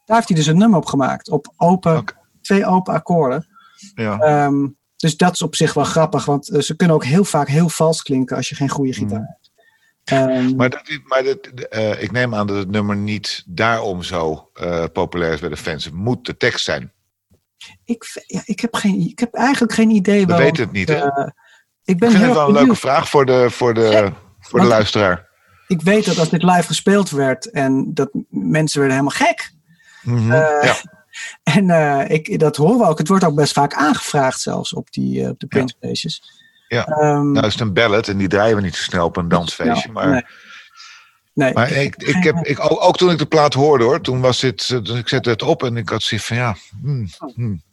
Speaker 2: daar heeft hij dus een nummer op gemaakt. Op open, twee open akkoorden.
Speaker 3: Ja.
Speaker 2: Ehm, dus dat is op zich wel grappig, want ze kunnen ook heel vaak heel vals klinken als je geen goede gitaar hebt. Ehm,
Speaker 3: Maar, dat, maar dat, eh, ik neem aan dat het nummer niet daarom zo eh, populair is bij de fans. Het moet de tekst zijn.
Speaker 2: ik, ja, ik, heb geen, ik heb eigenlijk geen idee
Speaker 3: We weten het niet, hè?
Speaker 2: eh, ik
Speaker 3: Ik
Speaker 2: ben
Speaker 3: vind
Speaker 2: heel
Speaker 3: het wel een leuke vraag voor de, voor de, voor de luisteraar.
Speaker 2: Ik weet dat als dit live gespeeld werd en dat mensen werden helemaal gek.
Speaker 3: Mhm.
Speaker 2: Eh,
Speaker 3: ja.
Speaker 2: En ik, dat horen we ook. Het wordt ook best vaak aangevraagd zelfs op, die, op de feestjes.
Speaker 3: Ja. Nou is het een ballad en die draaien we niet zo snel op een dansfeestje.
Speaker 2: nou,
Speaker 3: maar
Speaker 2: nee. Nee,
Speaker 3: maar ik, ik heb, ik, ook, ook toen ik de plaat hoorde hoor, toen was dit, eh, dus ik zette het op en ik had zoiets van ja, hmm, hmm.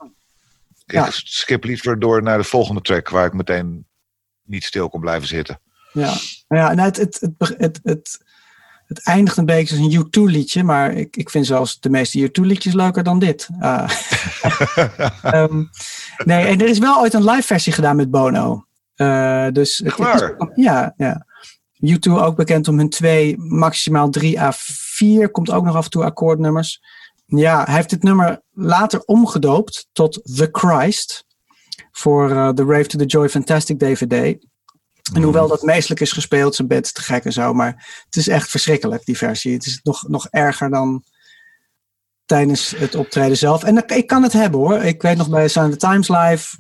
Speaker 3: Ik
Speaker 2: Ja.
Speaker 3: skip liever door naar de volgende track waar ik meteen niet stil kon blijven zitten.
Speaker 2: Ja, ja nou, het, het, het, het, het, eindigt een beetje als een U2-liedje, maar ik, ik vind zelfs de meeste U2-liedjes leuker dan dit. Ah. Ehm, nee, en er is wel ooit een live versie gedaan met Bono. Eh, dus het, is- ja, ja. U2 ook bekend om hun twee, maximaal drie à vier, komt ook nog af en toe akkoordnummers. Ja, hij heeft dit nummer later omgedoopt tot The Christ voor eh, The Rave to the Joy Fantastic DVD. En hoewel dat meestelijk is gespeeld, zijn bed te gek en zo, maar het is echt verschrikkelijk, die versie. Het is nog, nog erger dan tijdens het optreden zelf. En ik- kan het hebben hoor. Ik weet nog bij the Times Live,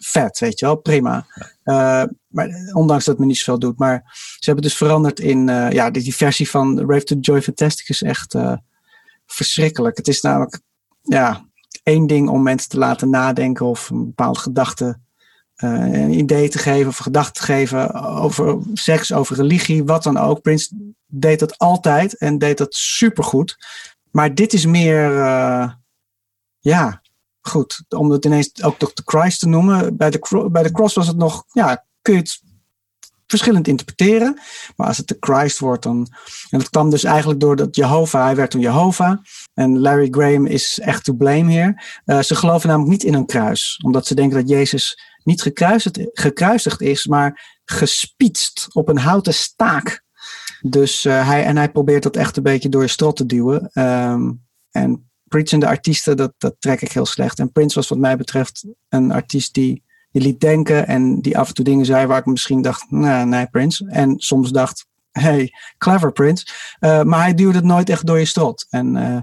Speaker 2: vet, weet je wel, prima. Eh, maar ondanks dat het me niet zoveel doet. Maar ze hebben dus veranderd in, eh, ja, die, die versie van Rave to Joy Fantastic is echt eh, verschrikkelijk. Het is namelijk, ja, één ding om mensen te laten nadenken of een bepaalde gedachte een idee te geven of gedachten te geven over seks, over religie, wat dan ook. Prince deed dat altijd en deed dat supergoed. Maar dit is meer, ja, goed. Om het ineens ook toch de Christ te noemen. Bij de, bij de cross was het nog, ja, kun je het verschillend interpreteren. Maar als het de Christ wordt, dan. En dat kwam dus eigenlijk door dat Jehovah, hij werd toen Jehovah. En Larry Graham is echt to blame hier. Eh, ze geloven namelijk niet in een kruis, omdat ze denken dat Jezus niet gekruisigd, gekruisigd is, maar gespietst op een houten staak. Dus eh, hij, en hij probeert dat echt een beetje door je strot te duwen. Ehm, en preachende artiesten, dat, dat trek ik heel slecht. En Prince was wat mij betreft een artiest die je liet denken en die af en toe dingen zei waar ik misschien dacht, nee, nee Prince. En soms dacht, hey, clever Prince. Eh, maar hij duwde het nooit echt door je strot. En eh,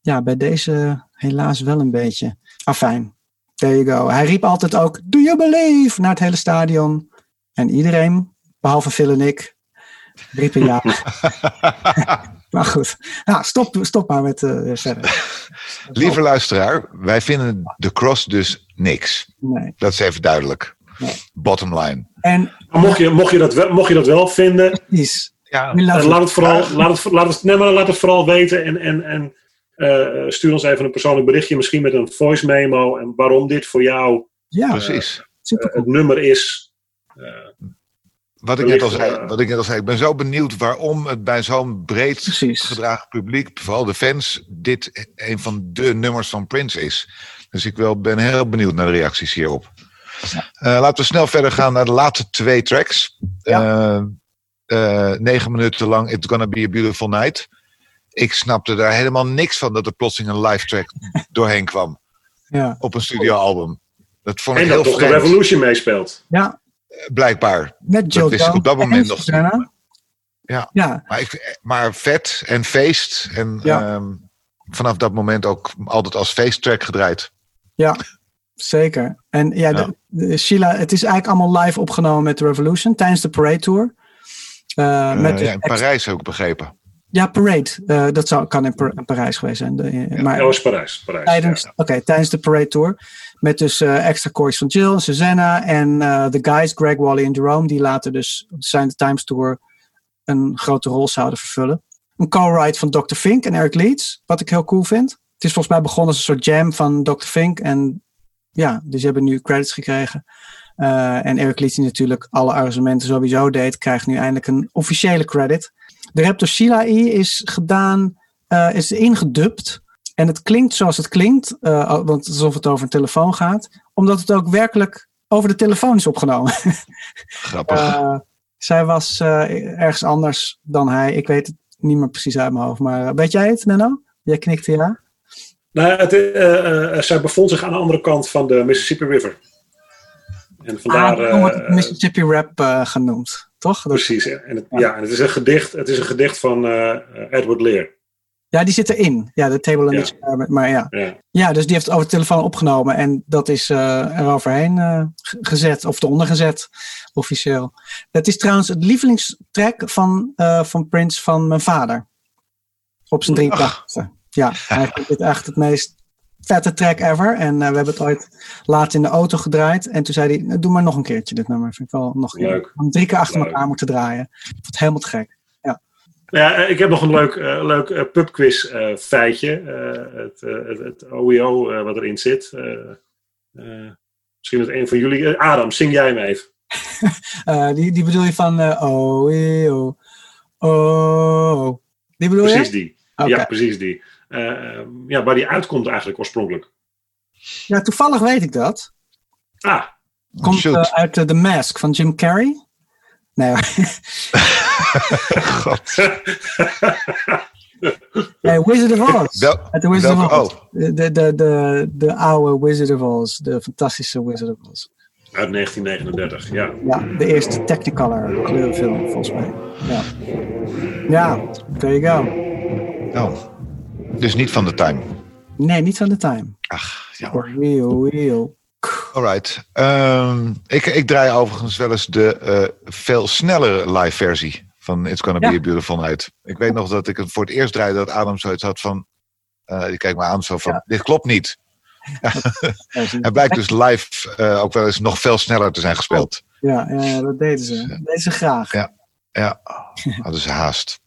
Speaker 2: ja, bij deze helaas wel een beetje. Afijn, there you go. Hij riep altijd ook, do you believe, naar het hele stadion. En iedereen, behalve Phil en ik, riepen ja. maar goed, nou, stop, stop maar met eh, verder.
Speaker 3: Lieve luisteraar, wij vinden de cross dus niks.
Speaker 2: Nee.
Speaker 3: Dat is even duidelijk.
Speaker 2: Nee.
Speaker 3: Bottom line.
Speaker 2: En
Speaker 1: mocht je, mocht, je dat wel, mocht je dat wel vinden,
Speaker 2: is,
Speaker 3: Ja,
Speaker 1: laat, het vooral, laat, het, laat, het, nee, maar laat het vooral weten. En, en, en eh, stuur ons even een persoonlijk berichtje, misschien met een voice memo. En waarom dit voor jou
Speaker 2: ja,
Speaker 3: precies.
Speaker 2: super
Speaker 1: eh, het nummer is.
Speaker 3: Wat ik, net al zei, wat ik net al zei, ik ben zo benieuwd waarom het bij zo'n breed
Speaker 2: Precies.
Speaker 3: gedragen publiek, vooral de fans, dit een van de nummers van Prince is. Dus ik wel, ben heel benieuwd naar de reacties hierop. Eh, laten we snel verder gaan naar de laatste twee tracks. Eh, eh, negen minuten lang It's Gonna Be a Beautiful Night. Ik snapte daar helemaal niks van dat er plotseling een live track doorheen kwam
Speaker 2: Ja,
Speaker 3: op een studioalbum. Dat vond ik
Speaker 1: en
Speaker 3: heel
Speaker 1: dat toch de Revolution meespeelt.
Speaker 2: ja
Speaker 3: blijkbaar.
Speaker 2: met Joe
Speaker 3: wist ik op dat moment
Speaker 2: en
Speaker 3: nog
Speaker 2: Susanna.
Speaker 3: Ja.
Speaker 2: ja,
Speaker 3: Maar, ik, maar vet en feest. En
Speaker 2: Ja.
Speaker 3: ehm, vanaf dat moment ook altijd als feesttrack gedraaid.
Speaker 2: zeker. En ja,
Speaker 3: Ja.
Speaker 2: De, de- Sheila, het is eigenlijk allemaal live opgenomen met The Revolution tijdens de Parade Tour. Eh,
Speaker 3: Eh,
Speaker 2: met dus
Speaker 3: ja, in Parijs heb ik begrepen.
Speaker 2: Ja, Parade. Eh, dat zou, kan in, Par- in Parijs geweest zijn. De, eh,
Speaker 1: Ja,
Speaker 2: maar
Speaker 1: dat was Parijs. Parijs
Speaker 2: tijdens,
Speaker 1: ja.
Speaker 2: oké, tijdens de Parade Tour. Met dus eh, extra chorus van Jill, Susanna en eh, de guys, Greg, Wally en Jerome. Die later dus op de Times Tour een grote rol zouden vervullen. Een co-write van Dr. Fink en Eric Leeds. Wat ik heel cool vind. Het is volgens mij begonnen als een soort jam van Dr. Fink. En ja, dus ze hebben nu credits gekregen. Eh, en Eric Leeds, die natuurlijk alle arrangementen sowieso deed, krijgt nu eindelijk een officiële credit. De Raptor Sheila E is gedaan, eh, is ingedubt. En het klinkt zoals het klinkt, eh, want alsof het over een telefoon gaat, omdat het ook werkelijk over de telefoon is opgenomen.
Speaker 3: Grappig.
Speaker 2: Eh, zij was eh, ergens anders dan hij. Ik weet het niet meer precies uit mijn hoofd, maar weet jij het, Menno? Jij knikte ja.
Speaker 1: Nou, het, zij bevond zich aan de andere kant van de Mississippi River. En vandaar...
Speaker 2: ah, wordt het Mississippi Rap eh, genoemd, toch? Dat-
Speaker 1: Precies, ja. En het,
Speaker 2: Ja.
Speaker 1: ja. en het is een gedicht, het is een gedicht van eh, Edward Lear.
Speaker 2: Ja, die zit erin. Ja, de table and
Speaker 1: Ja.
Speaker 2: experiment. Maar ja.
Speaker 1: Ja.
Speaker 2: ja, dus die heeft het over de telefoon opgenomen en dat is eh er overheen eh, g- gezet, of eronder gezet, officieel. Het is trouwens het lievelingstrack van, eh, van Prince van mijn vader. Op zijn 83 Ja, hij vindt dit echt het meest vette track ever. En eh, we hebben het ooit laat in de auto gedraaid. En toen zei hij, "Nou, doe maar nog een keertje dit nummer. Vind ik wel nog
Speaker 1: Leuk.
Speaker 2: Drie keer achter
Speaker 1: Leuk.
Speaker 2: elkaar moeten draaien. Ik vond het helemaal te gek.
Speaker 1: Ja, eh, ik heb nog een leuk, eh, leuk pubquiz feitje. Het, het, het OEO wat erin zit. Misschien dat een van jullie... Adam, zing jij hem even.
Speaker 2: Die, die bedoel je van, eh, oh. Die bedoel je?
Speaker 1: Precies die. Ja, precies die. Eh, eh, ja, waar die uitkomt eigenlijk oorspronkelijk.
Speaker 2: Ja, toevallig weet ik dat.
Speaker 1: Ah,
Speaker 2: Komt eh, uit eh, The Mask van Jim Carrey. Nee.
Speaker 3: God.
Speaker 2: nee Wizard of Oz.
Speaker 3: Wel-
Speaker 2: de Wizard
Speaker 3: welke-
Speaker 2: of Oz. De, de, de, de, de oude Wizard of Oz. De fantastische Wizard of Oz.
Speaker 1: uit 1939, ja.
Speaker 2: Ja, de eerste Technicolor kleurenfilm, volgens mij. Ja. Ja, there you go.
Speaker 3: Oh. Dus niet van de time.
Speaker 2: Nee, niet van de time.
Speaker 3: Ach, jammer.
Speaker 2: Wheel, wheel.
Speaker 3: Alright. Ehm, ik, ik draai overigens wel eens de eh, veel snellere live versie van It's Gonna Be
Speaker 2: Ja.
Speaker 3: a Beautiful Night. Ik weet nog dat ik het voor het eerst draaide dat Adam zoiets had van... eh die kijkt me aan zo van,
Speaker 2: Ja.
Speaker 3: dit klopt niet. Hij blijkt dus live eh, ook wel eens nog veel sneller te zijn gespeeld.
Speaker 2: Ja, ja, ja, dat deden ze. Dat deden ze graag.
Speaker 3: Ja. Ja, hadden ze haast.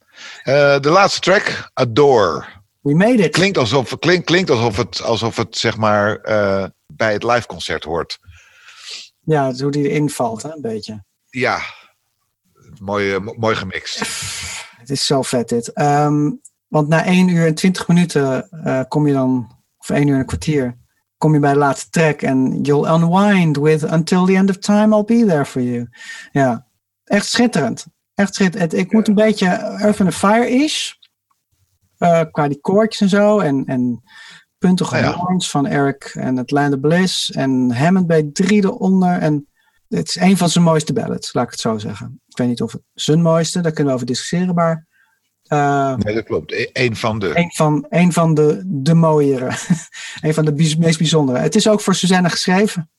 Speaker 3: De laatste track, Adore.
Speaker 2: We made it.
Speaker 3: Klinkt alsof, klink, klinkt alsof het, alsof het zeg maar eh, bij het live concert hoort.
Speaker 2: Ja, hoe die erin valt, hè, een beetje.
Speaker 3: Ja, mooi, eh, mo- mooi gemixt.
Speaker 2: Het is zo vet dit. Ehm, want na 1 uur en 20 minuten eh, kom je dan, of 1 uur en een kwartier, kom je bij de laatste track en you'll unwind with Until the End of Time, I'll be there for you. Ja, echt schitterend. Echt schitterend. Ik moet een beetje Earth and Fire-ish, eh, qua die koortjes en zo, en, en puntige
Speaker 3: ja.
Speaker 2: horns van Eric en Atlanta Bliss, en Hammond bij drie eronder, en het is een van zijn mooiste ballads, laat ik het zo zeggen. Ik weet niet of het zijn mooiste, daar kunnen we over discussiëren, maar eh,
Speaker 3: Nee, dat klopt. E- Eén van de.
Speaker 2: een van, een van de, de mooiere. een van de meest bijzondere. Het is ook voor Suzanne geschreven.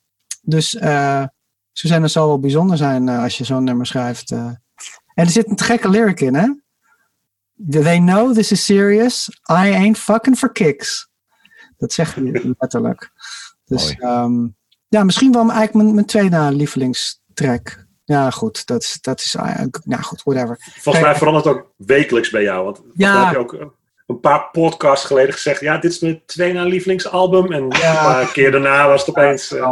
Speaker 2: Dus eh Suzanne zal wel bijzonder zijn als je zo'n nummer schrijft. En er zit een gekke lyric in, hè? They know this is serious. I ain't fucking for kicks. Dat zegt hij letterlijk. Dus ehm, ja, misschien wel eigenlijk mijn, mijn tweede lievelingstrack. Ja, goed. Dat is, dat is eigenlijk, nou goed, whatever.
Speaker 1: Volgens mij verandert het ook wekelijks bij jou. Want
Speaker 2: Ja.
Speaker 1: heb je ook een paar podcasts geleden gezegd... ja, dit is mijn tweede lievelingsalbum. En
Speaker 2: Ja.
Speaker 1: een paar keer daarna was het opeens... eh,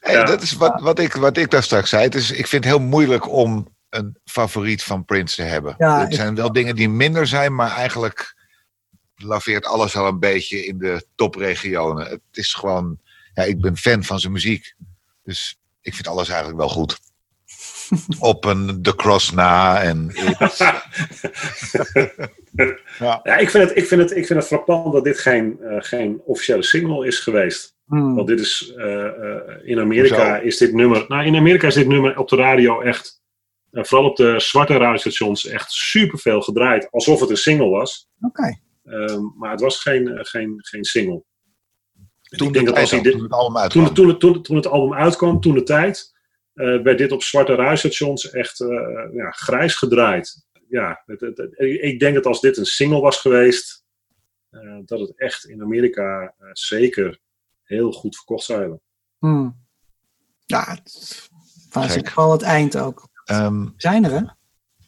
Speaker 3: Hey,
Speaker 1: Ja.
Speaker 3: Dat is wat, wat, ik, wat ik daar straks zei. Het is, ik vind het heel moeilijk om een favoriet van Prince te hebben.
Speaker 2: Ja,
Speaker 3: er zijn wel dingen die minder zijn, maar eigenlijk laveert alles al een beetje in de topregionen. Het is gewoon, ja, ik ben fan van zijn muziek. Dus ik vind alles eigenlijk wel goed. Op een The Cross na en ja.
Speaker 1: ja, ik vind, het, ik, vind het, ik vind het frappant dat dit geen, eh, geen officiële single is geweest.
Speaker 2: Hmm.
Speaker 1: Want dit is... eh, eh, in Amerika
Speaker 3: Hoezo?
Speaker 1: is dit nummer... Nou, in Amerika is dit nummer op de radio echt... vooral op de zwarte radiostations echt superveel gedraaid. Alsof het een single was.
Speaker 2: Oké.
Speaker 1: Ehm, maar het was geen, eh, geen, geen single. En
Speaker 3: toen,
Speaker 1: ik denk
Speaker 3: de
Speaker 1: dat als hij dit,
Speaker 3: toen het
Speaker 1: toen,
Speaker 3: uitkwam.
Speaker 1: toen, het- toen, het- toen het album uitkwam, toen de tijd, eh, werd dit op zwarte radiostations echt eh, ja, grijs gedraaid. ja, het, het- het- ik denk dat als dit een single was geweest, eh, dat het echt in Amerika eh, zeker heel goed verkocht zou hebben.
Speaker 2: Hmm. Ja, het was
Speaker 3: Gek.
Speaker 2: vooral het eind ook.
Speaker 3: Ehm,
Speaker 2: Zijn er, hè?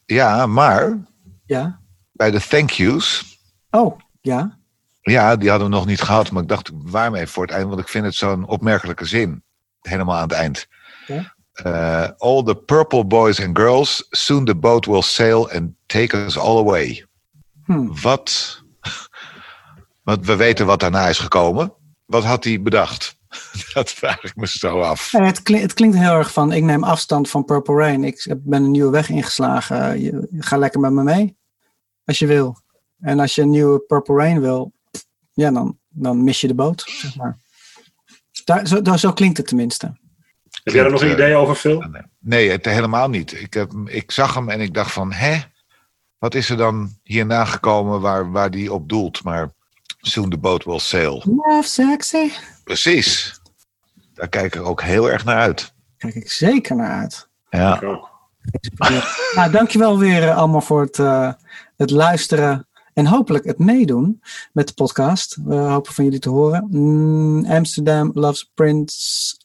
Speaker 3: ja, maar
Speaker 2: Ja.
Speaker 3: bij de thank yous.
Speaker 2: Oh, ja.
Speaker 3: Ja, die hadden we nog niet gehad. Maar ik dacht, waarmee voor het eind? Want ik vind het zo'n opmerkelijke zin. Helemaal aan het eind.
Speaker 2: Ja.
Speaker 3: Eh, all the purple boys and girls, soon the boat will sail and take us all away.
Speaker 2: Hmm.
Speaker 3: Wat, want we weten wat daarna is gekomen. Wat had hij bedacht? Dat vraag ik me zo af.
Speaker 2: Eh, Het, klinkt, het klinkt heel erg van, ik neem afstand van Purple Rain. Ik heb- ben een nieuwe weg ingeslagen. Je, ga lekker met me mee, als je wil. En als je een nieuwe Purple Rain wil, ja, dan, dan mis je de boot, zeg maar. Daar, zo, daar, zo klinkt het tenminste.
Speaker 1: Heb jij er nog een idee over, Phil?
Speaker 3: Nee, het helemaal niet. Ik, heb, ik zag hem en ik dacht van, hè? Wat is er dan hierna gekomen waar, waar die op doelt? Maar soon the boat will sail.
Speaker 2: Love sexy.
Speaker 3: Precies. Daar kijk ik ook heel erg naar uit.
Speaker 2: Kijk ik zeker naar uit.
Speaker 3: Ja.
Speaker 2: Nou, dankjewel weer eh, allemaal voor het, eh, het luisteren en hopelijk het meedoen met de podcast. We hopen van jullie te horen. Mm, Amsterdam Loves Prince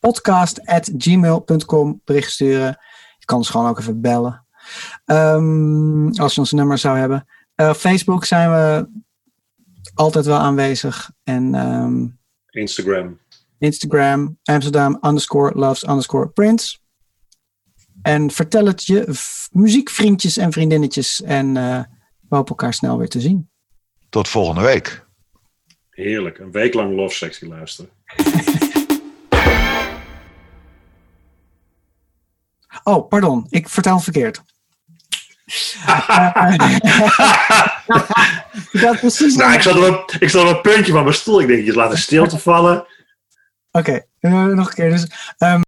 Speaker 2: podcast at gmail.com bericht sturen. Je kan ons gewoon ook even bellen. Ehm, als je ons nummer zou hebben. Eh, Facebook zijn we altijd wel aanwezig. En ehm,
Speaker 1: Instagram.
Speaker 2: Instagram, Amsterdam underscore loves underscore Prince. En vertel het je muziekvriendjes en vriendinnetjes. En eh, we hopen elkaar snel weer te zien.
Speaker 3: Tot volgende week.
Speaker 1: Heerlijk. Een week lang Love Sexy luisteren.
Speaker 2: Oh, pardon. Ik vertel het verkeerd. dat precies.
Speaker 1: Nou, ik zat, op, een- ik zat op een puntje van mijn stoel. Ik denk, je laat een stilte vallen.
Speaker 2: Oké, eh, nog een keer. Dus, ehm,